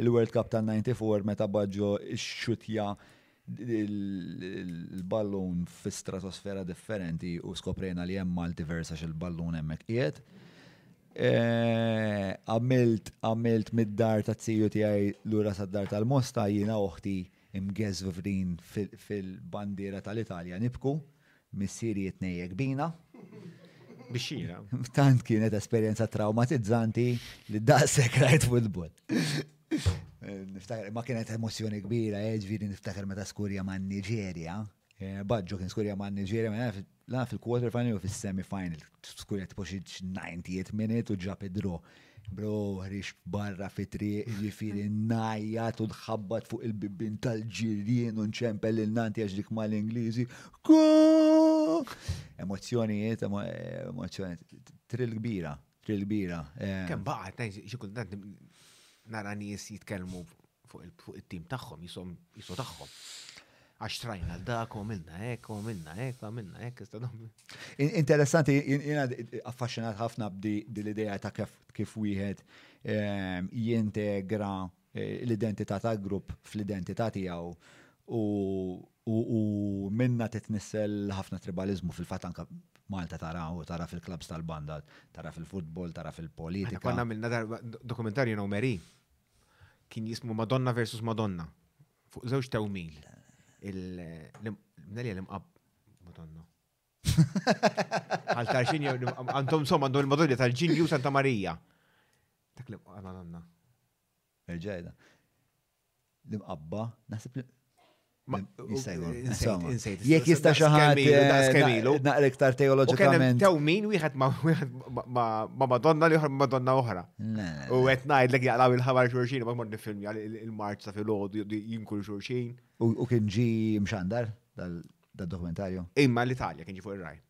Il-World Cup tan-94 meta Baggio xxuttja l-ballun fi stratosfera differenti u skoprejna li hemm Malti versax il-ballun hemmhekk qiegħed. Eh, għamilt għamilt mid-dar ta' tziju tiegħi lura sad-dar tal-Mosta jiena oħti imgeżvrin fil-bandiera tal-Italja nibku Missieri jitnejjek bina. Bixxira. Tant kienet esperjenza traumatizzanti li daqshekk rajt futbol. Niftakar, ma kienet emozjoni kbira, eh, ġviri niftakar meta skurja ma' Nigeria. Eh, Baġġo kien skurja ma' Nigeria, ma' naf, la fil-quarter final u fil-semi final. Skurja tipo xi 90 minute u ġab id-dro. Bro, ħriġt barra fi triq, ġifiri najjat u nħabbat fuq il-bibbin tal-ġirien u nċempel lil nanti għax dik mal-Ingliżi. Emozzjonijiet, emozzjonijiet, trill kbira, trill kbira. Eh. Kemm baqgħet, xi kultant nara nies jitkellmu fuq it-tim tagħhom jisom jisu tagħhom. Għax trajna dak u għamilna hekk, u għamilna hekk, u għamilna hekk, iżda dom. Interessanti, jiena affaxxinat ħafna b'di l-idea ta' kif wieħed ehm, jintegra eh, l-identità tal-grupp fl-identità tiegħu u minna titnissel ħafna tribalizmu fil-fat anka Malta tara u tara fil-klabs tal-banda, tara fil-futbol, tara fil-politika. Konna minna darba dokumentarju no Meri. Kien jismu Madonna versus Madonna. Fuq żewġ tewmil. Il-mnelja l-imqab. Madonna. Għal tarxin jew għandhom som għandhom il-Madonna tal-ġinju Santa Marija. Dak li Madonna. Erġajda. L-imqabba, naħseb li. Jek jista xaħat naqra iktar teologikament. Tew min wieħed ma madonna li ma madonna oħra. U għet najd l jaqlaw il-ħabar xurxin, ma mordi film il-marċ ta' fil-ħodu jinkul xurxin. U kien ġi mxandar dal-dokumentarju? Imma l-Italja kien ġi fuq il-raj.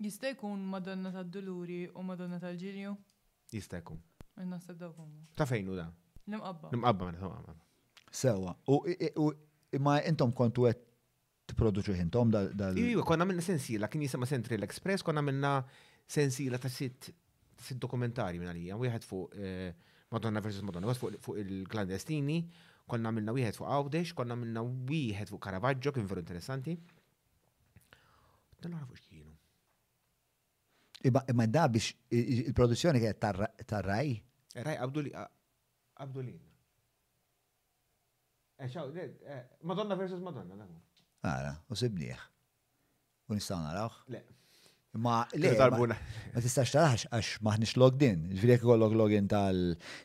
Jista' jkun Madonna tad-Duluri u Madonna tal-Ġilju? Jista' jkun. Għax naħseb dawk huma. Ta' fejn hu dan? L-Imqabba. L-Imqabba mela tama mela. Sewwa. U imma intom kontu qed tipproduċuh intom dal. Iva, konna minna sensiela, kien jisimha Central Express, konna minna sensiela ta' sitt sitt dokumentarji minn għalija, wieħed fuq eh, Madonna versus Madonna, wieħed fuq fuq il-klandestini, konna minna wieħed fuq Għawdex, konna minna wieħed fuq Caravaggio, kien veru interessanti. Nagħraf fuq x'kienu. Imma da biex il-produzzjoni kienet tar-raj? Raj Abdulin. Eh, eh, Madonna versus Madonna, nafu. Għara, u sibnieh. U nistaw narawh? Le. Ma le, ma tistax tarax għax maħnix logged in. Ġifieri jekk ikollok login tal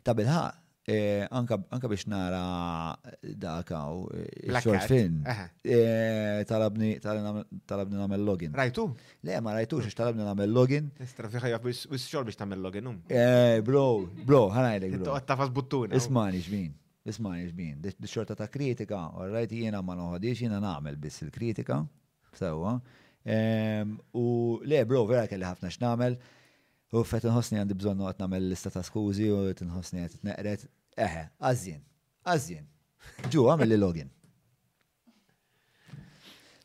ta' bilħaq, eh, anka biex nara dakaw eh, short film. Eh, talabni talabni nagħmel login. Rajtu? Le, ma rajtux għax talabni nagħmel login. Istra fiħa jaf biex xogħol biex tagħmel login um. Eh, bro, bro, ħanajlek. Intu tafas buttun. Ismani xbin. Ismani xbin. Xorta ta' kritika, all right, jiena ma noħodix, jiena nagħmel biss il-kritika. Sewwa. U le bro, vera kelli ħafna x'nagħmel. U f'qed inħossni għandi bżonn noqgħod nagħmel lista ta' skużi u qed inħossni qed neqred. Eħe, għażżien. Għażżien. Ġu, għamel li login.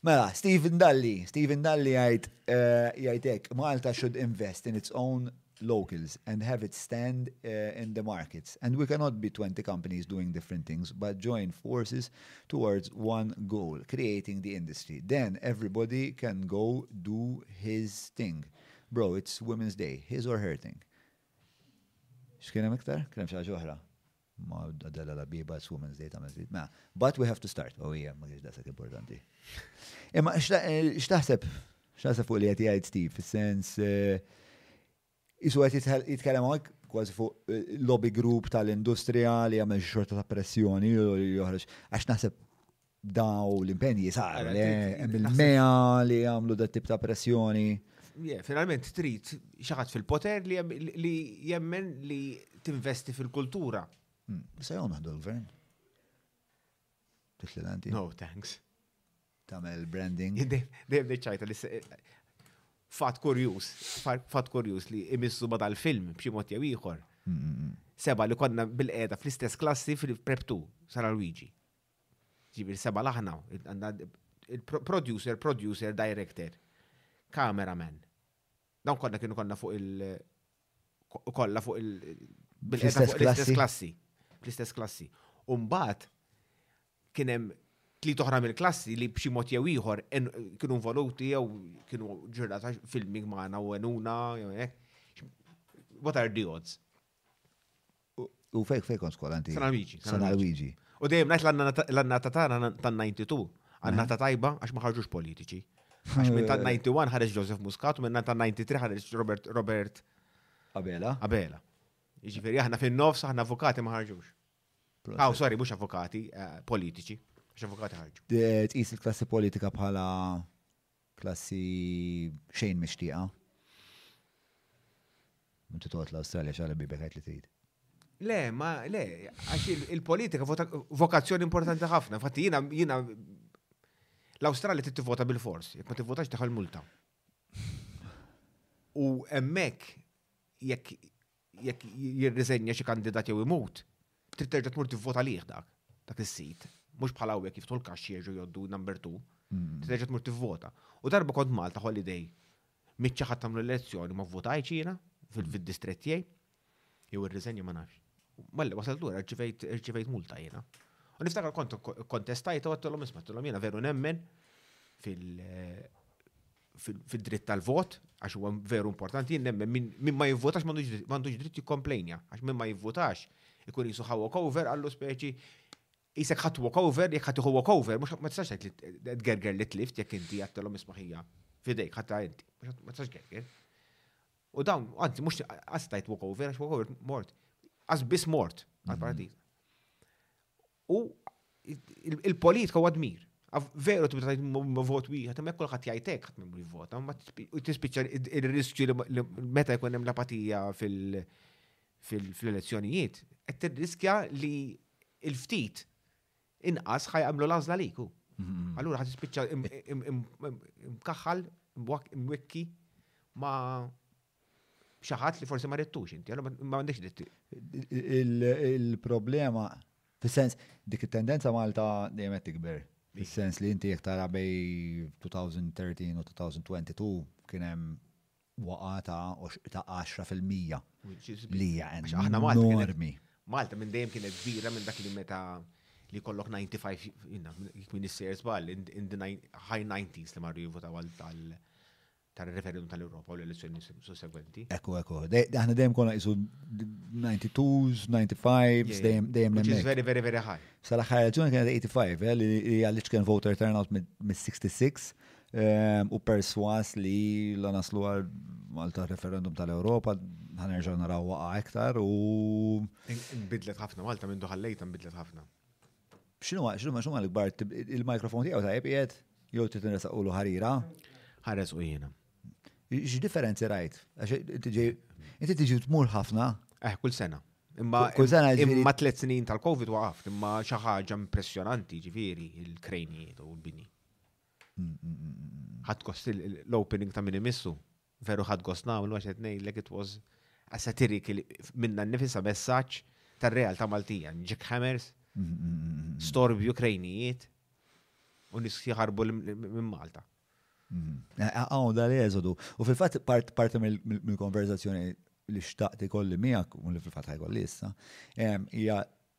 Mela, Stephen Dalli, Stephen Dalli jgħid eh, jgħid hekk, Malta should invest in its own locals and have it stand uh, in the markets. And we cannot be 20 companies doing different things, but join forces towards one goal, creating the industry. Then everybody can go do his thing. Bro, it's Women's Day, his or her thing. X'kien Ma Adela Labiba, it's Women's Day ta' mezzit. Ma, but we have to start. Oh, yeah, ma kienx daqsak importanti. Imma x'taħseb, x'taħseb fuq li qed jgħid Steve, fis-sens jisu eh, qed jitkellem hawnhekk kważi fuq eh, lobby group tal-industrija li jagħmel xorta ta' pressjoni joħroġ. Għax naħseb daw l-impenji saru, il-meja li għamlu dat tip ta' pressjoni. Finalment trid xaħat fil-poter li jemmen li tinvesti fil-kultura. Hmm, se jgħu naħdu l-gvern. Titlilanti. No, thanks. Tamel branding. Dejjem deċajta li fat kurjus, fat kurjus li imissu ma dal-film b'xi mod jew ieħor. Hmm, hmm, seba li konna bil-qeda fl-istess klassi fil-preptu, Sara Luigi. Ġibir seba laħna, il-producer, producer, director, cameraman. Dawn konna kienu konna fuq il- kolla fuq il- bil-istess klassi. Bil-istess klassi. Umbat, kienem tli toħra mill-klassi li b'xi mod jew ieħor kienu involuti jew kienu ġurnata filming magħna u għenuna jew hekk. What are the odds? U fejk fejk kont skola inti? Sena Luigi. Sena Luigi. U dejjem ngħid l-annata tagħna tan-92 annata tajba għax ma ħarġux politiċi. Għax minn tan-91 ħareġ Joseph Muscat u minn tan-93 ħareġ Robert Robert Abela. Abela. Jiġifieri aħna fin-nofs aħna avukati ma ħarġux. Aw, sorry, mhux avukati, eh, politiċi. Mhux avukati ħarġu. Tqis il-klassi politika bħala Klassi xejn mixtieqa. Inti toqgħod l-Awstralja xara bibek għid li trid. Le, ma le, għax il-politika vokazzjoni importanti ħafna. Infatti jiena jiena l-Awstralja trid tivvota bil-fors, jekk ma tivvotax taħal multa. U hemmhekk jekk jekk jirriżenja xi kandidat jew imut, trid terġa' tmur tivvota lih dak, dak is-sit. Mhux bħala hawnhekk jiftħu l-kaxxi jerġgħu joddu number two. Mm. Trid terġa' tmur tivvota. U darba kont Malta holiday, miċċa ħadd tagħmlu l-elezzjoni ma vvotajtx jiena fid-distrett tiegħi. Jew irriżenja ma nafx. Malli wasal lura rċivejt multa jiena. U niftakar kont kontestajt u għattilhom isma' għattilhom jiena veru nemmen fil- fid-dritt tal-vot, għax huwa veru importanti, jien nemmen minn ma jivvotax m'għandux dritt jikkomplejnja, għax minn ma jivvotax ikun jisu ħaw over għallu speċi jisek ħadd walk over, jekk ħadd walk over, mhux ma tistax tgħid gerger li tlift jekk inti għattilhom ismaħija fidejk ħadd inti, ma tistax gerger. U dawn, anzi, mhux għastajt walk over, għax walk over mort, għas biss mort għal-paradiż. U il-politika huwa dmir. Veru tibda tgħid ma vot wieħed, hemmhekk kulħadd jgħid hekk ħadd m'għamlu jivvota, ma tispiċċa ir-riskju li meta jkun hemm l-apatija fil-elezzjonijiet, qed tirriskja li l-ftit inqas ħajqablu l-għażla liku. Mhm. Allura ħadd tispiċċa mkaħħal, mwekki ma Xi ħadd li forsi ma rittux inti, allura ma għandekx dritt. Il-problema, fis-sens, dik it-tendenza Malta dejjem qed tikber. Fis-sens li inti jekk tara bej 2013 u 2022 kien hemm waqa ta' 10% li hija enormi. Malta minn dejjem kienet kbira minn dak li meta li kollok 95, jina, jek minn is-sejers bħal, high 90s li marru jivvotaw għal tar-referendum tal-Ewropa u l-elezzjoni sussegwenti. Ekku, ekku. Aħna dejjem konna qisu 92s, 95s, dejjem dejjem. Which is very, very, very high. Sal-aħħar elezzjoni kienet 85, eh, li għaliex kien voter turnout mid-66 ehm, u perswas li la naslu għal Malta referendum tal-Ewropa ħanerġa' naraw waqa' iktar u. Bidlet ħafna Malta minn duħallejta bidlet ħafna. Xinu ma, xinu ma, xinu ma l-gbar, il-mikrofon tijaw tajb jiet, jow trid nresaqulu ħarira. Ħares u jiena. X'differenzi rajt? Inti tiġi tmur ħafna? Eh, kull sena. Imma kull sena imma tliet snin tal-Covid waqaft, imma xi ħaġa impressjonanti ġifieri il-krejnijiet u l-bini. Mm, mm, mm, Ħadd kost l-opening ta' min imissu. veru ħadd gost nagħmlu għax qed ngħidlek it was a satirical minna nnifisha messaġġ tar-realtà Maltija, jackhammers, storbi Ukrajnijiet u nies jħarbu minn Malta. Għaw dal eżodu U fil-fatt parti mill-konverzazzjoni li xtaqti kolli miegħek u li fil-fatt ħajkolli issa, hija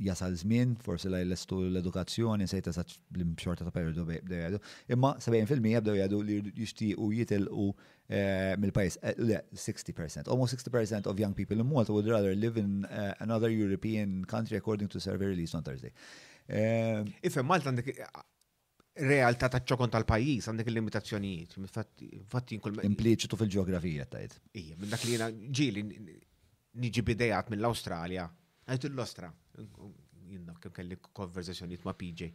jasal żmien, forsi la jlestu l-edukazzjoni, se jtesa bl-imxorta ta' periodu bdew jgħidu. Imma 70% bdew jgħidu li jixtiequ jitilqu eh, mill-pajis. Eh, le, 60%. Almost 60% of young people in Malta would rather live in eh, another European country according to survey released on Thursday. Ifem, Malta għandek realtà taċ-ċokon tal-pajjiż għandek il-limitazzjonijiet. Infatti jien kull Impliċitu fil-ġeografija tgħid. Ija, minn dak li jiena ġieli niġi bidejat mill-Awstralja, għajt l-Ostra. Jiena kemm kelli konversazzjonijiet ma' PJ.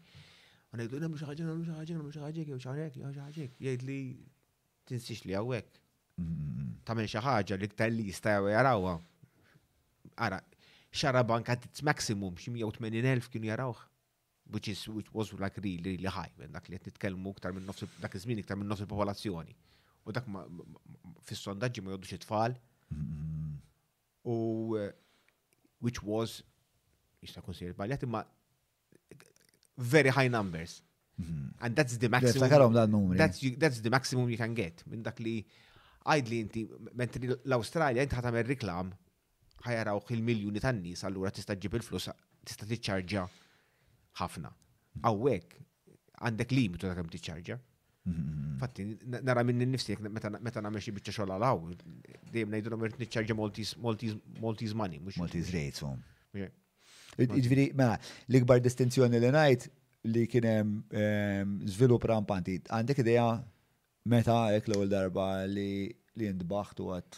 U ngħidu nagħmlu xi ħaġa, nagħmlu xi ħaġa, nagħmlu xi ħaġa, jew xi ħaġa, jew xi ħaġa. Jgħid li tinsix li hawnhekk. Mm-hmm. Tagħmel xi ħaġa li ktar li jista' jarawha. Ara, xara banka tits maximum xi 180,000 kienu jarawh. which is was like really really high minn dak li qed nitkellmu iktar minn nofs dak iż-żmien iktar minn nofs il-popolazzjoni. U dak fis-sondaġġi ma jgħodux it-tfal. Mm-hmm. U eh, which was jista' jkun sejr baljat imma very high numbers. Mm-hmm. And that's the maximum. That's, that's the maximum you can get minn dak li għajdli inti, mentri l-Australia inti ħatamel reklam ħa jarawh il-miljuni tan-nies allura tista' ġġib il-flus tista' tiċċarġa ħafna. Hawnhekk għandek limitu ta' kemm tiċċarġa. Mm-hmm. Fatti, nara minni nifsi, meta nagħmel xi biċċa xogħol għalaw, dejjem ngħidulhom irid niċċarġa Maltese money, mhux. Maltese rates, oh. Ġifieri, ma, l-ikbar distinzjoni li ngħid li kien hemm ehm, żvilupp rampanti, għandek idea meta hekk l-ewwel darba li li jintbaħt u għat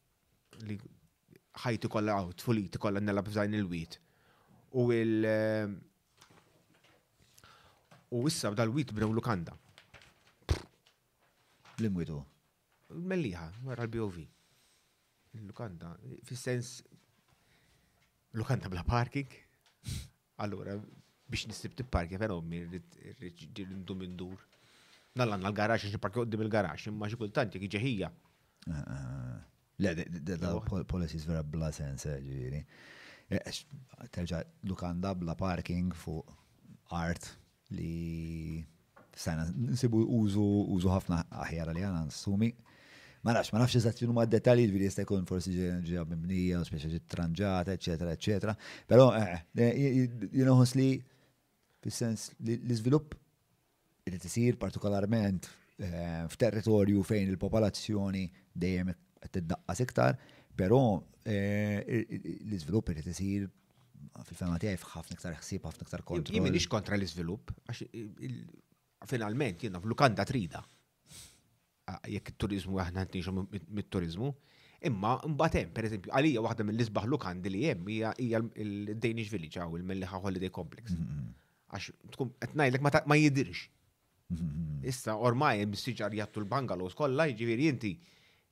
li ħajti kollha għaw, tfuliti kollha nelab f'dajn il-wit. U il- eh, U issa dal-wit bnew lukanda. L-imwitu. Melliħa, wara l-BOV. Lukanda, fis-sens. Lukanda bla parking. Allura, biex nisib tipparkja per ommi rrid rindu minn dur. Nallan għal-garax għax nipparkja qoddim il-garax, imma xi kultant jekk ġeħija. Eh, eh, eh. Le, da policies vera bla sens, ġifieri. Terġa' lukanda bla parking fuq art li stajna nsibu użu ħafna aħjar li għana nsumi. Ma nafx, ma nafx eżatt xinu ma dettalji ġviri jista' jkun forsi ġeja mimnija, speċa ġi tranġata, eccetera, eccetera. Pero, eh, eh, jina ħos li fil-sens li l-izvilupp li tisir partikolarment eh, f'territorju fejn il-popolazzjoni dejjem qed tiddaqqas iktar, però eh, l-iżvilupp irid isir fil-fema tiegħi f'ħafna iktar ħsieb, ħafna iktar kontroll. Jien minix kontra l-iżvilupp, għax finalment jiena f'lukanda trida. Jekk it-turizmu aħna ntinxu mit-turizmu, imma mbagħad hemm, pereżempju, għalija waħda mill-isbaħ lukandi li hemm hija l-Danish Village għaw il-Melliħa Holiday Complex. Mm-hmm. Għax tkun qed ngħidlek ma jidirx. Mm-hmm. Issa ormai hemm siġar jattu l-bungalows kollha, jiġifieri inti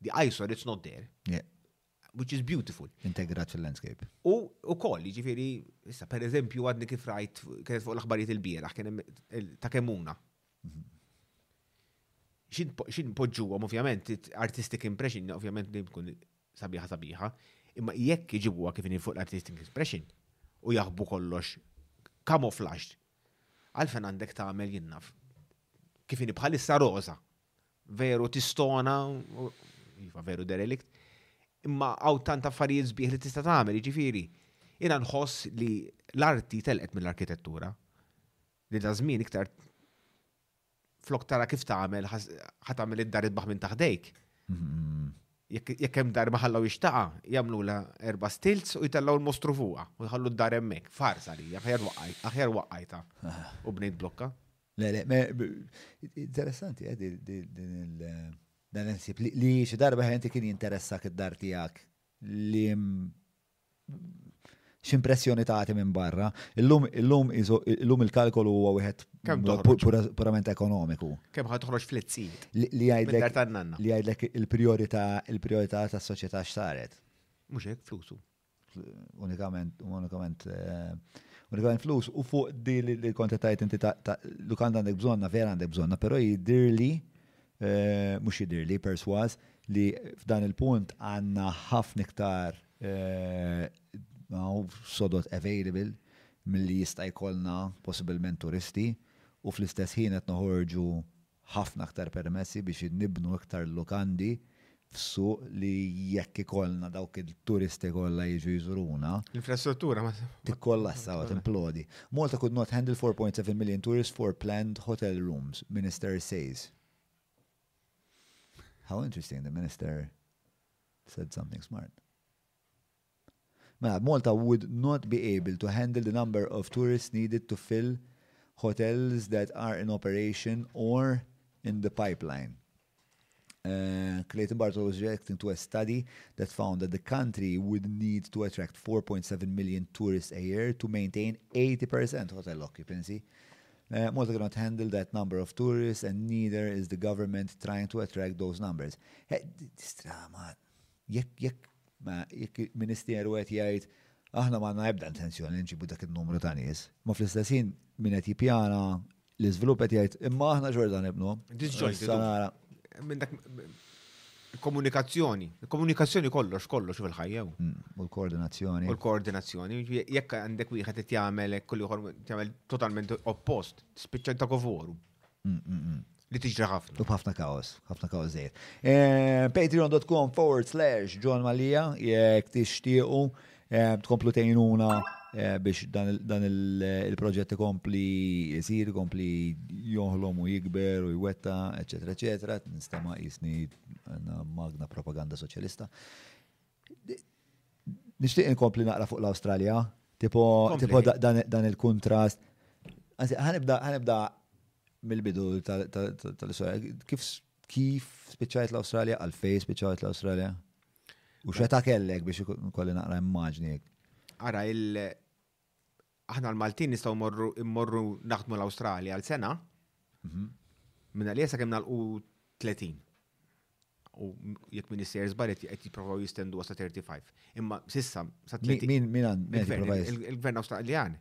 the eyesore it's not there. which is beautiful. Integrat fil-landscape. U ukoll, jiġifieri, issa pereżempju għadni kif rajt kienet fuq l-aħbarijiet il-bieraħ kien ta' kemmuna. Mhm. Xin poġġuhom ovvjament artistic impression ovvjament li tkun sabiħa sabiħa, imma jekk iġibuha kif fuq l-artistic impression u jaħbu kollox camouflaged għalfen għandek tagħmel jinnaf kif bħalissa roża veru tistona, iva veru derelikt, imma għaw tant affarijiet sbieħ li tista' tagħmel, jiġifieri. Jiena nħoss li l-arti telqet mill-arkitettura li da żmien iktar flok tara kif tagħmel ħatamel id-dar idbaħ minn taħdejk. Mm-hmm. Jekk hemm dar maħallaw jixtaqa, jagħmlu la erba stilz u jtellaw l-mostru fuqha u jħallu d-dar hemmhekk. Farsa li aħjar waqaj, aħjar waqajta u bnejt blokka. Le, le, interessanti, eh, dan l-insib li xi darba ħenti kien jinteressak id-dar tiegħek li x'impressjoni tagħti minn barra. Illum illum illum il-kalkolu huwa wieħed purament ekonomiku. Kemm ħad toħroġ flizzijiet. Li jgħidlek li jgħidlek il-priorità il-priorità tas-soċjetà x'saret. Mhux hekk flusu. unikament, unikament, eh, unikament flus, u fuq di li konti tajt inti ta' lu kant għandek bżonna, vera għandek bżonna, pero jidirli, eh, mux jidirli, perswas, li f'dan il-punt għanna ħafna iktar eh, sodot available mill-li jista' jkollna possibilment turisti u fl-istess ħin qed noħorġu ħafna aktar permessi biex nibnu iktar lukandi f'suq li jekk ikollna dawk il-turisti kollha jiġu jżuruna. L-infrastruttura ma. Tikkollassa u timplodi. Malta could not handle 4.7 million tourists for planned hotel rooms, Minister says. How interesting, the Minister said something smart. Malta would not be able to handle the number of tourists needed to fill hotels that are in operation or in the pipeline. Uh, Clayton Bartle was reacting to a study that found that the country would need to attract 4.7 million tourists a year to maintain 80% hotel occupancy Uh, eh, Malta cannot handle that number of tourists, and neither is the government trying to attract those numbers. This eh, drama. Jekk jekk jekk il-Ministeru qed jgħid aħna m'għandna ebda intenzjoni nġibu dak in-numru ta' nies, ma fl-istess ħin min qed jippjana l-iżvilupp qed jgħid imma aħna xorta nibnu. Minn dak komunikazzjoni, komunikazzjoni kollox kollox fil-ħajja. Mm, u l-koordinazzjoni. U l-koordinazzjoni, jekk għandek wieħed qed jagħmel kull ieħor jagħmel totalment oppost, spiċċa ta' kovoru. Mm, mm, mm. Li tiġri ħafna. U ħafna kaos, ħafna kaos zejt. Eh, Patreon.com forward slash John Malija, jek tixtiequ eh, tkomplu tejnuna eh, biex dan il-proġett ikompli jisir, ikompli joħlom u jikber u jwetta, eccetera, eccetera. Nistema jisni magna propaganda soċjalista. Nixtieq inkompli naqra fuq l-Awstralja, tipo dan il-kuntrast. Ħanibda mill-bidu tal-istorja. Kif kif spiċċajt l-Awstralja, għalfej spiċċajt l-Awstralja? U xeta kellek biex kolli naqra immaġni? Ara, aħna l-Maltin nistgħu morru immorru naħdmu l-Awstralja għal sena. Mhm. Minn għalija sa' kemm nalqu 30. U jekk min issejjer żbal qed jipprovaw jistendu sa 35. Imma sissa sa 30. Min min il-Gvern Awstraljan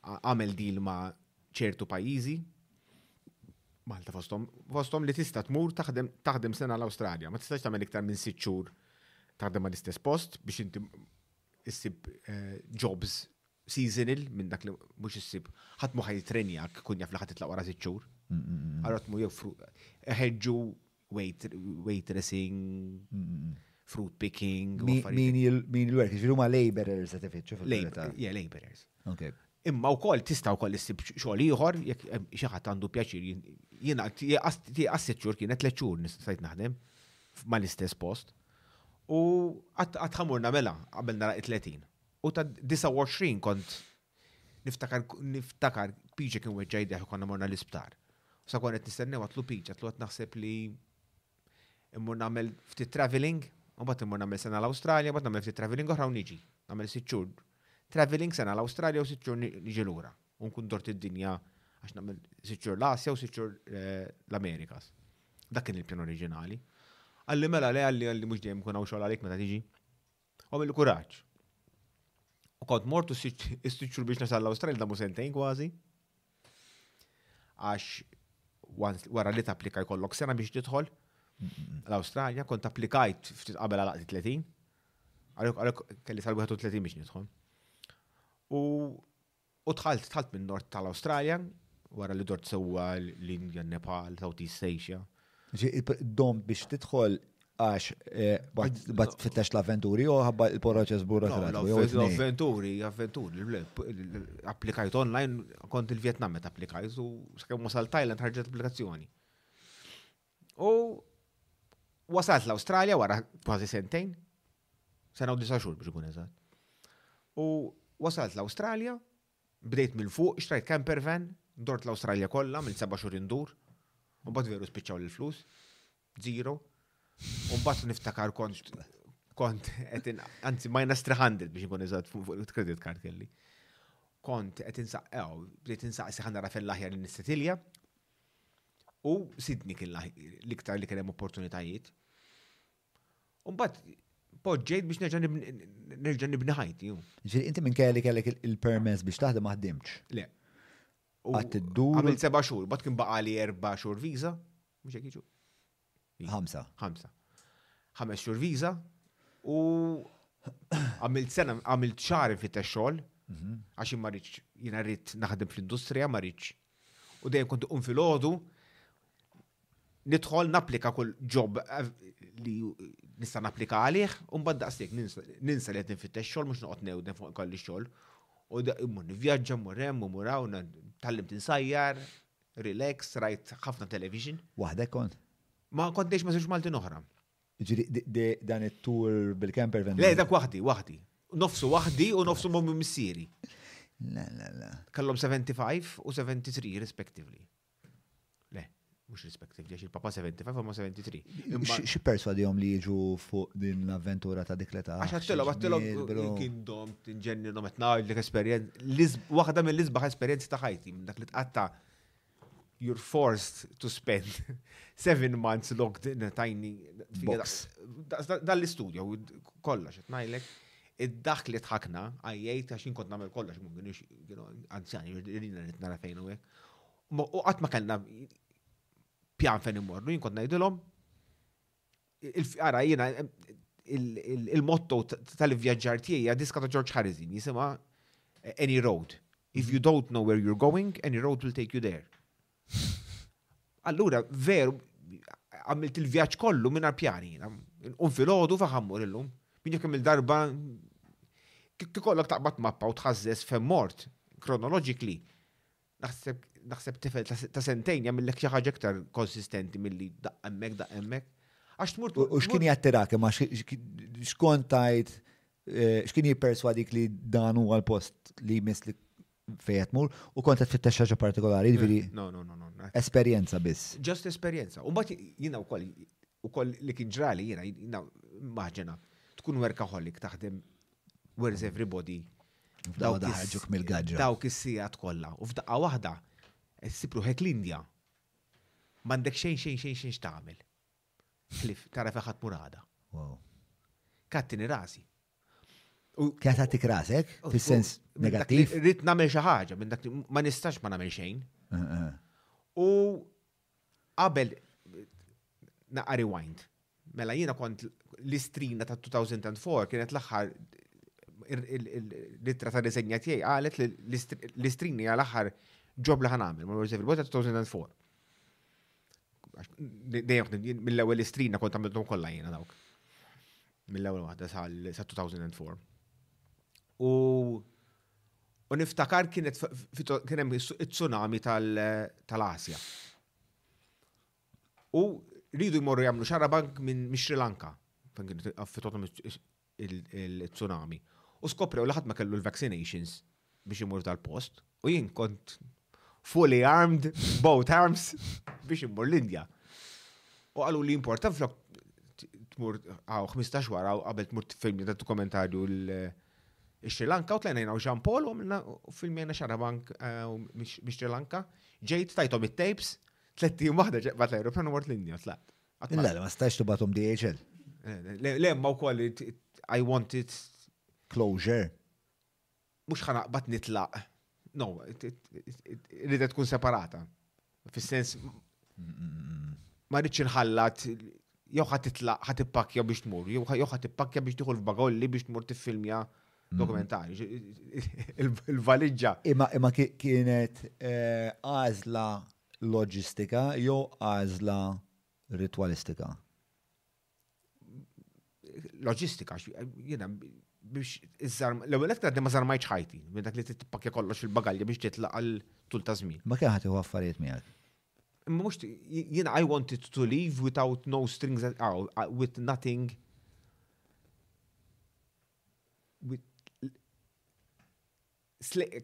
għamel deal ma' ċertu pajjiżi Malta fostom, fostom li tista tmur taħdem taħdem sena l-Awstralja, ma tistax tagħmel iktar minn sitt xhur taħdem għal istess post biex inti issib jobs seasonal minn dak li mhux issib ħadd mhu ħajtrenjak kun jaf li ħadd titlaq wara sitt xhur. Allora tmu jew ħeġġu waitressing, fruit picking. Min il-workers, ġiru ma laborers għet ifittxu fil-verità. Yeah, laborers. Imma wkoll tista' wkoll issib xogħol ieħor jekk xi ħadd għandu pjaċir jiena tieqa sitt xhur kienet tliet xhur nistajt naħdem mal-istess post. U qatt ħamur nagħmilha qabel nara 30. U ta' 29 kont niftakar niftakar piġa kien weġġa' jdejh u konna morna l-isptar. Sa kont qed nistennew għatlu piġa, għatlu qed naħseb li immur nagħmel ftit traveling, u mbagħad immur nagħmel sena l-Awstralja, mbagħad nagħmel ftit traveling oħra u niġi. Nagħmel sitt xhur traveling sena l-Awstralja u sitt xhur niġi lura. U nkun dort id-dinja għax nagħmel sitt xhur l-Asja u sitt xhur eh, l-Amerikas. Dak kien il-pjan oriġinali. Għalli mela le għalli għalli mhux dejjem kun hawn xogħol għalik meta tiġi. U mill kuraġġ. U kont mortu s-sitxur biex nasal l-Awstralja damu sentejn kważi. Għax wara li tapplika jkollok sena biex tidħol l-Awstralja, kont applikajt ftit qabel għal 30. Għalek kelli sal-31 biex nidħol. U U dħalt, dħalt minn nord tal-Awstralja, wara li dort sewwa l-Indja, Nepal, Southeast Asia. Domt biex tidħol għax eh, bat fittex l-avventuri u għabba il-proċess burokratiku. L-avventuri, avventuri, applikajt online, kont il-Vietnam met applikajt u s-kemm wasal Thailand ħarġet applikazzjoni. U wasalt l-Awstralja wara kważi sentejn, sena u disa xhur biex ikun eżatt. U wasalt l-Awstralja, bdejt minn fuq, xtrajt camper van, dort l-Awstralja kollha mill seba' xhur indur, u bad veru spiċċaw l-flus, zero. U mbagħad niftakar kont kont qed anzi minus 300 biex ikun eżatt fuq il-credit card kelli. Kont qed insaqgħu, bdejt insaqsi ħanna rafel l-aħjar nissetilja, U Sydney kien l-iktar li kien hemm opportunitajiet. U mbagħad poġġejt biex nerġa' nibni ħajti. Ġifieri inti minn kelli kellek il-permess biex taħdem ma ħdimx. Le. Għad tiddur. Għamil seba' xhur, bad kien baqa' li erba' xhur viża, mhux hekk jiġu. Ħamsa. Ħamsa. Ħames xhur viża u għamilt sena, għamilt xahar infittex xogħol, mhm. għax imma rridx jiena rrid naħdem fl-industrija, ma rridx. U dejjem kont iqum fil-ħodu, nidħol napplika kull ġob eh, li nista' napplika għalih, u mbagħad daqslik ninsa li qed nfittex xogħol mhux noqgħod newden fuq kolli xogħol. U immur nivvjaġġa, mmur hemm, mmur hawn, tallimt insajjar, Relax, rajt ħafna television. Waħdek kont? Ma kont ngħix ma' żewġ Maltin oħra. Ġiri, dan it-tour bil-camper van? Le, dak waħdi, waħdi. Nofsu waħdi u nofsu mommi missieri. La, la, la. Kallom 75 u 73 respectively. Le, mux respectively, għax il-papa 75 u ma 73. Xi perswadihom li jiġu fuq din l-avventura ta' dik l-età? Għax għattilom, għattilom kien dom, tinġenni, dom, etnajd, l-esperienz, waħda mill-isbaħ esperienzi ta' ħajti. minn dak li tqatta you're forced to spend seven months locked in a tiny box. Dan l-istudju, kollox, etnajlek, id-dak li tħakna, għajjaj, ta' xin kont namel kollox, mun għinix, anzjani, rridina nitnara fejn u għek. U għat ma kellna pjan fejn immorru, jien kont najdilom, Ara, jiena il-motto tal-ivvjaġġar tiegħi hija diska ta' George Harrison jisimha Any Road. If you don't know where you're going, any road will take you there. Allura, veru, għamilt il-vjaġġ kollu minn pjani. Un fil-ħodu faħammur illum. Minn jekk il-darba kikollok taqbad mappa u tħazzes femmort, chronologically, Naħseb naħseb tifel ta' sentejn jagħmillek xi ħaġa iktar konsistenti milli daqq hemmhekk daqq hemmhekk. Għax tmur U x'kien jattirak imma x'kont tajt eh, x'kien jipperswadik li dan huwa l-post li jmiss li fejn qed mur u kont qed tfittex xi ħaġa partikolari, jiġifieri No, no, no, no. no. esperjenza biss. Just esperjenza. U mbagħad jiena wkoll ukoll li kien ġrali jiena jiena maħġena tkun workaholic taħdem where's everybody? Dawk daħġuk mill-gaġġa. Dawk is-sijat kollha. U f'daqqa waħda, sipru hekk l-Indja. M'għandek xejn xejn xejn xejn x'tagħmel. Ħlif, tara feħat murada. Wow. Kattini rasi. Kħet għatik rasek, fil-sens negattiv? Rrit namel xaħġa, minn dak ma nistax ma namel xejn. Eh, eh. U Qabel naqqa rewind. Mela jiena kont l-istrina ta' 2004 kienet l-aħħar l-ittra ta' riżenja tiegħi qalet li l-istrini hija l-aħħar ġob li ħanamel ma' Joseph il-Bota 2004. Dejjem mill-ewwel istrina kont għamilthom kollha jiena dawk. Mill-ewwel waħda sa' 2004. U U niftakar kienet kien hemm it-tsunami tal-Asja. U rridu jmorru jagħmlu xara bank minn Sri Lanka, fejn kien affitotom il-tsunami. U skoprew li ħadd ma kellu l-vaccinations biex imur tal-post, u jien kont fully armed, both arms, biex imur l-Indja. U għallu li importan flok tmur għaw 15 wara qabel tmur t-film dokumentarju l- Sri Lanka u tlejna u Jean Paul u għamilna film jena xarabank biex Sri Lanka. Ġejt tajtom it-tapes, tlettim wahda ġeqbat l-ajru, pjanu mort l-Indja, tlaqt. Illa, ma stajx tubatum DHL. Le, ma u koll, I wanted. Closure. Mux ħanaqbat nitlaq. No, rridha tkun separata. Fis-sens ma rridx inħallat jew ħadd titlaq ħadd ippakja biex tmur, jew ħadd ippakja biex tieħu l-bagolli biex tmur tiffilmja mm. dokumentari. Il-valiġġa. Imma imma kienet eh, għażla loġistika jew għażla ritwalistika? loġistika, jena biex iżżarm, l-ewwel qed għaddi ma żarmajt ħajti, minn dak li titpakja kollox il-bagalja biex titlaq għal tul ta' żmien. Ma kien ħadd affarijiet miegħek. Imma mhux jiena I wanted to leave without no strings at all, uh, uh, with nothing.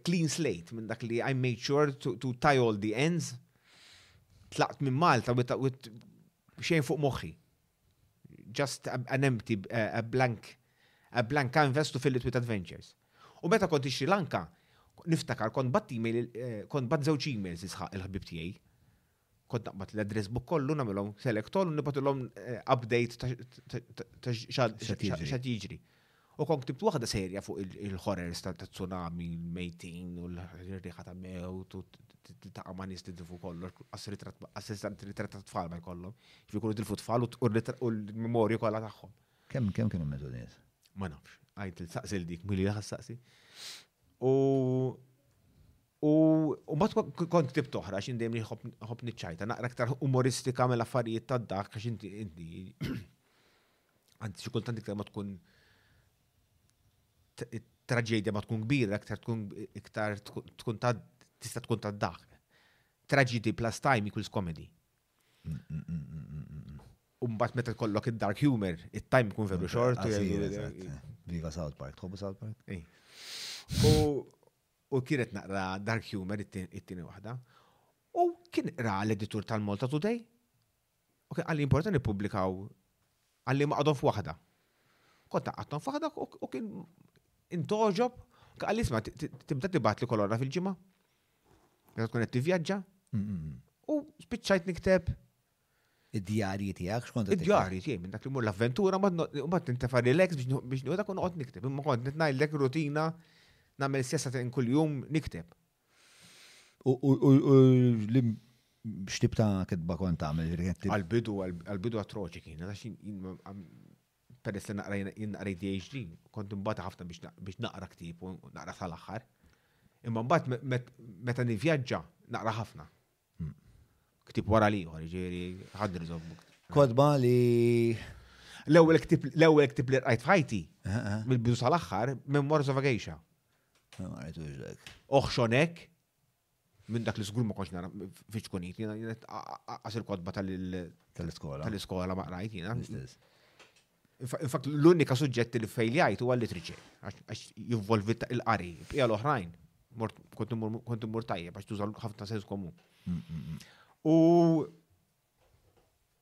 clean slate minn dak li I made sure to, to tie all the ends. Tlaqt minn Malta with, with xejn fuq moħħi. Just a, an empty, a, a blank, a blank canvas to fill it with adventures. U meta kont Sri Lanka, niftakar kont bat email, eh, kont bat żewġ emails isħaq il-ħbib tiegħi. kont naqbad l-address book kollu nagħmilhom select all u nibatilhom eh, update ta' x'għad jiġri. U kont ktibt waħda serja fuq il-horrors ta' tsunami, mejtin u l-riħa ta' mewt u ta' amanis li difu kollox, assistant li trattat tfal ma jkollhom, ġifieri difu tfal u l-memorju kollha tagħhom. Kemm kemm kienu metu nies? Ma nafx, għajt il-saqsil dik milli ħassaqsi. U U mbagħad kont ktibt oħra x'in dejjem li ħobb niċċajta, naqra aktar umoristika mela affarijiet ta' dak għax inti inti anzi xi kultant iktar ma tkun traġedja ma tkun kbira, aktar tkun iktar tkun ta' tista' tkun ta' dak. Tragedy plus time equals comedy. Umbat meta kollok id-dark humor, it-time kun veru xort. Viva South Park, tħobbu South Park? U u kienet naqra dark humour it-tieni waħda, u kien qra l-editur tal-Malta Today u kien qalli importa nippubblikaw qalli ma' qadhom f'waħda. Kont naqgħadhom f'waħda u kien intoġob kien qalli isma' tibda tibgħat li kolonna fil-ġimgħa. Meta tkun qed tivvjaġġa. U spiċċajt nikteb Id-djarji tiegħek x'kont qed Id-djarji tiegħi minn dak li mur l-avventura mbagħad nintefa' relax biex nieħu dak u noqgħod nikteb. Imma kont nitnajdlek rutina nagħmel stessa ta' kuljum nikteb. U li x'tib ta' kitba kont tagħmel? Għal-bidu, għal-bidu atroċi kien, peress li naqra jien naqra ADHD, kont imbata ħafna biex naqra ktib u naqra sal-aħħar. Imma mbagħad meta nivvjaġġa naqra ħafna. Ktib wara li ieħor, ġieri ħadri żobbu. Kodba li l-ewwel ktib l-ewwel ktib li rqajt f'ħajti eh, eh. mill-bidu sal-aħħar minn Morris of Acacia. Oħxonek minn dak li żgur ma konx nara fiċkunit, jiena għas il-kodba tal-iskola. Tal-iskola ma qrajt jiena. Infak, l-unika suġġetti li fejljajt huwa l-litriċe, għax jivvolvi il-qari, bqija l-oħrajn, kont immur tajjeb, għax tuża ħafna sens komun. Mm, mm, mm. U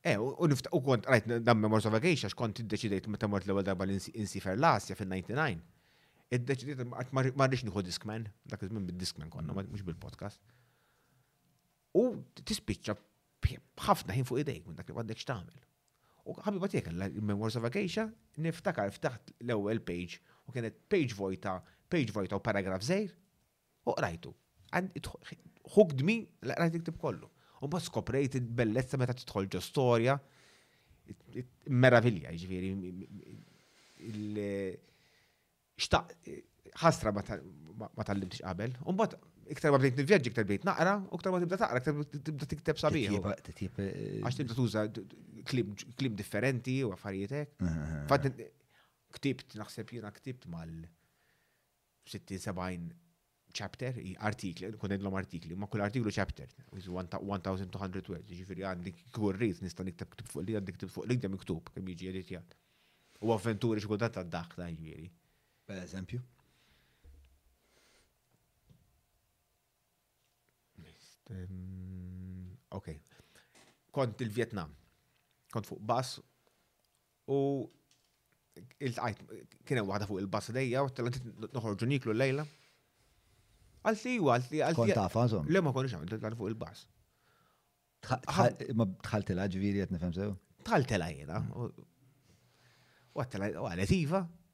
Eh, u nifta u kont rajt dam Memories of a Geisha, xkont id-deċidejt meta mort l-ewwel darba li insifer l-Asja fil-99. Id-deċidejt ma rridx nieħu Discman, dak iż-żmien bid-Discman konna, mhux bil-podcast. U tispiċċa b'ħafna ħin fuq idejk minn dak li għandek x'tagħmel. U ħabiba tiegħek il-Memoirs of a Geisha niftakar ftaħt l-ewwel page u kienet page vojta, page vojta u paragraf żejr u qrajtu. Hooked me la qrajt iktib kollu. U mbagħad skoprejt il-bellezza meta tidħol ġo storja meravilja, ġifieri Xtaq, ħasra ma tallimtx qabel. U mbagħad iktar ma bdejt nivvjaġġi, iktar bdejt naqra, u iktar ma tibda taqra, iktar tibda tikteb sabiħ. Eh, Għax tibda tuża klib differenti u affarijiet hekk. Eh, eh, Fatt ktibt, naħseb jiena ktibt mal 60-70 chapter, artikli, kun għedlom artikli, ma kull artiklu chapter, 1200 words, ġifiri għandi kurrit nista nikteb ktib fuq li għandi ktib fuq li għandi miktub, kem jiġi editjat. U avventuri xikultat ta' dak ta' ġviri. Per eżempju? Ok. Kont il-Vietnam. Kont fuq bas U il-tqajt, kien hemm waħda fuq il-bass dejja, u t-tella noħorġu niklu l-lejla. Għalt li ju, għalt li għalt. Kont taf, għazom. Le ma konniex għamil, t-tella fuq il-bass. Ma tħaltela ġviri għet nifem sew? Tħaltela jena. U għattela, u għalet iva,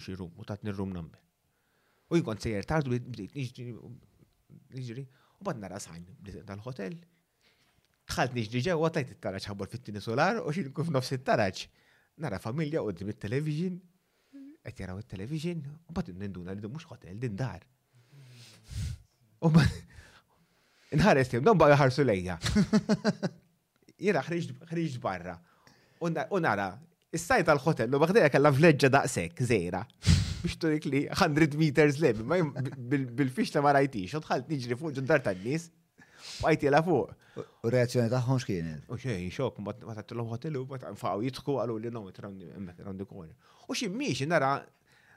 xi rum, u tatni r-rum number. U jkun sejjer tard u bdejt niġri, u bad nara sajn tal-hotel. Tħalt niġri ġewwa tajt it-taraġ ħabbar fit-tieni solar u xi kif nofs it-taraġ. Nara familja u dim it-television, qed jaraw it-television, u bad ninduna li mhux hotel din dar. U bad nħares tim, dan baqgħu jħarsu lejja. Jiena ħriġt barra u nara Is-sajt tal-hotel u baħdejja kellha vleġġa daqshekk żejra. Biex turik li 100 meters lem, bil-fixta ma rajtix, u dħalt niġri fuq ġuddar tan-nies, bajtila fuq. U reazzjoni tagħhom x'kienet? U xejn, xok, ma tattilhom hotel u ma tanfaqgħu jidħku għalu li nom round koni. U xi miex nara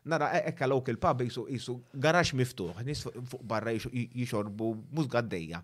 nara e- ekka local pub jisu jisu garax miftuħ, nis fuq barra jixorbu mhux gaddejja.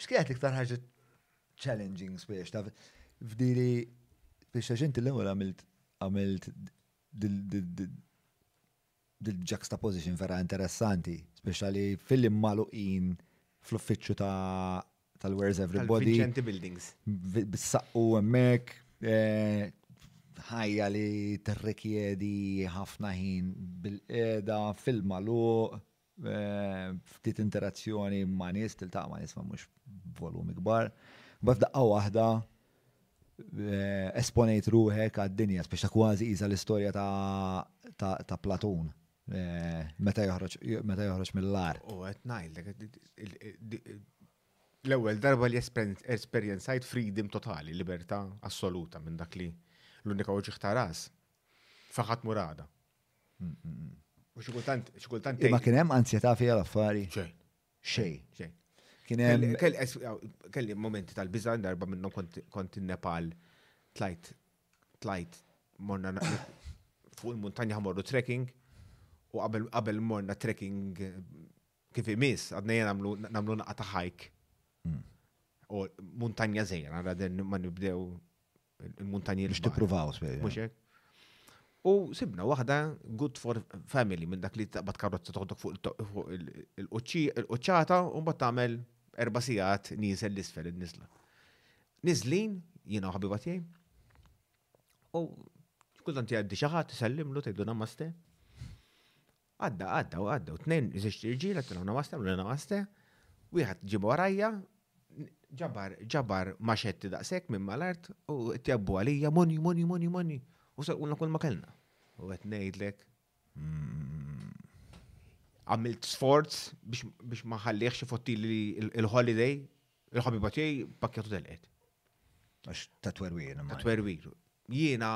X'kienet l-iktar ħaġa challenging spiex ta' fdili biex ġinti l-ewwel għamilt għamilt dil-juxtaposition vera interessanti, biex li fil maluqin fl-uffiċċju ta' tal-Where's Everybody. Vincenti Buildings. Bis-saqqu hemmhekk, eh, ħajja li tirrikjedi ħafna ħin bil-qeda, fil-maluq, ftit interazzjoni ma' nies, tiltaqa' ma' nies ma' mhux volumi kbar. Mbagħad f'daqqa waħda esponejt ruħek għad-dinja, speċta kważi qisha l-istorja ta' Platun meta joħroġ mill-agħar. U qed ngħidlek, l-ewwel darba li esperjenzajt freedom totali, libertà assoluta minn dak li l-unika uġigħ ta' ras Faħat murada. U xikultant, xikultant. Ma kien hemm ansjetà fiha l-affari? Xejn. Xejn. Xejn. Kien hemm. Kelli momenti tal-biża darba minnhom kont in-Nepal tlajt tlajt morna fuq il-muntanja ħamorru trekking u qabel morna trekking kif imis, għadna jena namlu naqqa ta' hike. Mm. U muntanja zejra, għadna ma nibdew il-muntanji biex tippruvaw. U sibna waħda good for family minn dak li taqbad karozza toħdok fuq il-qoċċata u mbagħad tagħmel erba' sigħat nieżel l-isfel in-niżla. Niżlin jiena u ħabiba tiegħi. U kultant jgħaddi xi ħadd isellimlu tgħidu namaste. Għadda, għadda, u għadda, u t-nejn zisġ irġila, t-tuna namaste, l-una namaste, u jħat ġibu għarajja, ġabar, ġabar maċetti daqsek minn mal-art, u t-jabbu għalija, moni, moni, moni, moni, u sarqunna kull ma kellna. U għet nejdlek, mm, għamilt sforz biex maħalliħ xie fotti li il-holiday, il-ħabiba tiegħi pakkjatu telqet. Għax ta' twerwir. Ta' twerwir. Jiena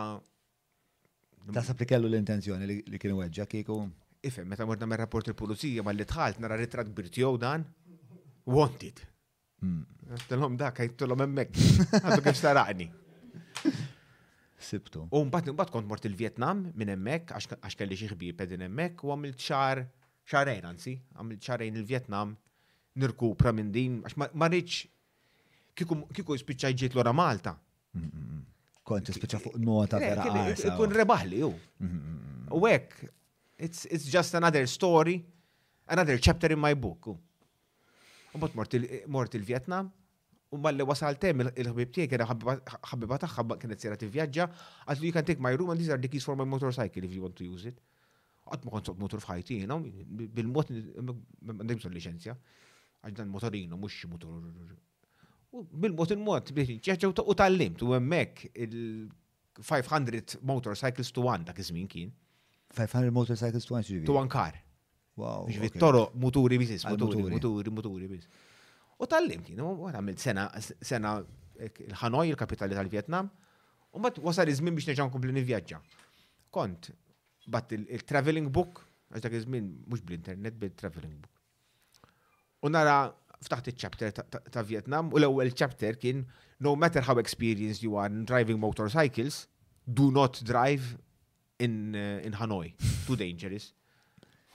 Tasab li kellu l-intenzjoni li kienu weġġa kieku. Ifem, meta morna me rapport il-pulizija ma li tħalt nara ritrat kbir tiegħu dan. Wanted. Hmm. Telhom dak għajtulhom hemmhekk. Għadu kif saraqni. Sibtu. U mbagħad mbagħad kont mort il-Vjetnam minn hemmhekk għax kelli xi ħbieb qegħdin hemmhekk u għamilt xar xarejn anzi, għamilt xarejn il-Vjetnam nirkupra minn din għax ma rridx kieku jispiċċa ġiet lura Malta Kont tispiċċa fuq nota eh, vera qarsa. Ikun rebaħli hu. U hekk, it's just another story, another chapter in my book. U bot mort il-Vietnam, u malli wasal tem il-ħbib tiegħi kien ħabiba tagħha kienet sejra tivvjaġġa, għad li kan take my room and these are the keys for my motorcycle if you want to use it. Għad ma kont motor f'ħajti, jiena, bil-mod għandim liċenzja, għax dan motorino, mhux motor U bil-mod il-mod biex nċeċew u tal-limt u hemmhekk il-500 motorcycles to one dak iż-żmien kien. 500 motorcycles to one ġibi. To one car. Wow. Ġibi toro muturi biss, muturi, muturi, muturi biss. U tal-limt kien, u għamilt sena, sena il-Hanoi, il-kapitali tal-Vietnam, u mbagħad wasal iż-żmien biex neġa' nkompli nivvjaġġa. Kont bat il-traveling book, għax dak iż-żmien mhux bl-internet, bil-traveling book. U nara ftaħt il-chapter ta' Vietnam u l-ewwel chapter kien no matter how experienced you are in driving motorcycles, do not drive in, uh, in Hanoi. Too dangerous.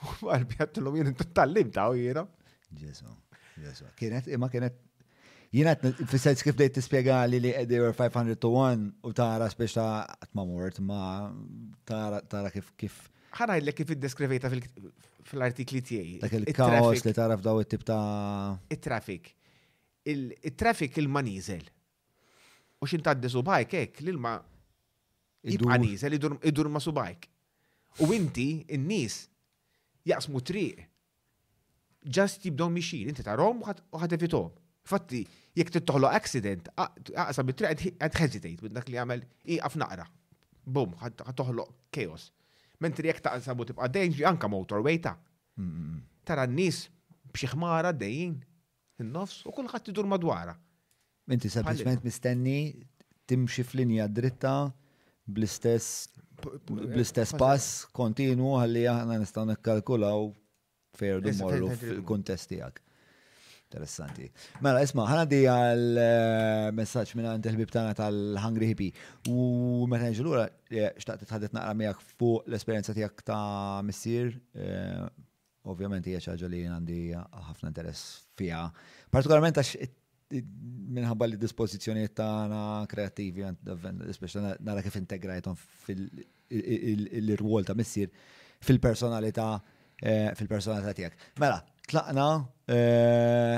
Għalbi għattilom jien tal-lim ta' u jena. Ġesu, ġesu. Kienet, imma kienet Jina fissajt kif dejt tispiega li li they were 500 to 1 u tara spiex ta' ma mort ma tara kif kif ħanajdlek kif iddeskrivejta fl-artikli tiegħi. Dak il-kaos li taraf daw it-tip ta' it-traffic. Il-traffic il-ma niżel. U xin taddi subajk hekk l-ilma jibqa' niżel idur ma' subajk. U inti n-nies jaqsmu triq Just jibdew mixjin, inti tarahom u ħa tevithom. Infatti, jekk trid toħloq accident, aqsam it-triq qed hesitate minn dak li jagħmel ieqaf naqra. Bum, ħa toħloq chaos. Mentri jekk taqsam u tibqa' dejjem anke motorway ta. Tara n-nies b'xi ħmara għaddejjin. in-nofs u kulħadd idur madwarha. Inti sempliċement mistenni timxi f'linja dritta bl-istess bl-istess pass kontinwu ħalli aħna nistgħu nikkalkulaw fejn morru fil-kuntest tiegħek. Interessanti. Mela, isma, ħana di għal eh, messaċ minna għand il-ħbib tana tal-Hungry Hippie. U meta nġilura, eh, xtaqt tħadet naqra miegħek fuq l-esperienza tiegħek ta' missir eh, Ovvjament hija xi ħaġa li jien għandi ħafna interess fiha, partikolarment għax minħabba li dispożizzjonijiet tagħna kreattivi speċjali nara kif integrajthom fil-irwol ta' missier fil-personalità eh, fil-personalità tiegħek. Mela, tlaqna eh,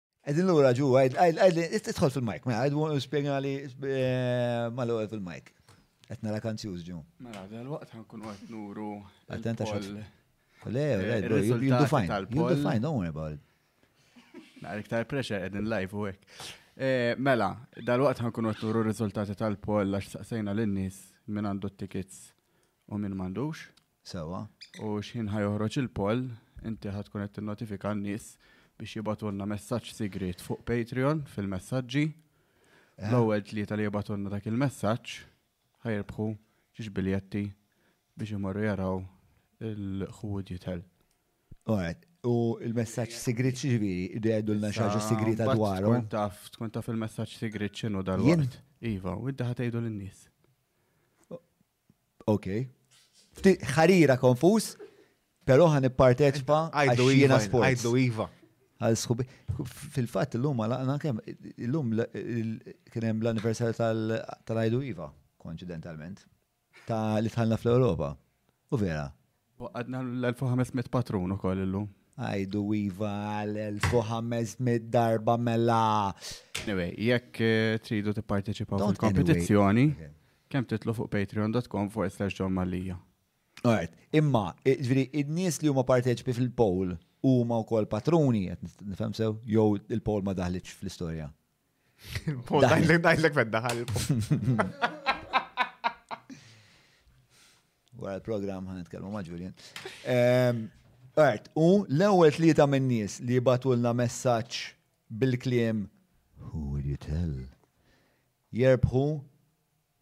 Għedin l-ura ġu, għedli, titħol fil-mike, ma għedwu spiegna li eh, ma l fil-mike. Għetna la kanzjuż ġu. Mela, dal-waqt għankun għet nuru. Attenta xol. Le, le, eh, you do fine. You do fine, don't worry about it. Għalik ta' pressure għedin live u għek. Eh, mela, dal-waqt għankun għet nuru rizultati tal-poll għax saqsejna l-nis minn għandu t-tickets u minn mandux. Sewwa. U x'ħin ħa joħroġ il-poll, inti ħa tkun qed tinnotifika n-nies biex jibgħatulna messaġġ sigriet fuq Patreon fil-messaġġi. L-ewwel tlieta li jibgħatulna dak il-messaġġ ħa jirbħu xi xbiljetti biex imorru jaraw il-Who Would You Tell. Alright. U l-messaġġ sigriet x'jiġifieri? Irdu jgħidulna xi ħaġa sigrieta dwaru? Tkun taf, tkun taf il-messaġġ sigriet x'inhu dalwaqt. Jien? Iva, u inti ħa tgħidu lin-nies. Ok. Ftit ħarira konfus, pero ħan ipparteċipa għajdu jiena sport. Għajdu iva. Għal sħubi. Fil-fat l-lum għalaqna kem, l-lum kienem l-anniversarju tal-għajdu iva, konċidentalment, ta' li tħalna fl-Europa. U vera, Waqqadna l-1500 patrun ukoll illum. Għajdu iva għal 1500 darba mela. Anyway, jekk eh, tridu tipparteċipaw Don't fil-kompetizzjoni, anyway. Okay. kemm titlu fuq patreon.com forward slash John Mallia. Alright, imma, i- ġviri, id-nies li huma parteċipi fil-poll huma wkoll patruni, qed nif- nifhem sew, jew il-poll ma daħlitx fl-istorja. Dajlek fedda ħal. Wara l-program ħan nitkellmu ma' Julian. Ehm, Art, u l-ewwel tlieta minn nies li jibatulna messaġġ bil-kliem Who will you tell? Jerbħu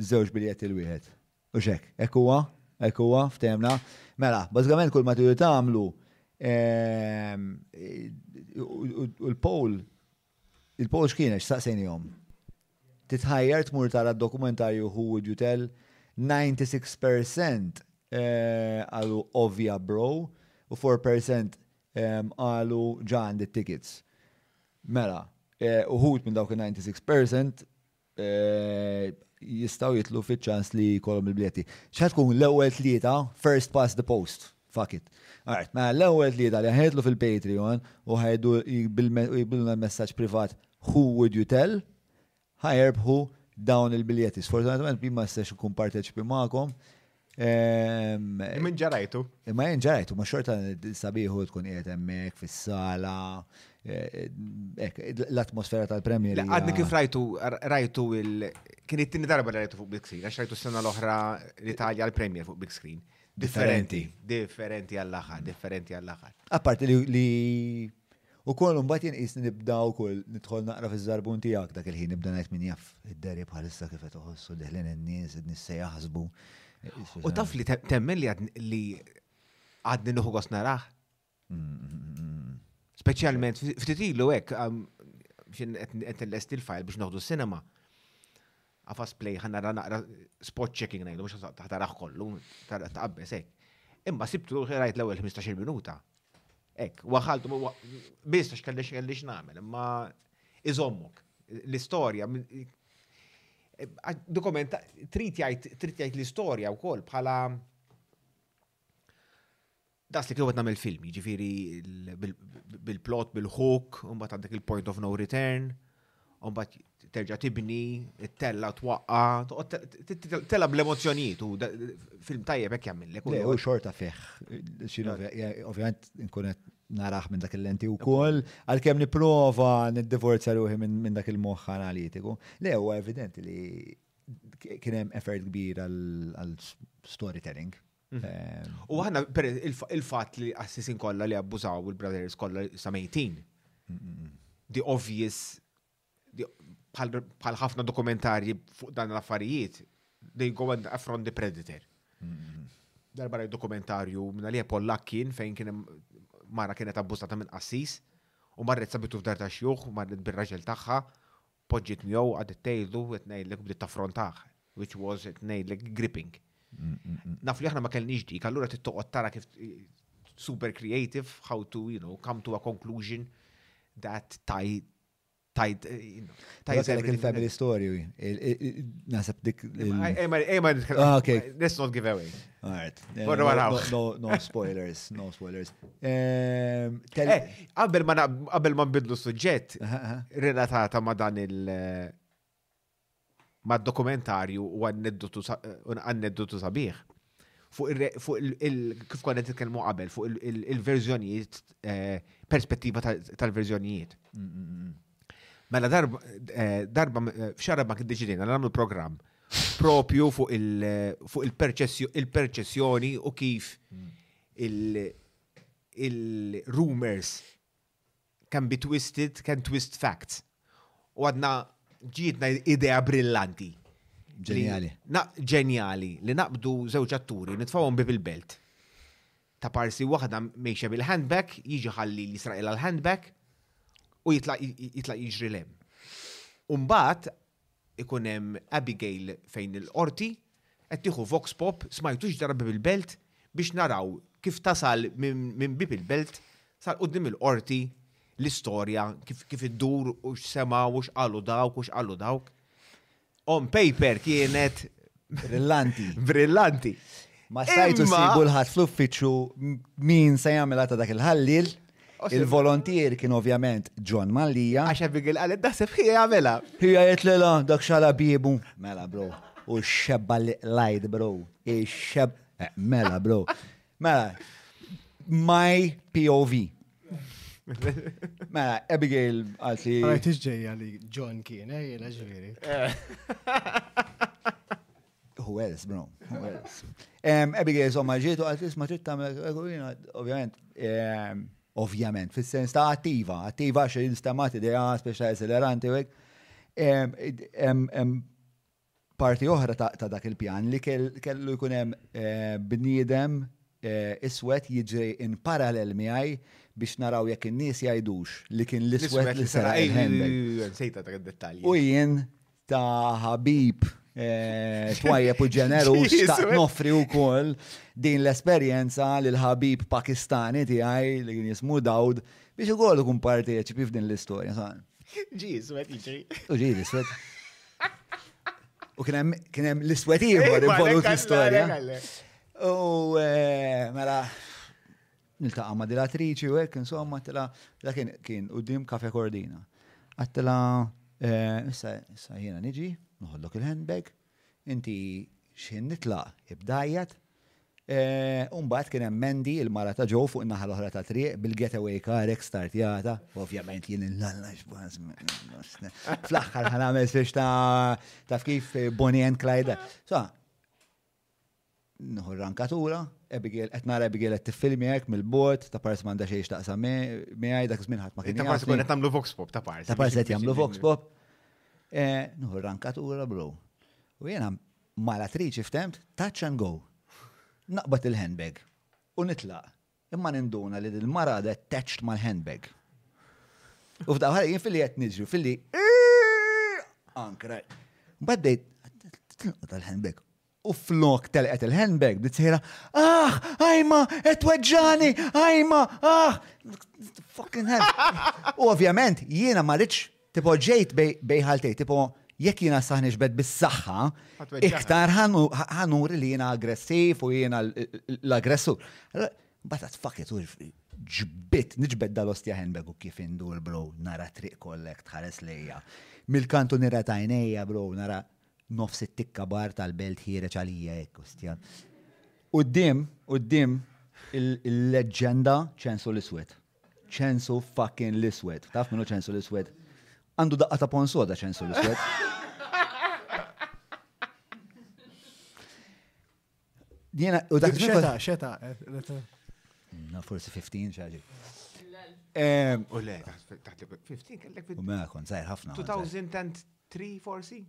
żewġ biljet il-wieħed. U xek, hekk huwa, hekk huwa, ftemna. Mela, bażikament kull ma tridu tagħmlu ehm, u l-poll Il-Paul X'kienet x'saqsejnihom? Titħajjar tmur tara d-dokumentarju Who Would You Tell? 96 percent qalu ovvja bro u 4 percent qalu ġa għandi t-tickets. Mela, uħud minn dawk il-96 percent jistgħu jitlu fiċ-ċans li jkollhom il-biljetti. X'ħad tkun l-ewwel tlieta first past the post. Fuck it. Alright, ma mela, l-ewwel tlieta li ħajtlu fil-Patreon u ħajdu jibbilna messaġġ privat who would you tell ħajerbħu dawn il-biljetti. Sfortunatament ma jistax ikun parteċipi magħkom Min ġarajtu? Ma jen ġarajtu, ma xorta sabiħu tkun qiegħed hemmhekk fis-sala. Eh, l-atmosfera tal-premjer. Għadni kif rajtu rajtu il kien it-tieni darba li rajtu fuq big screen, għax rajtu s-sena l-oħra l-Italja l-premjer fuq big screen. Differenti, differenti għall-aħħar, differenti għall-aħħar. Apparti li Ukoll imbagħad jinqisni nibda wkoll nidħol naqra fiż-żarbun tiegħek, dak il-ħin nibda ngħid min jaf id-dehri bħalissa kif qed iħossu deħlin in-nies, in-nies se jaħsbu. U taf li temmen li għadni nuħu gost naraħ? Speċjalment, ftit ilu hekk, qed nlest il-fajl biex noħdu s-sinema. Għafas play ħa nara naqra spot checking ngħidu mhux ħasaq taraħ kollu, taqabbes hekk. Imma sibt ruħi rajt l-ewwel 15-il minuta. Hekk, waħalt biss għax kellix kellix nagħmel, imma iżommok. L-istorja dokumenta trid jgħid trid jgħid l-istorja wkoll bħala Daqs li kieku qed nagħmel film, jiġifieri bil-plot, bil-hook, u mbagħad għandek il-point of no return, u mbagħad terġa' tibni, tella twaqqa, toqgħod tella bl-emozzjonijiet u film tajjeb hekk jagħmillek. Le, u xorta fih. Ovvjament nkun qed naraħ minn dak il-lenti u koll, għal-kem niprofa nid-divorzja ruħi minn dak il-moħħ analitiku. Le, u evidenti li kienem effort kbir għal-storytelling. U għanna, per il-fat li assisin kolla li abbużaw il-brothers kolla samejtin. The obvious, bħal ħafna dokumentarji fuq dan l-affarijiet, they go and affront the predator. Darba li dokumentarju minna li Pollak kien fejn kien mara kienet abbużata minn qassis u marret sabitu f'dar ta' xjuħ, marret bir-raġel tagħha Poġġiet miegħu, qagħdet tgħidlu, qed ngħidlek bdiet taffrontah, which was qed ngħidlek gripping. Naf li aħna ma kellniex dik, allura trid toqgħod tara kif super creative how to, you know, come to a conclusion that tie tajt. Tajt għalek il-family story, nasab dik. Ejma, ejma, let's not give away. Alright. Eh, Morru għaraw. No spoilers, no spoilers. Ehm, eh, qabel ma qabel ma nbidlu suġġett relatata ma dan il- eh, ma dokumentarju u għanneddutu sabiħ. Fuq il kif konna titkellmu qabel fuq il-verżjonijiet perspettiva tal-verżjonijiet. Mm, mm, mm. Mela darba, eh, darba eh, f'xarab ma kiddeċidina nagħmlu programm propju fuq il-perċessjoni u kif il-rumors can be twisted, can twist facts. U għadna ġietna idea brillanti. Ġenjali. Ġenjali li naqbdu żewġ atturi nitfawhom bi bil-belt. ta' parsi waħda mejxa bil-handbag, jiġi ħalli li sraqilha l-handbag u jitlaq jiġri lem. Umbat, ikun hemm Abigail fejn il-qorti, qed tieħu Vox Pop smajtux darbi bil-belt biex naraw kif tasal minn bib il-belt sal qudiem il-qorti l-istorja kif iddur u x'sema u x'qalu dawk u x'qalu dawk. on paper kienet brillanti. Brillanti. Ma stajtu sibu l-ħadd fl-uffiċċju min se jagħmilha ta' dak il-ħallil. Il-volontier kien ovvjament John Mallija. Għax Abigail qalet daħseb ħija jagħmilha. Ħija jitlilha dak xala bibu. Mela bro. U xebba li lajd bro. Ix-xeb. Eh, mela bro. Mela. My POV. Mela, Abigail għalt li. Għajt iġġeja li John kien, eh, jena ġviri. Who else, bro? Who else? Abigail somma ġietu għalt isma trid tagħmel ovvjament. Ovvjament, fis-sens ta' attiva, attiva xi instemati dejja speċa acceleranti u hekk. Parti oħra ta' dak il-pjan li kellu jkun hemm bniedem iswed jiġri in parallel miegħi biex naraw jekk in-nies jgħidux li kien l-iswed li seraq il-handbag. Nsejta dak id-dettalji. U jien ta' ħabib twajjeb u ġenerus ta' noffri wkoll din l-esperjenza lil ħabib Pakistani tiegħi li kien jismu Dawd biex ukoll ikun parteċipi f'din l-istorja. Ġie iswed jiġri. U ġie l-iswed. U kien hemm kien hemm l-iswed ieħor involut l-istorja. U eh, mela niltaqa' ma' dilatriċi u hekk insomma tila da kien kien quddiem kafe kordina. Għattila eh, issa issa jiena niġi, noħodlok il-handbag, inti x'ħin nitlaq ibdajjat, U mbagħad kien hemm Mandy, il-mara ta' Joe fuq in-naħa l-oħra tat-triq, bil-getaway car hekk startjata. Ovvjament jien illalla x'baż. Fl-aħħar ħa nagħmel sirx ta' taf kif Bonnie and Clyde. Sa, nħu rankatura, Abigail, qed nara Abigail qed tiffilmi hekk mill-bord, ta' parsi m'għandha xejn x'taqsam miegħi dak żmien ħadd ma kien. Ta' parsi kien qed nagħmlu vox pop ta' parsi. Ta' parsi qed jagħmlu vox pop. Nħu rankatura bro. U jiena Ma' l-attriċi ftemt touch and go. Naqbad il-handbag u nitlaq, imma ninduna li l-mara għadha attached mal-handbag. U f'daħħal jien filli qed niġri, filli ankra. Baddejt, tilqot tal-handbag. U flok telqet il-handbag, bdiet sejra, ah, ajma, qed weġġani, ajma, ah, fucking hell. U ovvjament jiena ma rridx Tipo ġejt bejn ħaltej, tipo jekk jiena saħ nixbet bis-saħħa, iktar ħanuri li jiena aggressiv u jiena l-aggressur. Bata t-fakit u ġbit, nġbet dal-ostja handbag u kif indur, bro, nara triq kollek tħares lejja. Mil-kantu nira tajnejja, bro, nara nofs it-tikka bar tal-belt ħireċ għalija jekk, ostja. Uddim, uddim, il-leġenda ċensu l-iswet. ċensu fucking l-iswed. Taf minnu ċensu l-iswed? Għandu daqqa ta' pon soda ċensu l-iswed. Jena, u dak xeta, xeta. Na, forsi 15 xaġi. U le, 15 kellek. U mela, kon zaħir ħafna. 2003 forsi?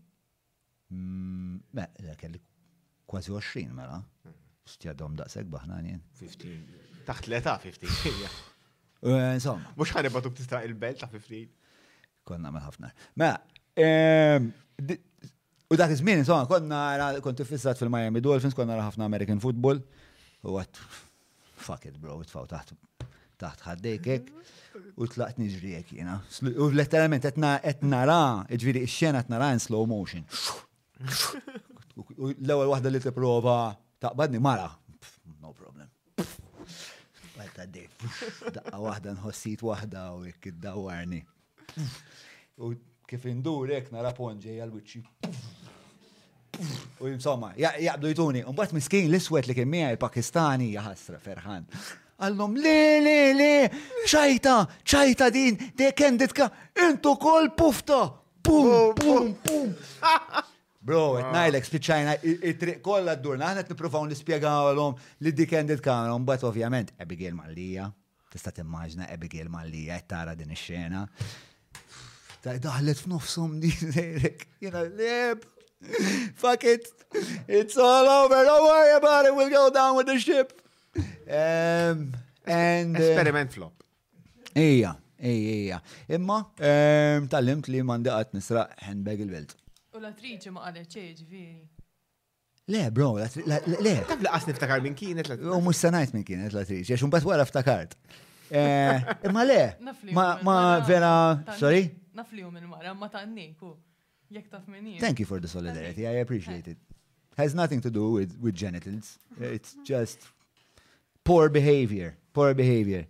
Mela, kelli kważi 20 mela. Stjadhom daqshekk baħnan jien. 15. Taħt l-età 15. Eh, insomma. Mhux ħanibatuk tista' il-belt ta' 15. Konna ma ħafna. Mela, ehm, u dak iż-żmien insomma konna kont fissat fil-Miami Dolphins, konna ħafna American football. U għat fuck it bro, itfaw taħt taħt ħaddejk hekk u tlaqt niġri hekk jiena. U letteralment qed nara, ġifieri x-xena qed nara in slow motion. U l-ewwel waħda li tipprova taqbadni mara. No problem. Għalta dej, daqqa waħda nħossit waħda u jekk id-dawarni. U kif indur hekk nara pon ġej għal wiċċi. U insomma, jaqbdu jtuni. Mbagħad miskin l-iswed li kien miegħi Pakistani jaħasra ferħan. Għallom, le, le, le, ċajta, ċajta din, de kenditka, intu kol pufta, pum, pum, pum. Bro, et ah. najlek spiċajna, it-triq kolla d-durna, għanet niprofaw nispiegawlom li di kenditka, un bat ovvjament, Abigail Mallija. Tista' timmaġna Abigail Malli qed tara din ix-xena. Daħlet f'nofshom din lejlek. Jiena leb. Fuck it. It's all over. Don't worry about it. We'll go down with the ship. Um, and, uh, Experiment flop. Ija, ija, ija. Imma, um, tal-limt li mandaqat nisra handbag il-belt. U l-attriċi ma qalet ċeġ, veri. Le, bro, le. Taf li qas niftakar minn kienet l U mux sanajt minn kienet l-attriċi, għax unbat wara ftakart. Eh, imma le, ma vera, sorry? Naf li jum il-mara, ma ta' niku. Jek taf minn Thank you for the solidarity, I appreciate it. Has nothing to do with, with genitals, it's just poor behavior, poor behavior.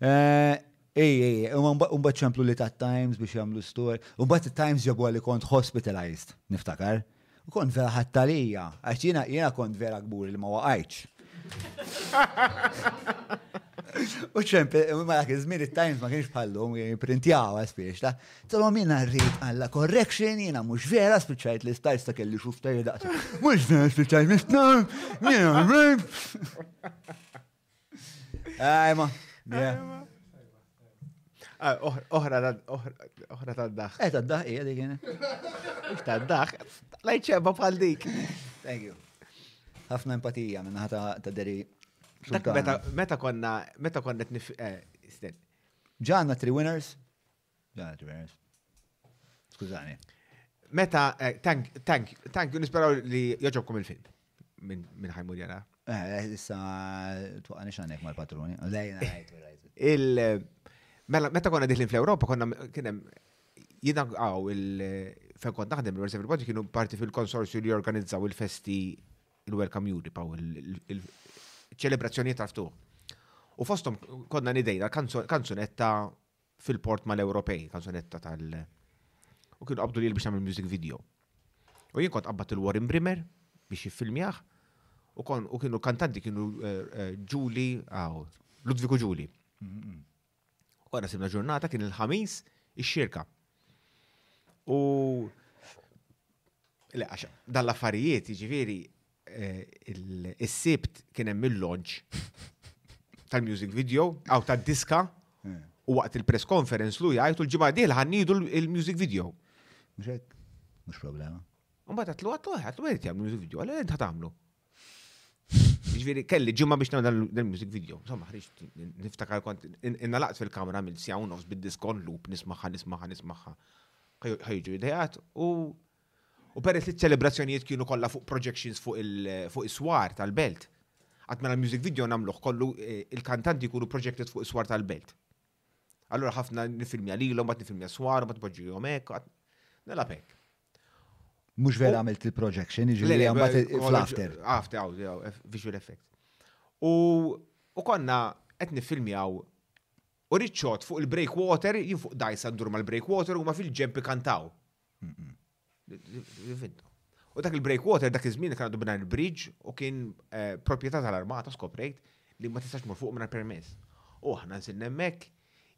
Eh, Ej, ej, unbat ċemplu li ta' Times biex jamlu store. Unbat Times ġabu għalli kont hospitalized, niftakar. U kont vera ħattalija, għax jiena jiena kont vera kbur li ma waqajtx. U ċemp, ma dak iż-żmien it-Times ma kienx bħallum, kien printjaw għaspiex ta' tolhom jiena rrid għalla correction, jiena mhux vera spiċċajt li stajt ta' kelli xufta daqsa. Mhux vera spiċċajt nistna, jiena rrid. Ajma. Ah, oħra ta' daħ. Eh, ta' daħ, ija dik jena. Ta' daħ, lajt ċebba bħal dik. Thank you. Ħafna empatija minna ħata ta' deri. Meta konna, meta konna t-nif. Eh, Ġanna tri winners. Skużani. Meta, eh, thank, thank, thank you, nisperaw li joġobkom il-film minn ħajmur jara. Eh, issa, tuqqa nixanek mal-patruni. Il- eh, Mela, meta konna diħlin fl-Europa, konna kienem jina għaw il- fejn kont naħdem l-Versa fil-Bodi kienu parti fil-konsorzju li jorganizzaw il-festi il-Welcome Europe għaw il-ċelebrazzjoni tal-ftuħ. U fostom konna nidejna kanzunetta fil-port mal-Ewropej, kanzunetta tal- u kienu qabdu li biex nagħmel music video. U jien kont qabbat il-Warren Brimmer biex jiffilmjah u kon u kienu kantanti kienu Ġuli, eh, eh, għaw, Ludviku Ġuli. U għana simna ġurnata kien il-ħamis ix-xirka. U le, għax dan l-affarijiet, ġiviri, Is-sibt kien hemm il-launch tal-music video, għaw tad-diska, u waqt il-press conference lu jgħid u l-ġimgħa diħla ħannidu l-music video. Mhux hekk, mhux problema. Mbagħad għatlu għatlu għatlu għed jagħmlu music video, għal għed ħatamlu. Ġifieri kelli ġimgħa biex nagħmel dal-music video. Insomma, ħriġt niftakar kont innalaqt fil-kamra mill sija u nofs bid-diskon loop nismaħħa nismaħħa nismaħħa. Ħajġu idejat u U peress li ċ-ċelebrazzjonijiet kienu kollha fuq projections fuq is-swar tal-belt, qatt mela l-music video nagħmluh kollu eh, il-kantanti jkunu projected fuq is-swar tal-belt. Allura ħafna nifilmja lilhom, bat nifilmja swar, bat npoġġihom hekk, nilgħab hekk. Mhux vera għamilt il-projection, jiġifieri mbagħad fl-after. After, visual effect. U konna qed nifilmjaw u riċċot fuq il-breakwater, jien fuq dajsa ndur mal-breakwater u ma fil-ġempi kantaw. U dak il-breakwater dak iż-żmien kien għandu mingħajr il-bridge u kien eh, proprjetà tal-armata skoprejt li ma tistax mur fuq mingħajr permess. U aħna nsin hemmhekk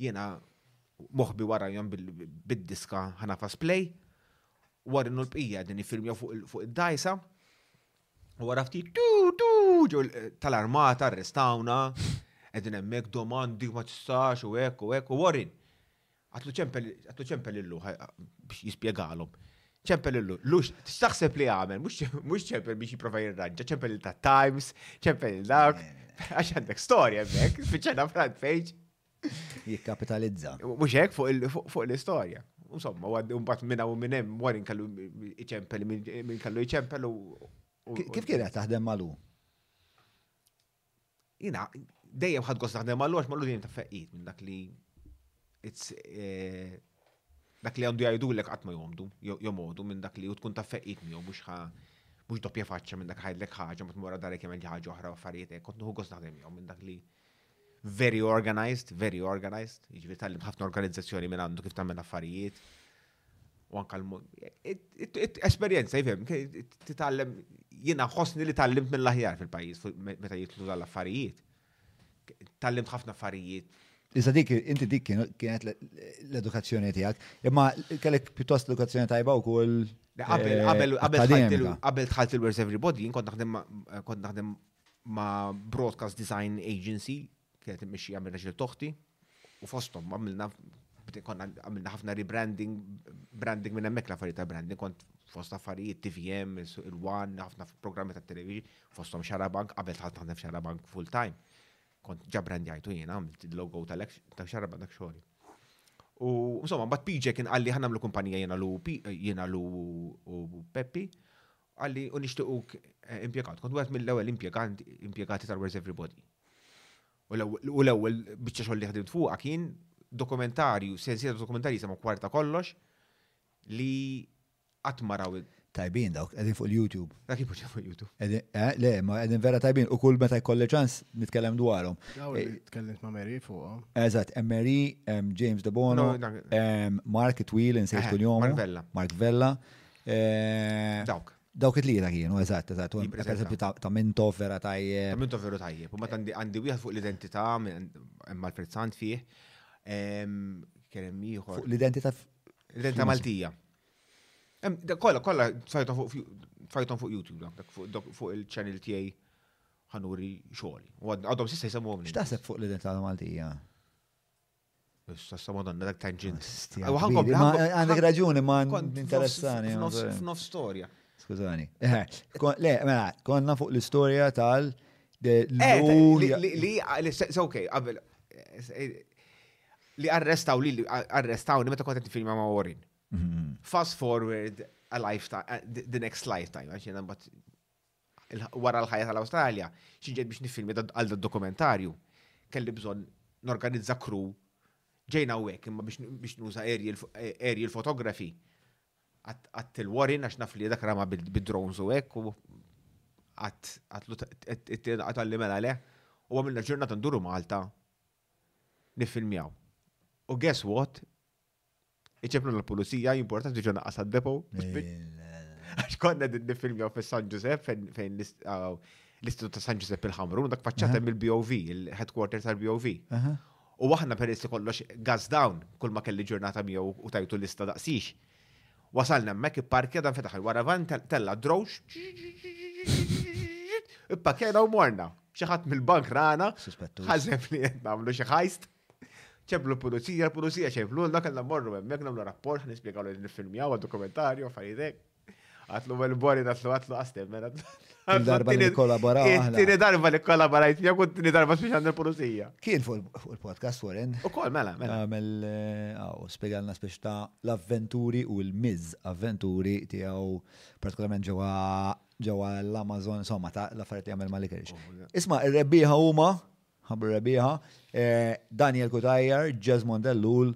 jiena moħbi warajhom bid-diska ħanafa splay warinu l-bqija din ifilmja fuq id-dajsa u wara ftit tu tu eh, tal-armata arrestawna qegħdin hemmhekk domandi ma tistax u hekk u hekk u warin. Għatlu ċempel, għatlu ċempel illu, biex jispiegalom. ċempel illu, lux, t-saxseb li għamel, mux ċempel biex jiprofa jirranġa, ċempel il-ta' Times, ċempel il-dak, eh. għax għandek storja mek, fiċċana front page. Jikkapitalizza. Mux hekk fuq l-istorja. Insomma, għad un bat minna u minnem, għarin kallu iċempel, minn kallu iċempel u. Kif kienet taħdem malu? jina, dejjem ħad gost naħdem għallu għax ma l-udin ta' feqqit minn dak li eh, dak li għandu jgħidu l-ek għatma jomdu, jomodu minn dak li u tkun ta' feqqit miegħu mhux ħa mhux doppja faċċa minn dak ħajdlek ħaġa ma tmur darek jagħmel ħaġa oħra affarijiet hekk, kont nħu gost naħdem miegħu minn dak li very organized, very organized, jiġifieri tal ħafna organizzazzjoni minn għandu kif tagħmel affarijiet, u anka l-esperjenza, jifem, titallem, jina ħosni li tallimt mill-aħjar fil-pajis, meta jitlu dal-affarijiet. Tallimt ħafna affarijiet. Iżda dik, inti dik kienet l-edukazzjoni tijak, imma kellek pjuttost edukazzjoni tajba u kull. Qabel, qabel, qabel, qabel tħalt il-Where's Everybody, kont naħdem ma' Broadcast Design Agency, Kienet immexxija minn raġel toħti u fosthom għamilna konna għamilna ħafna rebranding, branding minn hemmhekk l-affarijiet ta' branding, kont fost affarijiet TVM, il-One, ħafna programmi ta' televiġi, fosthom Xarabank, qabel ħadd naħdem Xarabank full time. Kont ġa brandjajtu jiena għamilt il-logo ta' Xarabank dak xogħli. U insomma, bat PJ kien għalli ħanamlu kumpanija jiena lu jiena lu u Peppi, Qal li, u nixtiequk impjegat. Kont wieħed mill-ewwel impjeganti impjegati tal-Where's Everybody. U l-ewwel biċċa xogħol li ħdimt fuqha kien dokumentarju, sensiela ta' dokumentarji jisimha Kwarta Kollox li qatt ma raw Tajbin dawk, qegħdin fuq il-YouTube. Dak kien fuq il-YouTube. Eh, le, ma qegħdin vera tajbin u kull meta jkolli ċans nitkellem dwarhom. Eh, tkellimt ma' Mary fuqhom. Eżatt, hemm Mary, hemm James De Bono, hemm Mark Twil insejx eh, kuljom. Mark Vella. Mark Vella. Eh, Dawk. Dawk it-tlieta kienu, eżatt, eżatt. u hemm, Per Jippreżenta. eżempju, ta' ta' Minto vera tajjeb. Ta' minn ta' veru tajjeb, u ma tandi għandi wieħed fuq l-identità, minn- hemm Alfred Sant fih, em, kien hemm Fuq ieħor. l-identità f- L-identità fl-Muża. Maltija. Hemm- da- Kollha, kollha, tfajthom fuq fju- tfajthom fuq YouTube, dak- dak fuq- dak- fuq il-channel tiegħi ħanuri xogħli. U għad- għadhom sissa jisemmuhom. x'taħseb fuq l-identità Maltija? Issa sa madonna dak tanġin. Għandek raġuni ma interessani. F'nof storja. Skużani. Le, mela, konna fuq l-istorja tal- eh, Li, ok, għabel. Eh, li arrestaw li arrestaw li meta kontet filma ma' Warren. Mhm. Fast forward a lifetime, eh, the next lifetime, għax jena bat wara l-ħajja tal-Awstralja, xinġed biex nifilmi għal dad dokumentarju. Kelli bżon norganizza kru ġejna u imma biex nuża aerial photography għat il-Warren għax naf li dak rama bid-drones u hekk u għat li mela le u għamilna ġurnata nduru Malta nifilmjaw. U guess what? Iċepluna l-pulizija, importanti ġo naqqas għad-depo. Għax konna din nifilmjaw fis San Ġusepp fejn l-istitut ta' San Ġusepp il-Ħamrun, dak faċċata mill-BOV, il-headquarter tal-BOV. U aħna peress li kollox gas down, kull ma kelli ġurnata miegħu u tajtu lista daqsix. Wasalna hemmhekk ipparkja dan fetaħ il-waravan tella drowx. Ippakjena u morna. Xi ħadd mill-bank rana. Ħażef li qed nagħmlu xi ħajst. Ċemplu l-pulizija, l-pulizija ċemplulna, kellna mmorru hemmhekk nagħmlu rapport, nispjegawlu li niffilmjaw għad-dokumentarju affarijiet hekk. Għatlu mal-bori naslu għatlu għastem, mela. Darba li kollaboraw. Tini darba li kollaborajt, ja kunt tini darba biex għandna l-pulizija. Kien fuq il-podcast, Warren. U kol, mela, mela. Għamel, għaw, eh, spiegalna spiex ta' l-avventuri u l-miz avventuri tijaw, partikolarment ġewa ġewa l-Amazon, insomma, ta' l-affarijiet li għamel ma' l-ikerix. Isma, il-rebbiħa huma Ħabru rebbieħa, Daniel Cutajar, Jesmond Ellul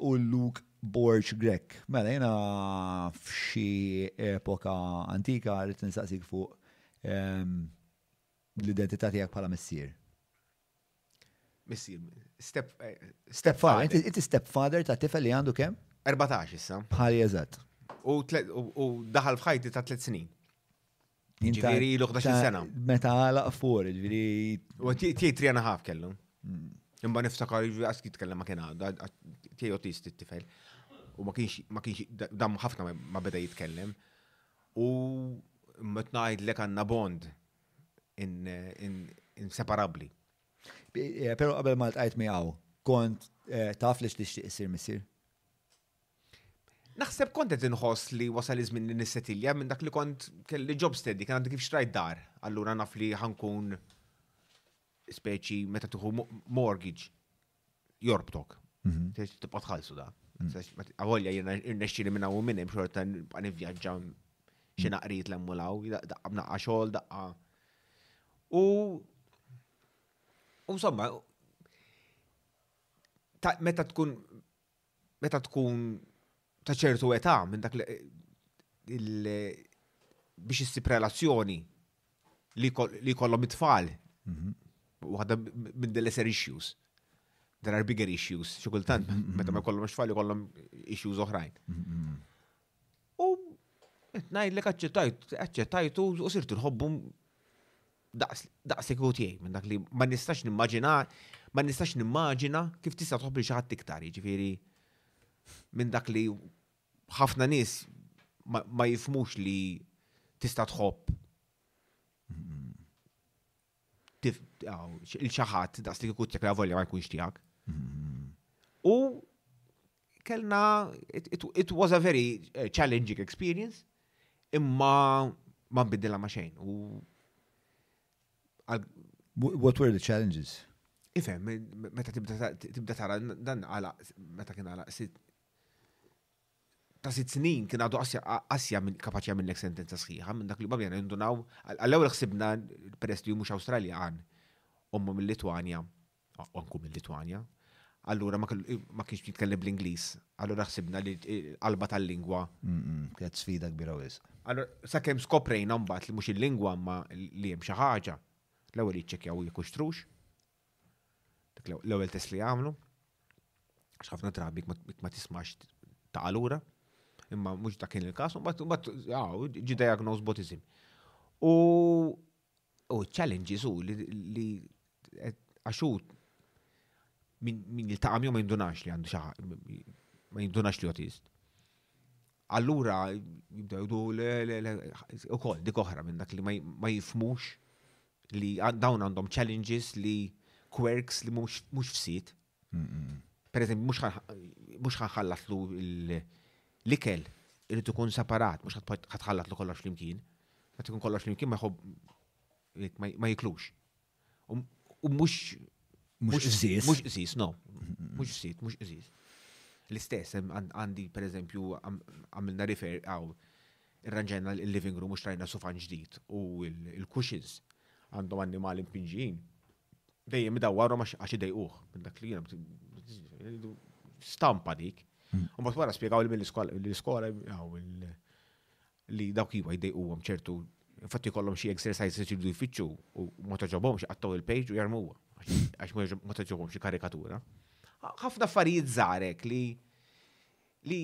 u Luke Borg Grech. Mela jiena f'xi epoka antika rrid nistaqsik fuq l-identità tiegħek bħala missier. Missier, step father. Inti step father ta' tifel li għandu kemm? 14 issa. Bħali eżatt. U daħal f'ħajti ta' tliet snin. Ġifieri ilu 11 sena. Meta għalaq for, ġifieri. U tiegħi tri għana ħaf kellu. Mm. Imma niftakar għas jitkellem ma kien għadda, tiegħi autist it-tifel. U ma kienx, ma kienx, dam ħafna ma beda jitkellem. U mmet najd li għanna bond inseparabli. Eh, Pero qabel ma l-tqajt miegħu, kont eh, taf li xtixtieq isir missir? Naħseb kont qed inħoss li wasal iż-żmien li nissetilja minn dak li kont kelli job steady kien għandi kif xtrajt dar. Allura naf li ħankun speċi meta tieħu mortgage jorbtok. Mhm. Tibqa' tħallsu da. Mhm. Avolja jiena irnexxieli minn hawn minn hemm xorta nibqa' nivvjaġġa xi naqriet l law, daqqa b'naqqa xogħol, daqqa. U insomma, meta tkun meta tkun ta' ċertu età minn dak biex issib relazzjoni li kollhom it-tfal. Mhm. Waħda minn the lesser issues. There are bigger issues, xikultant, mhm, meta ma mhm. kollhom tfal li kollhom issues oħrajn. U qed ngħidlek aċċettajtu u sirt inħobbhom daqs li kieku tiegħi minn dak li ma nistax nimmaġina, ma nistax nimmaġina kif tista' tħobb li xi ħadd iktar, jiġifieri minn dak li ħafna nies ma jifmux li tista' tħobb il-xaħat daqs li kikut jekk la volja ma jkunx tijak. Mm-hmm. U kellna, it was a very eh, challenging experience, imma ma nbiddilha ma xejn. What were the challenges? Ifem, meta tibda tara dan għala, meta kien għala, ta' sitt snin kien għadu qasja minn kapaċi għamillek sentenza sħiħa minn dak li babja nindunaw għall-ewwel ħsibna peress li mhux Awstraljan ommu mill-Litwanja u anku mill-Litwanja. Allura ma kienx jitkellem bl-Ingliż, allura ħsibna li qalba tal-lingwa. Kienet sfida kbira wisq. Allura sakemm skoprejna mbagħad li mhux il-lingwa ma li hemm xi ħaġa. L-ewwel jiċċekkjaw jekk hux trux. Dak l-ewwel test li jagħmlu. Għax ħafna drabi ma tismax ta' allura, imma mhux dak kien il-każ, u mbagħad ġi diagnosed botism. U u challenges u li għaxu min jiltaqam jom jindunax li għandu xaħ, ma jindunax li jotist. Allura, jibdew jdu ukoll dik oħra minn dak li ma jifmux li dawn għandhom challenges li quirks li mhux fsit. Per eżempju, mhux ħanħallatlu l-ikel irid ikun separat, mhux ħatħallatlu kollox flimkien. Meta ikun kollox flimkien ma jiklux. U mhux Mhux qżiż. Mhux qżiż, no. Mhux ftit, mhux qżiż. L-istess, għandi per eżempju, għamilna rifer għaw, irranġajna il-living room u xtrajna sufan ġdid u il-cushions għandhom annimali mpinġin. Dejjem idawwarhom għax idejquh minn dak li jiena stampa dik. U mbagħad wara spjegaw li mill-iskola għaw li dawk iva jdejquhom ċertu fatt jkollhom xi exercises jridu jfittxu u ma toġobhomx iqattgħu il-page u jarmuha għax ma toġobhomx xi karikatura. Ħafna affarijiet żarek li li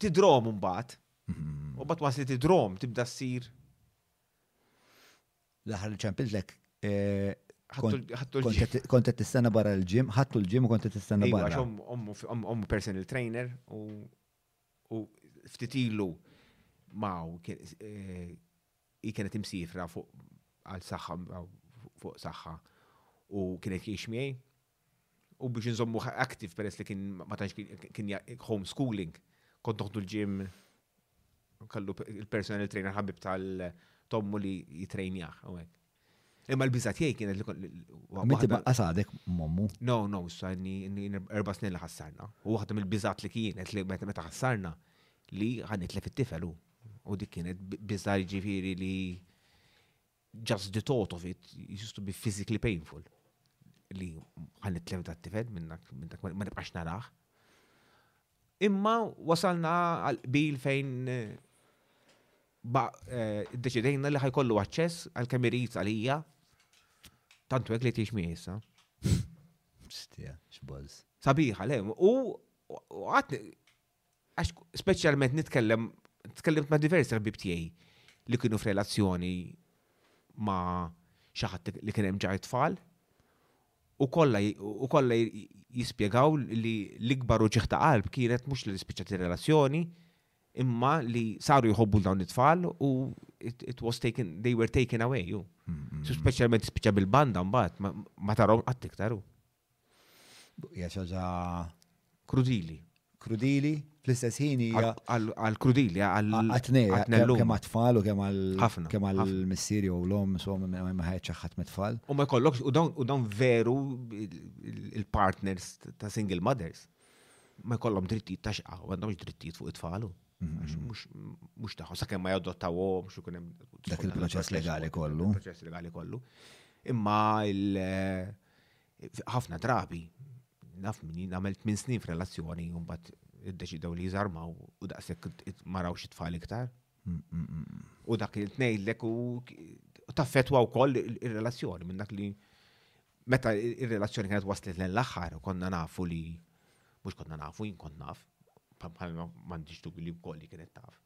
tidrom mbagħad mhm. u bat was li tidrom tibda ssir. L-aħħar li ċempiltlek eh, kont qed tistenna barra l-ġim, ħattu l-ġim u kont qed tistenna iva, barra. Ommu personal trainer u U ftit ilu maw hi kienet imsifra fuq għal saħħa fuq saħħa u kienet jgħix miegħi. U biex nżommu active peress li kien ma tantx kien homeschooling, kont noħdu l-ġim kallu il-personal trainer ħabib tal-tommu li jitrejnjah hawnhekk. Imma l-biża tiegħi kienet li kolli. Min tibaqqa sadek mommu? No, no, issa erba' snin li ħassarna. U waħda mill-biżat li kienet li meta ħassarna li ħanitlef it-tifel u. U dik kienet biża ġifieri li just the thought of it used to be physically painful. Li ħanitlef dat-tifel minnak ma nibqax narax. Imma wasalna għal qbil fejn id-deċidejna eh, li ħajkollu aċċess għal kemm irid għalija. Tantu hekk li tiex mi issa. Stja, x'bozz. Sabiħa, le, u għat għax speċjalment nitkellem tkellimt ma' diversi rabib tiegħi li kienu f'relazzjoni ma' xi ħadd li kien hemm ġar tfal u kollha u kollha jispjegaw li l-ikbar uġigħ ta' qalb kienet mhux li spiċċat ir-relazzjoni imma li saru jħobbu dawn it-tfal u it, it was taken, they were taken away. U. Speċjalment spiċċa bil-banda mbagħad ma tarhom qatt iktar. Hija xi ħaġa Krudili. Krudili, fl-istess ħin hija. Għal-krudili, għal-tnejlu. Kemm għat-tfal u kemm għal-ħafna. Kemm għal-missieri u l-om, so ma ħajt ċaħħat mit-tfal. U ma jkollokx, u dawn veru il-partners ta' single mothers. Ma jkollhom drittijiet ta' xqa, u għandhom drittijiet fuq it-tfalu. Mhm. Mux taħħu, sa' kemm ma jadottawhom, xu kunem. Dak il-proċess legali kollu. Il-proċess legali kollu. Imma il- Ħafna drabi, naf minni, namel 8 snin f'relazzjoni, un bat id-deċidaw li jizarmaw u daqsek maraw xi tfal iktar. U dak li tnejdlek u taffetwa wkoll ir-relazzjoni minn dak li meta ir-relazzjoni kienet waslet l-aħħar konna nafu li mhux konna nafu jien kont naf bħal m'għandix dubi li wkoll li kienet taf.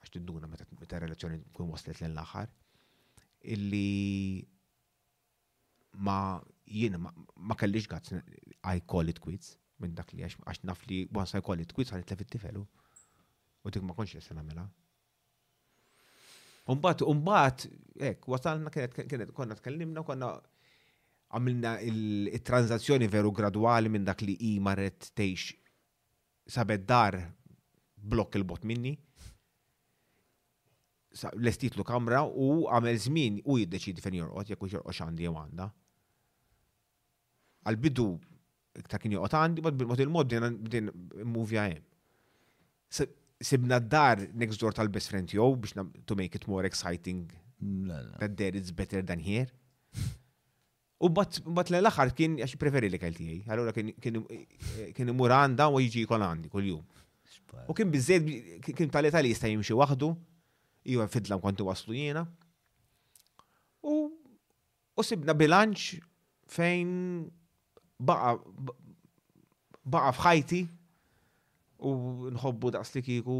Għax tinduna meta relazzjoni tkun waslet l-aħħar illi ma jien ma kellix gazz I call it quits minn dak li għax naf li once I call it quits għan itlef it-tifelu. U dik ma konx li sena mela. Umbat, umbat, ek, wasalna kienet kienet konna tkellimna, konna għamilna il-tranzazzjoni veru gradwali minn dak li i marret tejx sabed dar blok il-bot minni. lestitlu kamra u għamel żmien u jiddeċidi fejn jorqod, jekk hux jorqodx għandi jew għandha. Għal-bidu iktar kien joqgħod għandi, ma bil-mod il-mod din movja hemm. Sibna d-dar next door tal-best friend jew biex to make it more exciting that there it's better than here. U bat l-axar kien għax preferi li kelti għaj. Allora kien imur għanda u jġi jkun għandi kull-jum. U kien bizzed, kien tali tali jista jimxi wahdu, ju fidlam konti waslu jena. U sibna bilanċ fejn baqa baqa fħajti u nħobbu daqs li kiku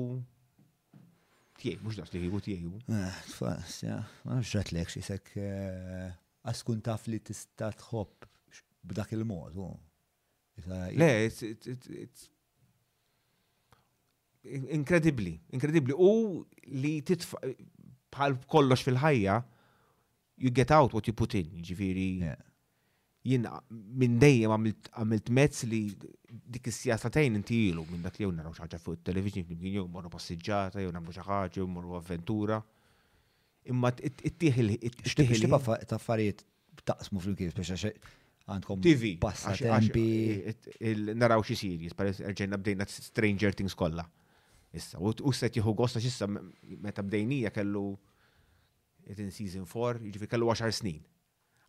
tiegħi, mhux daqs li kiku tiegħi. Eh, tfas, ja, ma nafx rat lek xisek eh, Għax tkun taf li tista' tħobb b'dak il-mod, u. Le, inkredibbli, inkredibbli. U li titfa bħal kollox fil-ħajja, you get out what you put in, ġifiri. Jien minn dejjem għamilt mezz li dik is-sija satejn inti ilu minn dak li jew naraw xi ħaġa fuq it-television flimkien jew morru passiġġata jew nagħmlu xi ħaġa jew morru avventura. Imma t-tieħ il- X'tieħ il- ta' affarijiet taqsmu flimkien, speċa għandkom TV. Passa tempi. Naraw xi series, peress erġejna bdejna Stranger Things kollha. Issa, u se tieħu gosta x'issa meta bdejnija kellu in season 4, jiġifieri kellu 10 snin.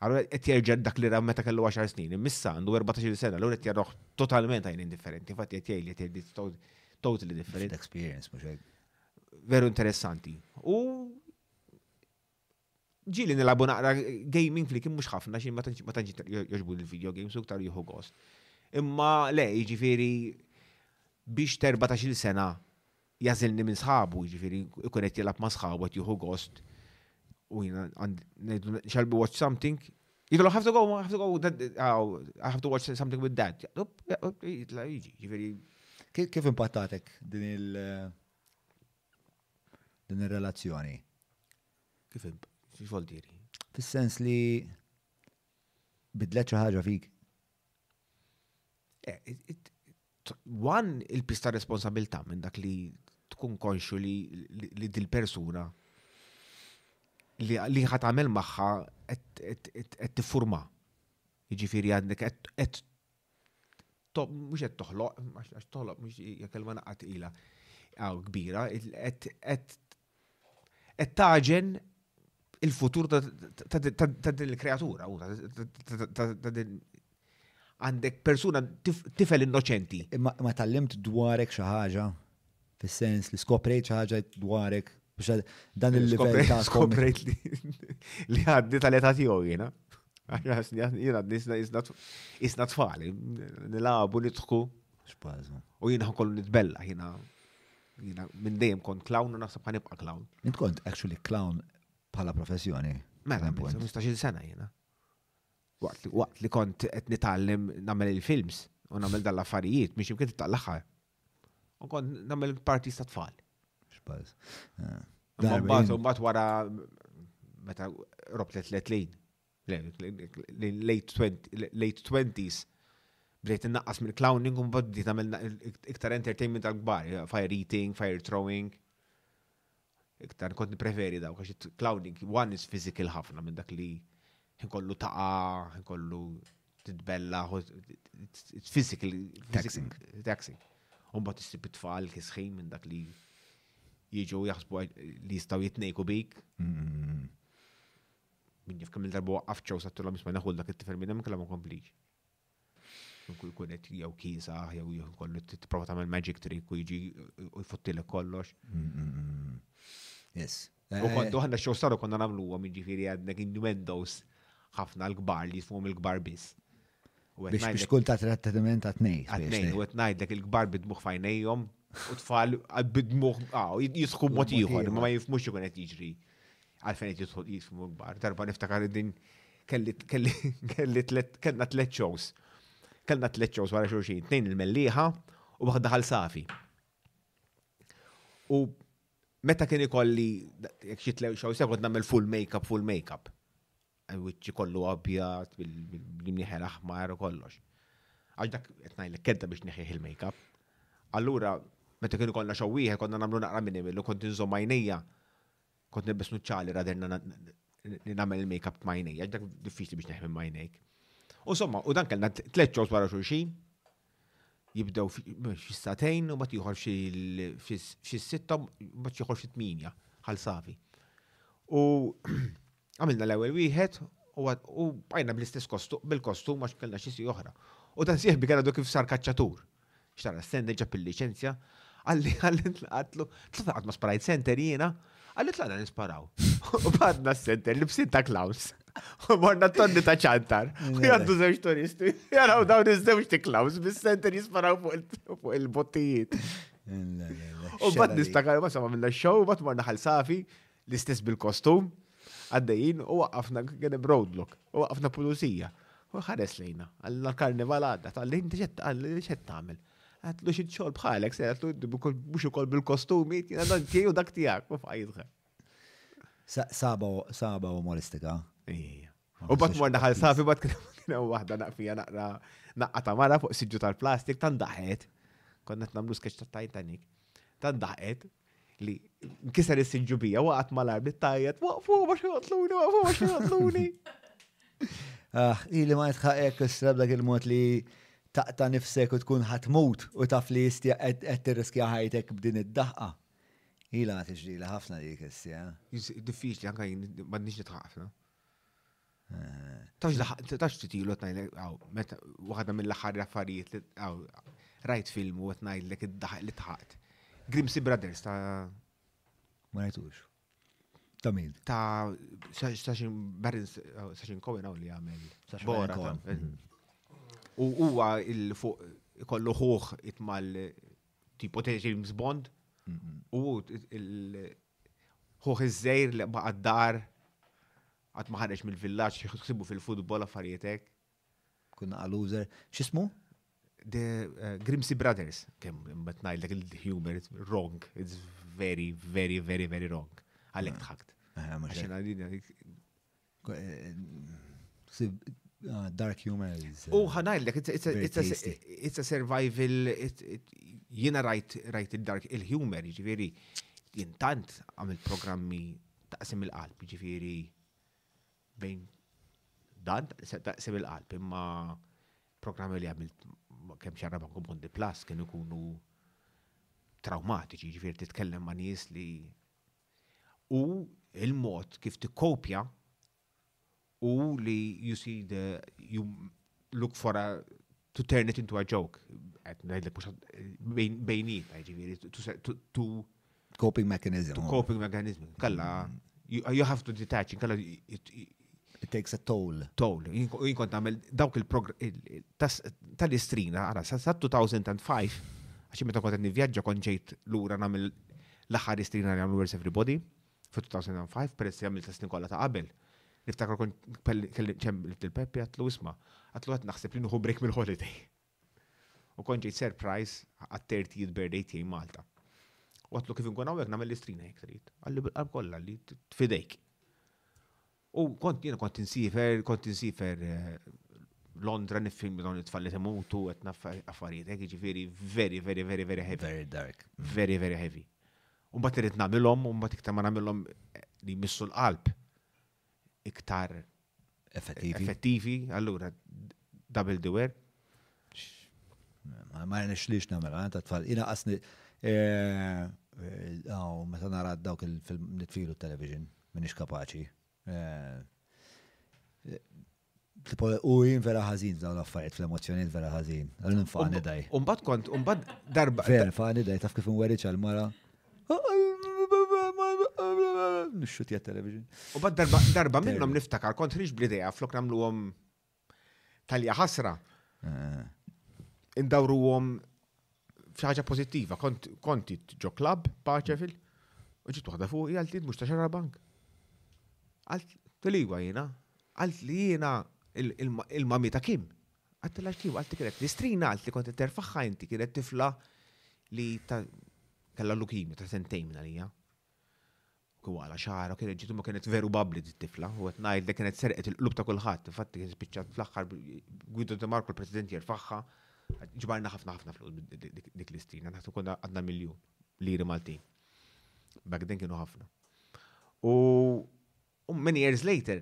Allora qed jerġa' dak li ra meta kellu 10 snin, imissa għandu 14 sena, allura qed jarroh totalment għajn indifferenti, infatti qed jgħid li qed jgħid totally different. Experience mhux hekk. Veru interessanti. U ġili nilabu naqra gaming flik mhux ħafna xi ma tantx jogħġbu l-video games u ktar jieħu gost. Imma le, jiġifieri biex 14 sena jagħżilni minn sħabu, jiġifieri ikun qed jilgħab ma' sħabu qed jieħu gost u jiena ngħidu shall we watch something? Jgħidu I have to go, I have to go, I have to watch something with dad. Jitla jiġi, jiġifieri. Kif impattatek din il- din ir-relazzjoni? Kif imp? X'vol diri? Fis-sens li bidlet xi ħaġa fik. Eh, Wan il-pista responsabilta minn dak li tkun konxu li dil-persuna li ħat għamel maħħa qed tiffurma. Jiġifieri għandek qed mhux qed toħloq, għax toħloq mhux hija kelma naqgħat ila għaw kbira, qed qed taġen il-futur ta' din il-kreatura, ta' din għandek persuna tifel innoċenti. Ma tallimt dwarek xi ħaġa fis-sens li skoprejt xi ħaġa dwarek biex dan il-livell ta' skoprejt li għaddi tal-età tiegħu jiena. Jiena nisna isna tfali, nilabu nidħku. U jiena kollu nitbella jiena. Jina minn dejjem kont clown u naħseb ħanibqa' clown. Int kont actually clown bħala professjoni. Mela, 15 sena jiena. Waqt li kont qed nitgħallem nagħmel il-films u nagħmel dan l-affarijiet biex imkien tal-aħħar. U kont nagħmel parti ta' tfal. Xbaz. Mbagħad wara meta robt l-tletlejn. Late twenties bdejt innaqqas mill-clowning u mbagħad bdejt nagħmel iktar entertainment għal kbar, fire eating, fire throwing. Iktar kont nippreferi dawk għax clowning one is physical ħafna minn dak li kollu taqa, kollu titbella, it's physical taxing. Taxing. Umbat tissib it-tfal kisħin minn dak li jiġu jaħsbu li jistaw jitnejku bik. Mm-hmm. Min jaf kemm il-darba waqqaf ċew sattilhom jisma' neħu dak it-tifel minn hemm kellha ma komplix. Nkun kun qed jew kisa jew jieħu kollu tipprova tagħmel magic trick u jiġi u jfuttilek kollox. Yes. U eh. kontu ħanna xew saru konna nagħmluhom jiġifieri għadnek innuendos ħafna l-kbar li jismuhom il-kbar biss. Biex biex tkun ta' trattament ta' tnejn. Ta' tnejn, u qed ngħidlek il-kbar bidmuh fajnejhom u tfal għal bidmuh jisħu mod ieħor, ma jifmux ikun qed jiġri. Għalfejn qed jidħol jifmu l-kbar. Darba niftakar din kelli kelli kelli kellna tliet shows. Kellna tliet shows wara xulxin, tnejn il-mellieħa u waħda ħal safi. U meta kien ikolli jekk xi tlew xew sekond nagħmel full make-up, full make-up. Il-wiċċ kollu abjad, bil-mnieħel aħmar u kollox. Għax dak qed ngħidlek kedda biex neħħih il-makeup. Allura, meta kienu konna xogħol wieħed konna nagħmlu naqra minn imillu kont inżomm għajnejja, kont nilbes nuċċali raderna nagħmel il-makeup b'għajnejja, dak diffiċli biex neħħi minn għajnejk. U somma, u dan kellna tliet xogħol wara xulxin, jibdew xi satejn u bat ieħor xi sitta bat ieħor xi tminja għal safi. U għamilna l-ewwel wieħed u bajna bl-istess kostum bil-kostum għax kellna xi oħra. U dan sieħbi kien għadu kif sar kaċċatur. Xtara s-sende ġab il-liċenzja għalli għalli tlaqatlu, tlaqat ma sprajt center jiena Għalli tlaqna nisparaw. U badna s-senter li bsin ta' klaws. U morna tonni ta' ċantar. U jaddu zewġ turisti. Jaraw dawn iż-żewġ ti klaws bis-senter jisparaw fuq il-bottijiet. U bad nistakar, ma sama minna xow, bad morna ħal safi, l-istess bil-kostum, għaddejjin u waqafna għene roadblock, u waqafna pulizija. U ħares lejna, għall-karnival għadda, tal-lejn t-ġetta, għall-ġetta għamil. Għatlu xi xogħol bħalek, se għatlu mhux ukoll bil-kostumi, jiena dan tiegħu dak tiegħek, u faqidħa. Saba saba umoristika. U bat mor daħal safi bat kien waħda naqfija naqra naqqa ta' mara fuq siġġu tal-plastik tan daħet. Konna qed nagħmlu skeċ ta' Titanic. Tan daħet li nkiser is-siġġu bija waqgħet mal-art nittajjed, waqfu ma xi joqtluni, waqfu ma xi joqtluni. Ah, ili ma jitħaqek isra dak il-mod li taqta nifsek u tkun ħatmut u taf li jistja qed tirriskja ħajtek b'din id-daħqa. Ila ma tiġri ħafna dik issija. Diffiċli anka jien m'għandniex nitħaqfna. Tax ftit ilu qed ngħidlek hawn, meta waħda mill-aħħar affarijiet li hawn rajt film u qed ngħidlek id-daħq li tħaqt. Grimsy Brothers ta' Ma rajtux. Ta' min? Ta' Sashin Baron Sashin Cohen hawn li għamel. Bora. Mhm. U huwa il fuq kollu ħuħ itmal tipo James Bond mhm. u ħuh iż-żgħir li baqa' d-dar għad ma ħareġ mill-villaġġ ħsibu fil-futbol affarijiet hekk. Kun naqa' loser. X'ismu? The uh, Grimsy Brothers. Kemm imbagħad ngħidlek il-humor it's wrong, it's very very very very wrong. Għalhekk tħakt. Eh, mhux Għax hekk. jiena li- Ah, dark humor is. U uh, ħanajdlek, it's a survival, jina rajt rajt il-dark il-humor, ġifiri, jintant għamil programmi taqsim il-qalb, ġifiri, bejn dan taqsim il-qalb, imma programmi li għamil kem xarra ma' Kumondi Plus kienu kunu traumatiċi, ġifiri, titkellem ma' nies li u l-mod kif tikkopja u li you see the you look for a to turn it into a joke. Għet najdlek mux bejniet, ġiviri, to coping mechanism. To coping mechanism. Kalla, you have to detach, kalla It takes a toll. Toll. Jien kont nagħmel dawk il-programm tal-istrina, ara, sa 2005, għax meta kont qed nivvjaġġa kont ġejt lura nagħmel l-aħħar istrina li għamlu Where's Everybody fit-2005 peress li għamilt snin kollha ta' qabel. Niftakar kont kellim ċem il-Peppi għatlu isma' għatlu qed naħseb li nieħu break mill-holiday. U kont ġejt surprise għat-tertijiet birthday tiegħi Malta. U għatlu kif nkun hawnhekk nagħmel l-istrina jekk trid. Għalli bil-qalb kollha li tfidejk. U kont jiena kont insifer, kont insifer eh, Londra nifhim dawn it-tfal li timutu qed affarijiet hekk jiġifieri very very very very heavy. Very dark. Very very heavy. U mbagħad irid nagħmilhom u mbagħad iktar ma nagħmilhom eh, li jmissu l-qalb. iktar effettivi, allura double doer. Ma jenix li xnamela, eh, ta' tfal. Ina qasni, eh, għaw, meta nara dawk il-film nitfilu television, minix kapaċi. Eh, Tipo, u jien vera ħażin dawn l-affarijiet fl-emozzjonijiet vera ħażin. Għal nfaqni daj. Umbat kont, umbat darba. Vera, nfaqni daj, taf kif nweriċ għal-mara. Nixxut jgħat television. U bad darba, darba minnom niftakar, kont rix blideja, flok namlu għom talja ħasra. Eh. Indawru għom ħaġa pozittiva, konti ġo klab, paċefil, u ġit waħda fuq, għalt li mux ta' xarra bank. Għalt, t-liwa jena, għalt li jena il-mami ta' kim. Għalt l kim, għalt kienet l-istrina, għalt li konti terfaħħa inti kienet tifla li ta' kalla l-lukimi ta' sentejn minna lija. Kien waqla xara, kienet ġiet ma kienet veru babli dit-tifla, u qed ngħidlek kienet serqet il-qlub ta' kulħadd, infatti kienet spiċċat fl-aħħar Guido De Marco l-President jirfaħħa, ġbarna ħafna ħafna flus dik l-istrina, naħseb konna għadna miljun liri Maltin. Back then kienu ħafna. U many years later,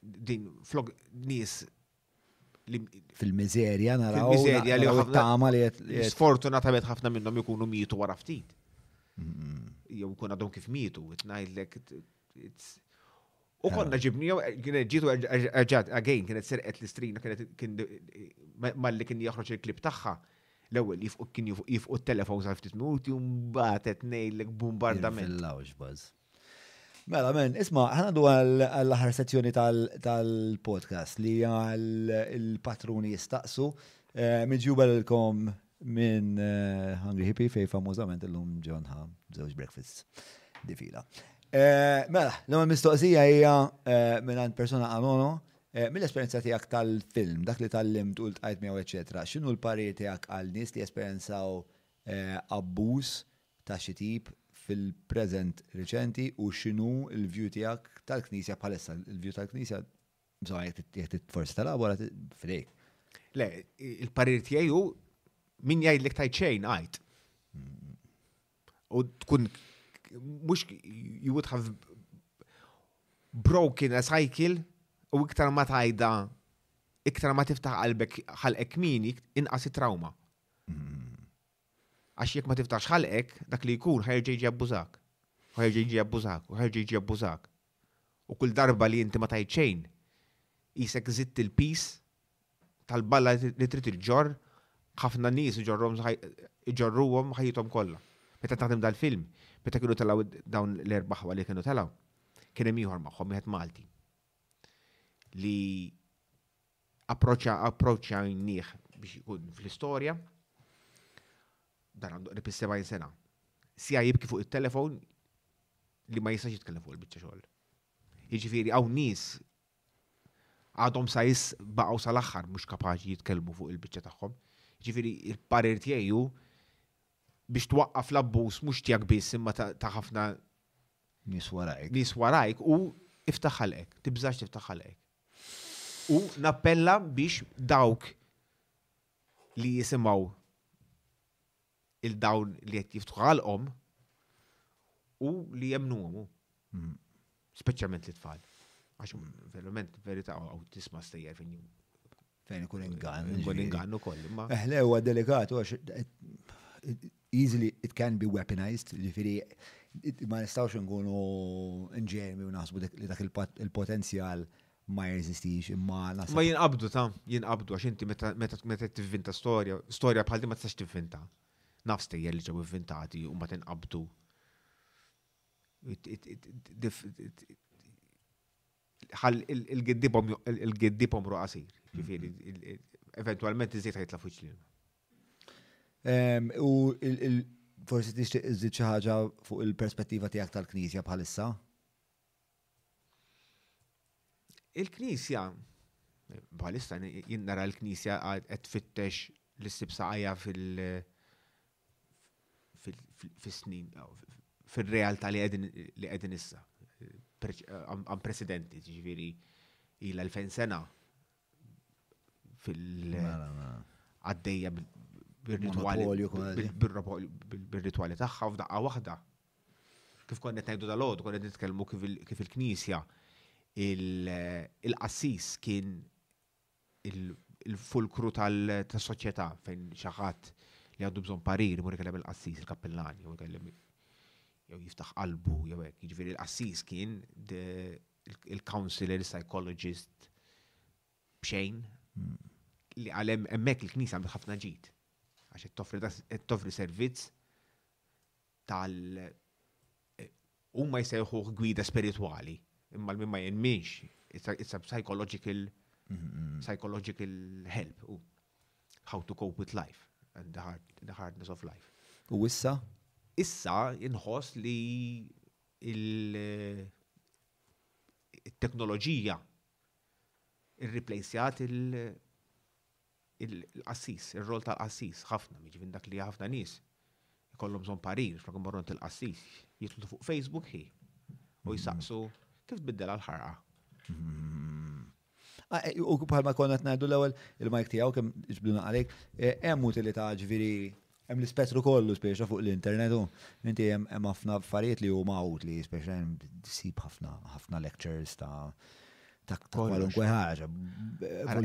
din flok nies fil-mizerja naraw fil-mizerja li ħafna li sfortunatament ħafna minnhom ikunu mietu wara ftit. Jew kun għadhom kif mietu, ngħidlek U konna ġibni, kienet ġitu għagħad, għagħin, kienet serqet l-istrina, kienet malli kien jaħroċ il-klip taħħa. L-ewel jifqu kien jifqu t-telefon sa' ftit minuti, un batet nejlek bombardament. Fil-lawx baz. Mela, men, isma, ħanadu għall-ħar sezzjoni tal-podcast li għall-patruni jistaqsu. Eh, Miġjuba l-kom minn eh, Hungry Hippie fej famużament l-lum ġonħa zewġ breakfasts di fila. Eh, mela, l-għamma mistoqsija hija minn għand persona anono, mill-esperienza tijak tal-film, dak li tal-limt u l-tqajt miegħu, eccetera, xinu l-parir tijak għal nis li esperienzaw abbus Ta' xi tip fil-preżent riċenti u x'inhu l-view tiegħek tal-Knisja bħalissa? Il-view tal-Knisja, insomma jekk trid forsi telabora, f'idejk. Le, il-parir tiegħi hu min jgħidlek tajt xejn għid. U tkun mhux you would have broken a cycle u iktar ma tajda iktar ma tiftaħ qalbek ħalqek min inqas trauma. Għax jekk ma tifdax ħalqek, dak li jkun ħa jerġa' jiġi jabbużak. U ħa jerġa' jiġi jabbużak, u ħa jerġa' jiġi jabbużak. U kull darba li inti ma tgħid xejn, qisek żidt il-piż tal-balla li trid iġġorr ħafna nies iġorrhom iġorruhom ħajjithom kollha. Meta qed naħdem dal-film, meta kienu telgħu dawn l-erba' ħwa li kienu telgħu, kien hemm ieħor magħhom, wieħed Malti, li approċċajnieh biex ikun fl-istorja. Dan għandu qrib is-70 sena. Sija jibki fuq it-telefon li ma jistax jitkellem fuq il-biċċa xogħol. Jiġifieri hawn nies għadhom sa jis baqgħu sal-aħħar mhux kapaċi jitkellmu fuq il-biċċa tagħhom. Jiġifieri il-parir tiegħi hu biex twaqqaf l-abbuż mhux tiegħek biss imma ta' ħafna nies warajk. Nies warajk u iftaħ ħalqek, tibżax tiftaħ ħalqek. U nappella biex dawk li jisimgħu il dawn li qed jiftħu ħalqhom u li jemnuhom u. Mm. Speċjalment li tfal. Għax verament verità għaw tisma' stejjer fejn Fejn ikun ingann. Ikun ingann ukoll. Eħle huwa delikat għax easily it can be weaponized, ġifieri ma nistgħux nkunu nġermi u naħsbu li dak il-potenzjal ma jeżistix imma nasab. Ma jinqabdu ta' jinqabdu għax inti meta tivvinta storja, storja bħal din ma tistax tivvinta. Naf stejjer li ġew ivvintati u ma tinqabdu. ħall il-giddibhom il-giddibhom ru qasir. Ġifieri eventwalment iżjed ħajtla' fuq ġlielhom. U forsi tixtieq iżid xi ħaġa fuq il-perspettiva tiegħek tal-Knisja bħalissa? Il-Knisja, bħalissa jinnara l-Knisja qed tfittex l-istibsa ħajja fil- fis-snin, fir-realtà li qegħdin issa. Għam presidenti, ġifieri ila l-fejn sena fil- mela, mela. għaddejja bil-rituali tagħha u f'daqqa waħda. Kif konnet ngħidu dal-għod, konnet nitkellmu kif il-Knisja il-qassis kien il-fulkru tal-soċjetà fejn xi ħadd li għandu bżonn parir imur ikellem il-qassis, il-kappillan, jew ikellem jew jiftaħ qalbu jew hekk. Jiġifieri l-qassis kien il-counselor, psychologist b'xejn li għalem hemmhekk il-Knisja għandha ħafna ġid għax qed toffri servizz tal huma jsejħuh gwida spiritwali, imma l-min ma jenminx, it's a psychological mm-hmm. psychological help. How to cope with life and the, hard, the hardness of life. U issa? Issa inħoss li il- teknoloġija irriplejsjat il- Il-qassis, ir-rol tal-qassis, ħafna, jiġifieri dak li ħafna nies ikollhom bżonn parir flok imorru għand il-qassis, jidħlu fuq Facebook hi u jsaqsu kif tbiddel għal ħarqa. Ah, eh, u bħalma konna qed ngħidu l-ewwel il-mike tiegħu kemm ġbduna għalik, eh, hemm utilità ġifieri Hemm l-ispettru kollu speċa fuq l-internet u inti hemm ħafna affarijiet li huma utli speċa hemm sib ħafna ħafna lectures ta' ta' kwalunkwe ħaġa.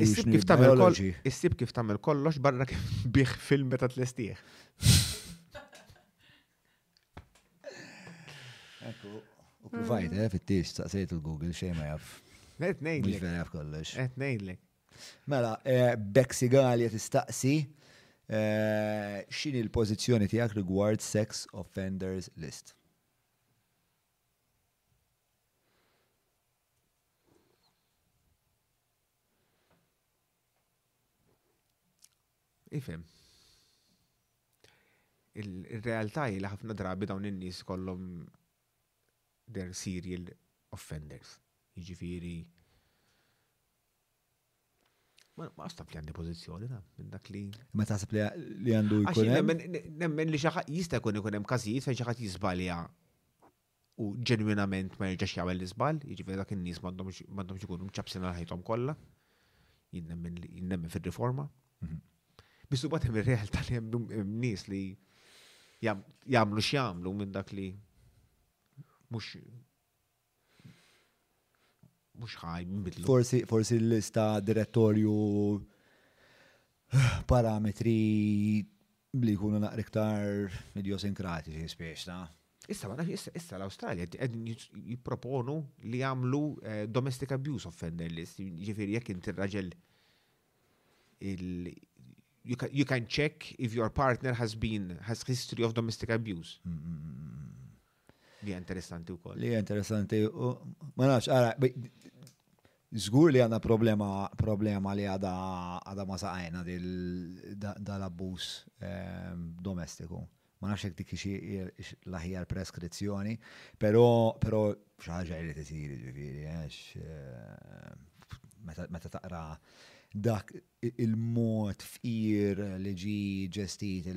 Issib kif tagħmel kollox. Issib kif tagħmel kollox barra kif bih film meta tlestih. Ekku, u provajt, eh, fit-tix, saqsejt il-Google xejn ma jaf. Qed ngħidlek. Mhux vera jaf kollox. Qed ngħidlek. Mela, eh, Beck Sigalia tistaqsi eh, x'inhi l-pożizzjoni tiegħek rigward sex offenders list? Ifem. Il-realtà hi li ħafna drabi dawn in-nies kollhom their serial offenders. Jiġifieri Ma għastab li għandi pozizjoni ta' minn dak li. Ma taħseb li għandu jkun. Nemmen li xaħat jista' jkun jkun hemm każijiet fejn xaħat jizbalja u ġenwinament ma jirġax jagħmel l-iżbal, jiġifieri dak in-nies m'għandhomx ikunu mċabsin għal ħajthom kollha. Jinnemmen fir-riforma. Mhm. Biss u hemm ir-realtà li hemm nies li jagħmlu x'jagħmlu minn dak li mhux Mhux ħaj nbidlu. Forsi forsi l-lista direttorju parametri li jkunu naqra iktar idiosinkratiċi spiex ta' Issa ma nafx issa l-Awstralja qed jipproponu li jagħmlu eh, domestic abuse offender list, jiġifieri jekk inti raġel you can check if your partner has been has history of domestic abuse. Mm, mm, mm, Li interessanti u koll. Li interessanti u ma nafx, għara, Zgur li għanna problema, problema li għada għada ma saqajna dal-abbus ehm, domestiku. Ma nafx jek dik l-aħjar preskrizzjoni, pero, pero xaħġa li t-siri ġifiri, għax eh, meta taqra dak il-mod fqir li ġi ġestit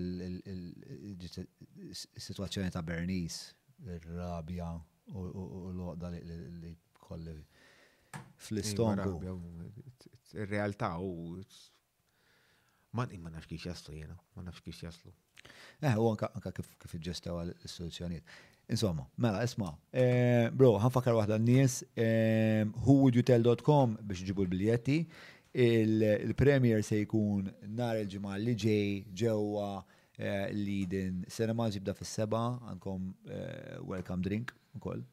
is-sitwazzjoni ta' Bernice, ir-rabja u l-għoqda li kolli fl-istonku. Ir-realtà u ma nafx kiex jaslu jiena, ma nafx kiex jaslu. Eh, u anka, anka kif, kif ġestaw għal istituzzjonijiet. Insomma, mela, isma, eh, bro, ħanfakar waħda n-nies, eh, whowouldyoutel.com biex ġibu l-biljetti, il-premier se jkun nar il-ġimgħa li ġej ġewwa eh, l-Eden Cinema ġibda fis-seba, għandkom eh, welcome drink ukoll.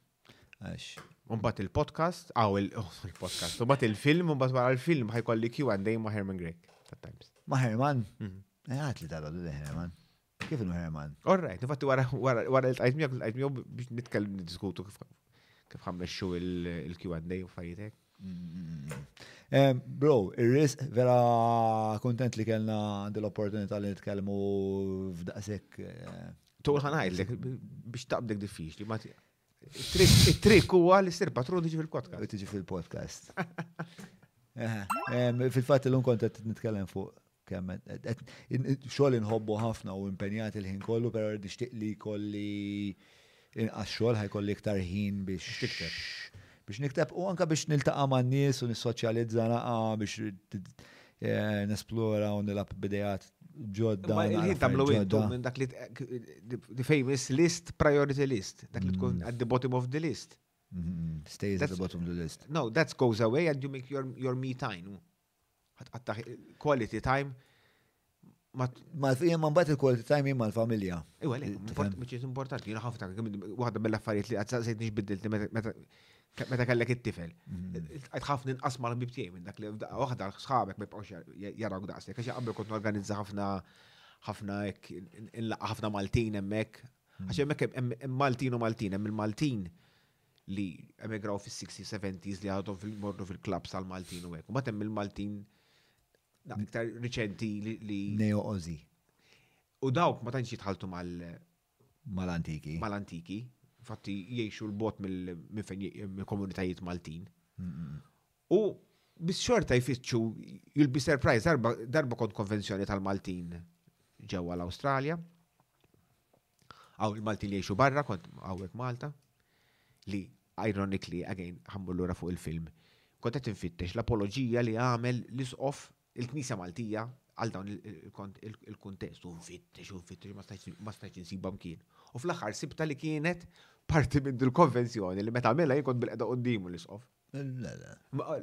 Umbat il-podcast, għaw oh, il-podcast, umbat il-film, umbat wara il-film ħajkolli Q&A ma' Herman Greg, ta' Times. Ma' Herman? Mhm. Eh, għat li tal-għadu li Herman. Kif il Herman? All right, infatti wara il-tajt miegħek, il-tajt miegħu biex nitkellem niddiskutu kif ħammexxu il-Q&A u fajtek. Eh, bro, il-risk vera kontent li kellna dell-opportunità li nitkellmu f'daqshekk eh, Tul ħanajdlek biex taqbdek diffiċli, ma Trik huwa li sir patrun tiġi fil-podcast. Tiġi fil-podcast. Fil-fatt l-lum kont qed nitkellem fuq kemm xogħol inħobbu ħafna u impenjat il-ħin kollu, però nixtieq li kolli inqas xogħol ħajkolli iktar ħin biex Biex nikteb u anke biex niltaqa' man-nies u nissoċjalizza naqa' biex nesplora u nilgħab b'idejat ġodda. Ma il-ħin tagħmlu intom minn dak li the famous list, priority list, dak li tkun at the bottom of the list. Stays at the bottom of the list. No, that goes away and you make your me time. Għatta quality time. Ma jemma mbagħad il-quality time jemma l-familja. Iwa, li, mċiet importanti, jena ħafna, waħda mill-affarijiet li għadza sejt nix biddilti meta kellek it-tifel. Mm-hmm. Għad ħafna inqas mal bib tiegħi minn dak li waħda sħabek ma jibqgħux jarawk daqsek, għax qabel kont organizza ħafna ħafna hekk ħafna Maltin hemmhekk. Mm-hmm. Għax hemmhekk hemm Maltin u Maltin, hemm il-Maltin li emigraw fis-60s, 70s li għadhom fil-morru fil-klabs tal-Maltin u hekk. Mbagħad hemm il-Maltin iktar riċenti li. Neo Ozi. U dawk ma tantx jitħaltu mal. Mal-antiki. Mal-antiki. Fatti jgħixu l-bot mill-komunitajiet Maltin. U bis xorta jfittxu you'll be surprised darba kont konvenzjoni tal-Maltin ġewwa l-Awstralja. Hawn il-Maltin li jgħixu barra, kont hawnhekk Malta, li ironically, again, ħammur lura fuq il-film, kont qed infittex l-apoloġija li għamel l-isqof il-Knisja Maltija għal dawn il-kuntest u nfittex u nfittex ma stajtx insibha mkien. U fl-aħħar sibta li kienet parti minn dil-konvenzjoni li meta għamilha jien kont bil-qeda qoddimu l-isqof.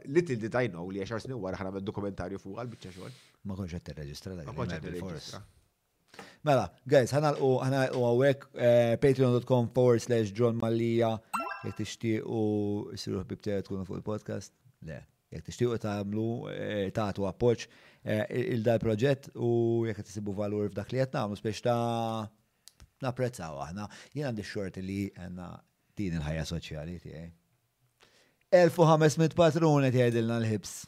Little did I know li għaxar snin wara ħana dokumentarju fuq għal-bicċa xogħol. Ma konċ qed tirreġistra l-għajja. Ma konċ qed tirreġistra. Mela, guys, ħanalqu ħanalqu għawek eh, patreon.com forward slash John Mallia jek tixtiequ siru ħbib tiegħi tkunu fuq il-podcast. Le, jek tixtiequ tagħmlu eh, tagħtu appoġġ eh, il-dal proġett u jekk qed tisibu valur f'dak li qed nagħmlu spiex ta' napprezzaw aħna. Jien għandi xorti li għandna din il-ħajja soċjali tiegħi. 1500 patrun qed jgħidilna l-ħibs.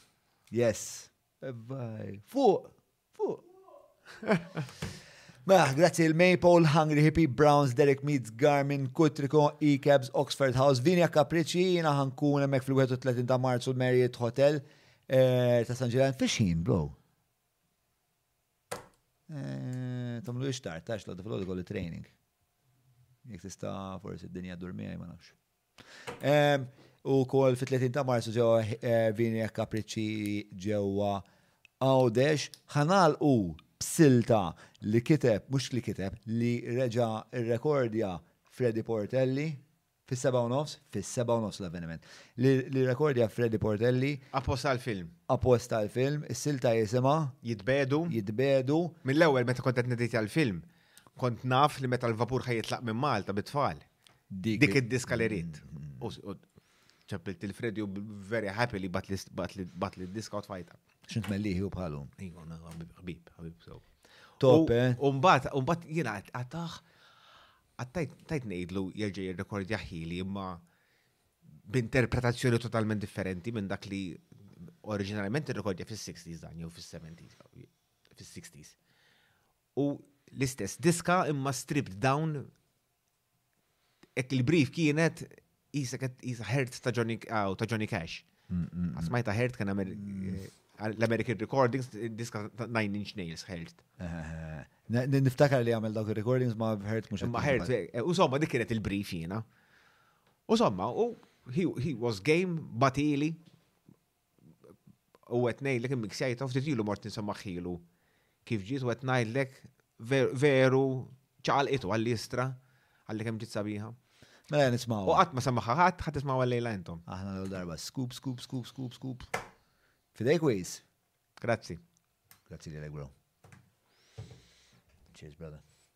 Yes. Fuq Mela, grazzi il-Maple, Hungry Hippie, Browns, Derek Meads, Garmin, Kutriko, E-Cabs, Oxford House, Vinja Capricci, jina ħankun emmek fil-31 ta' Marzu l-Marriott Hotel eh, ta' San Ġilan. Fiex jien, bro? Eh, Tomlu ixtar, tax l-għadu fil-għodu training. Jek tista forsi d-dinja d-durmija, ma nafx. U kol fit-30 ta' marzu ġew eh, vini e kapriċċi ġewwa għawdex ħanal u b'silta li kiteb, mux li kiteb, li reġa rekordja Freddy Portelli fis-7 nofs, fis-7 nofs l-avveniment. Li rekordja Freddy Portelli. Apposta l-film. Apposta l-film, is-silta jisima. Jitbedu. Jitbedu. Mill-ewwel meta kontet nedit għal-film, kont naf li meta l-vapur ħajitlaq minn Malta bit-tfal. dik id-diska li rrit. Mm-hmm. Ċempilt il-Freddy u very happy li bat li diska u tfajta. Xint melliħi u bħalu. Iva, ħabib, ħabib, so. Top, eh? Umbat, umbat jina għataħ, għattajt nejdlu jirġi jirrekord jaħili imma b'interpretazzjoni totalment differenti minn dak li oriġinalment irrekordja fis-60s dan jew fis-70s, fis-60s. U l-istess diska imma stripped down Ek il-brief kienet jisa kienet jisa hert ta' Johnny ah, ta' Johnny Cash. Mm, mm, mm. Asmaj ta' hert kien eh, l-American Recordings, diska ta' Nine Inch Nails hert. Eh, niftakar li għamil dawk il-recordings ma' hert mux. Ma' hert, eh, u somma dik kienet il-brief jina. U somma, u he was game batili U qed ngħidlek immiksjajt u ftit ilu mort insomma ħilu. Kif ġiet u qed ngħidlek veru ċaqalqitu għall-istra għalli kemm ġiet sabiħa. Mela nismaw. U qatt ma samaħħa ħadd ħadd ismaw għallejla intom. Aħna l darba scoop, scoop, scoop, scoop, scoop. Fidejk wejs. Grazzi. Grazzi li l-egro. Cheers, brother.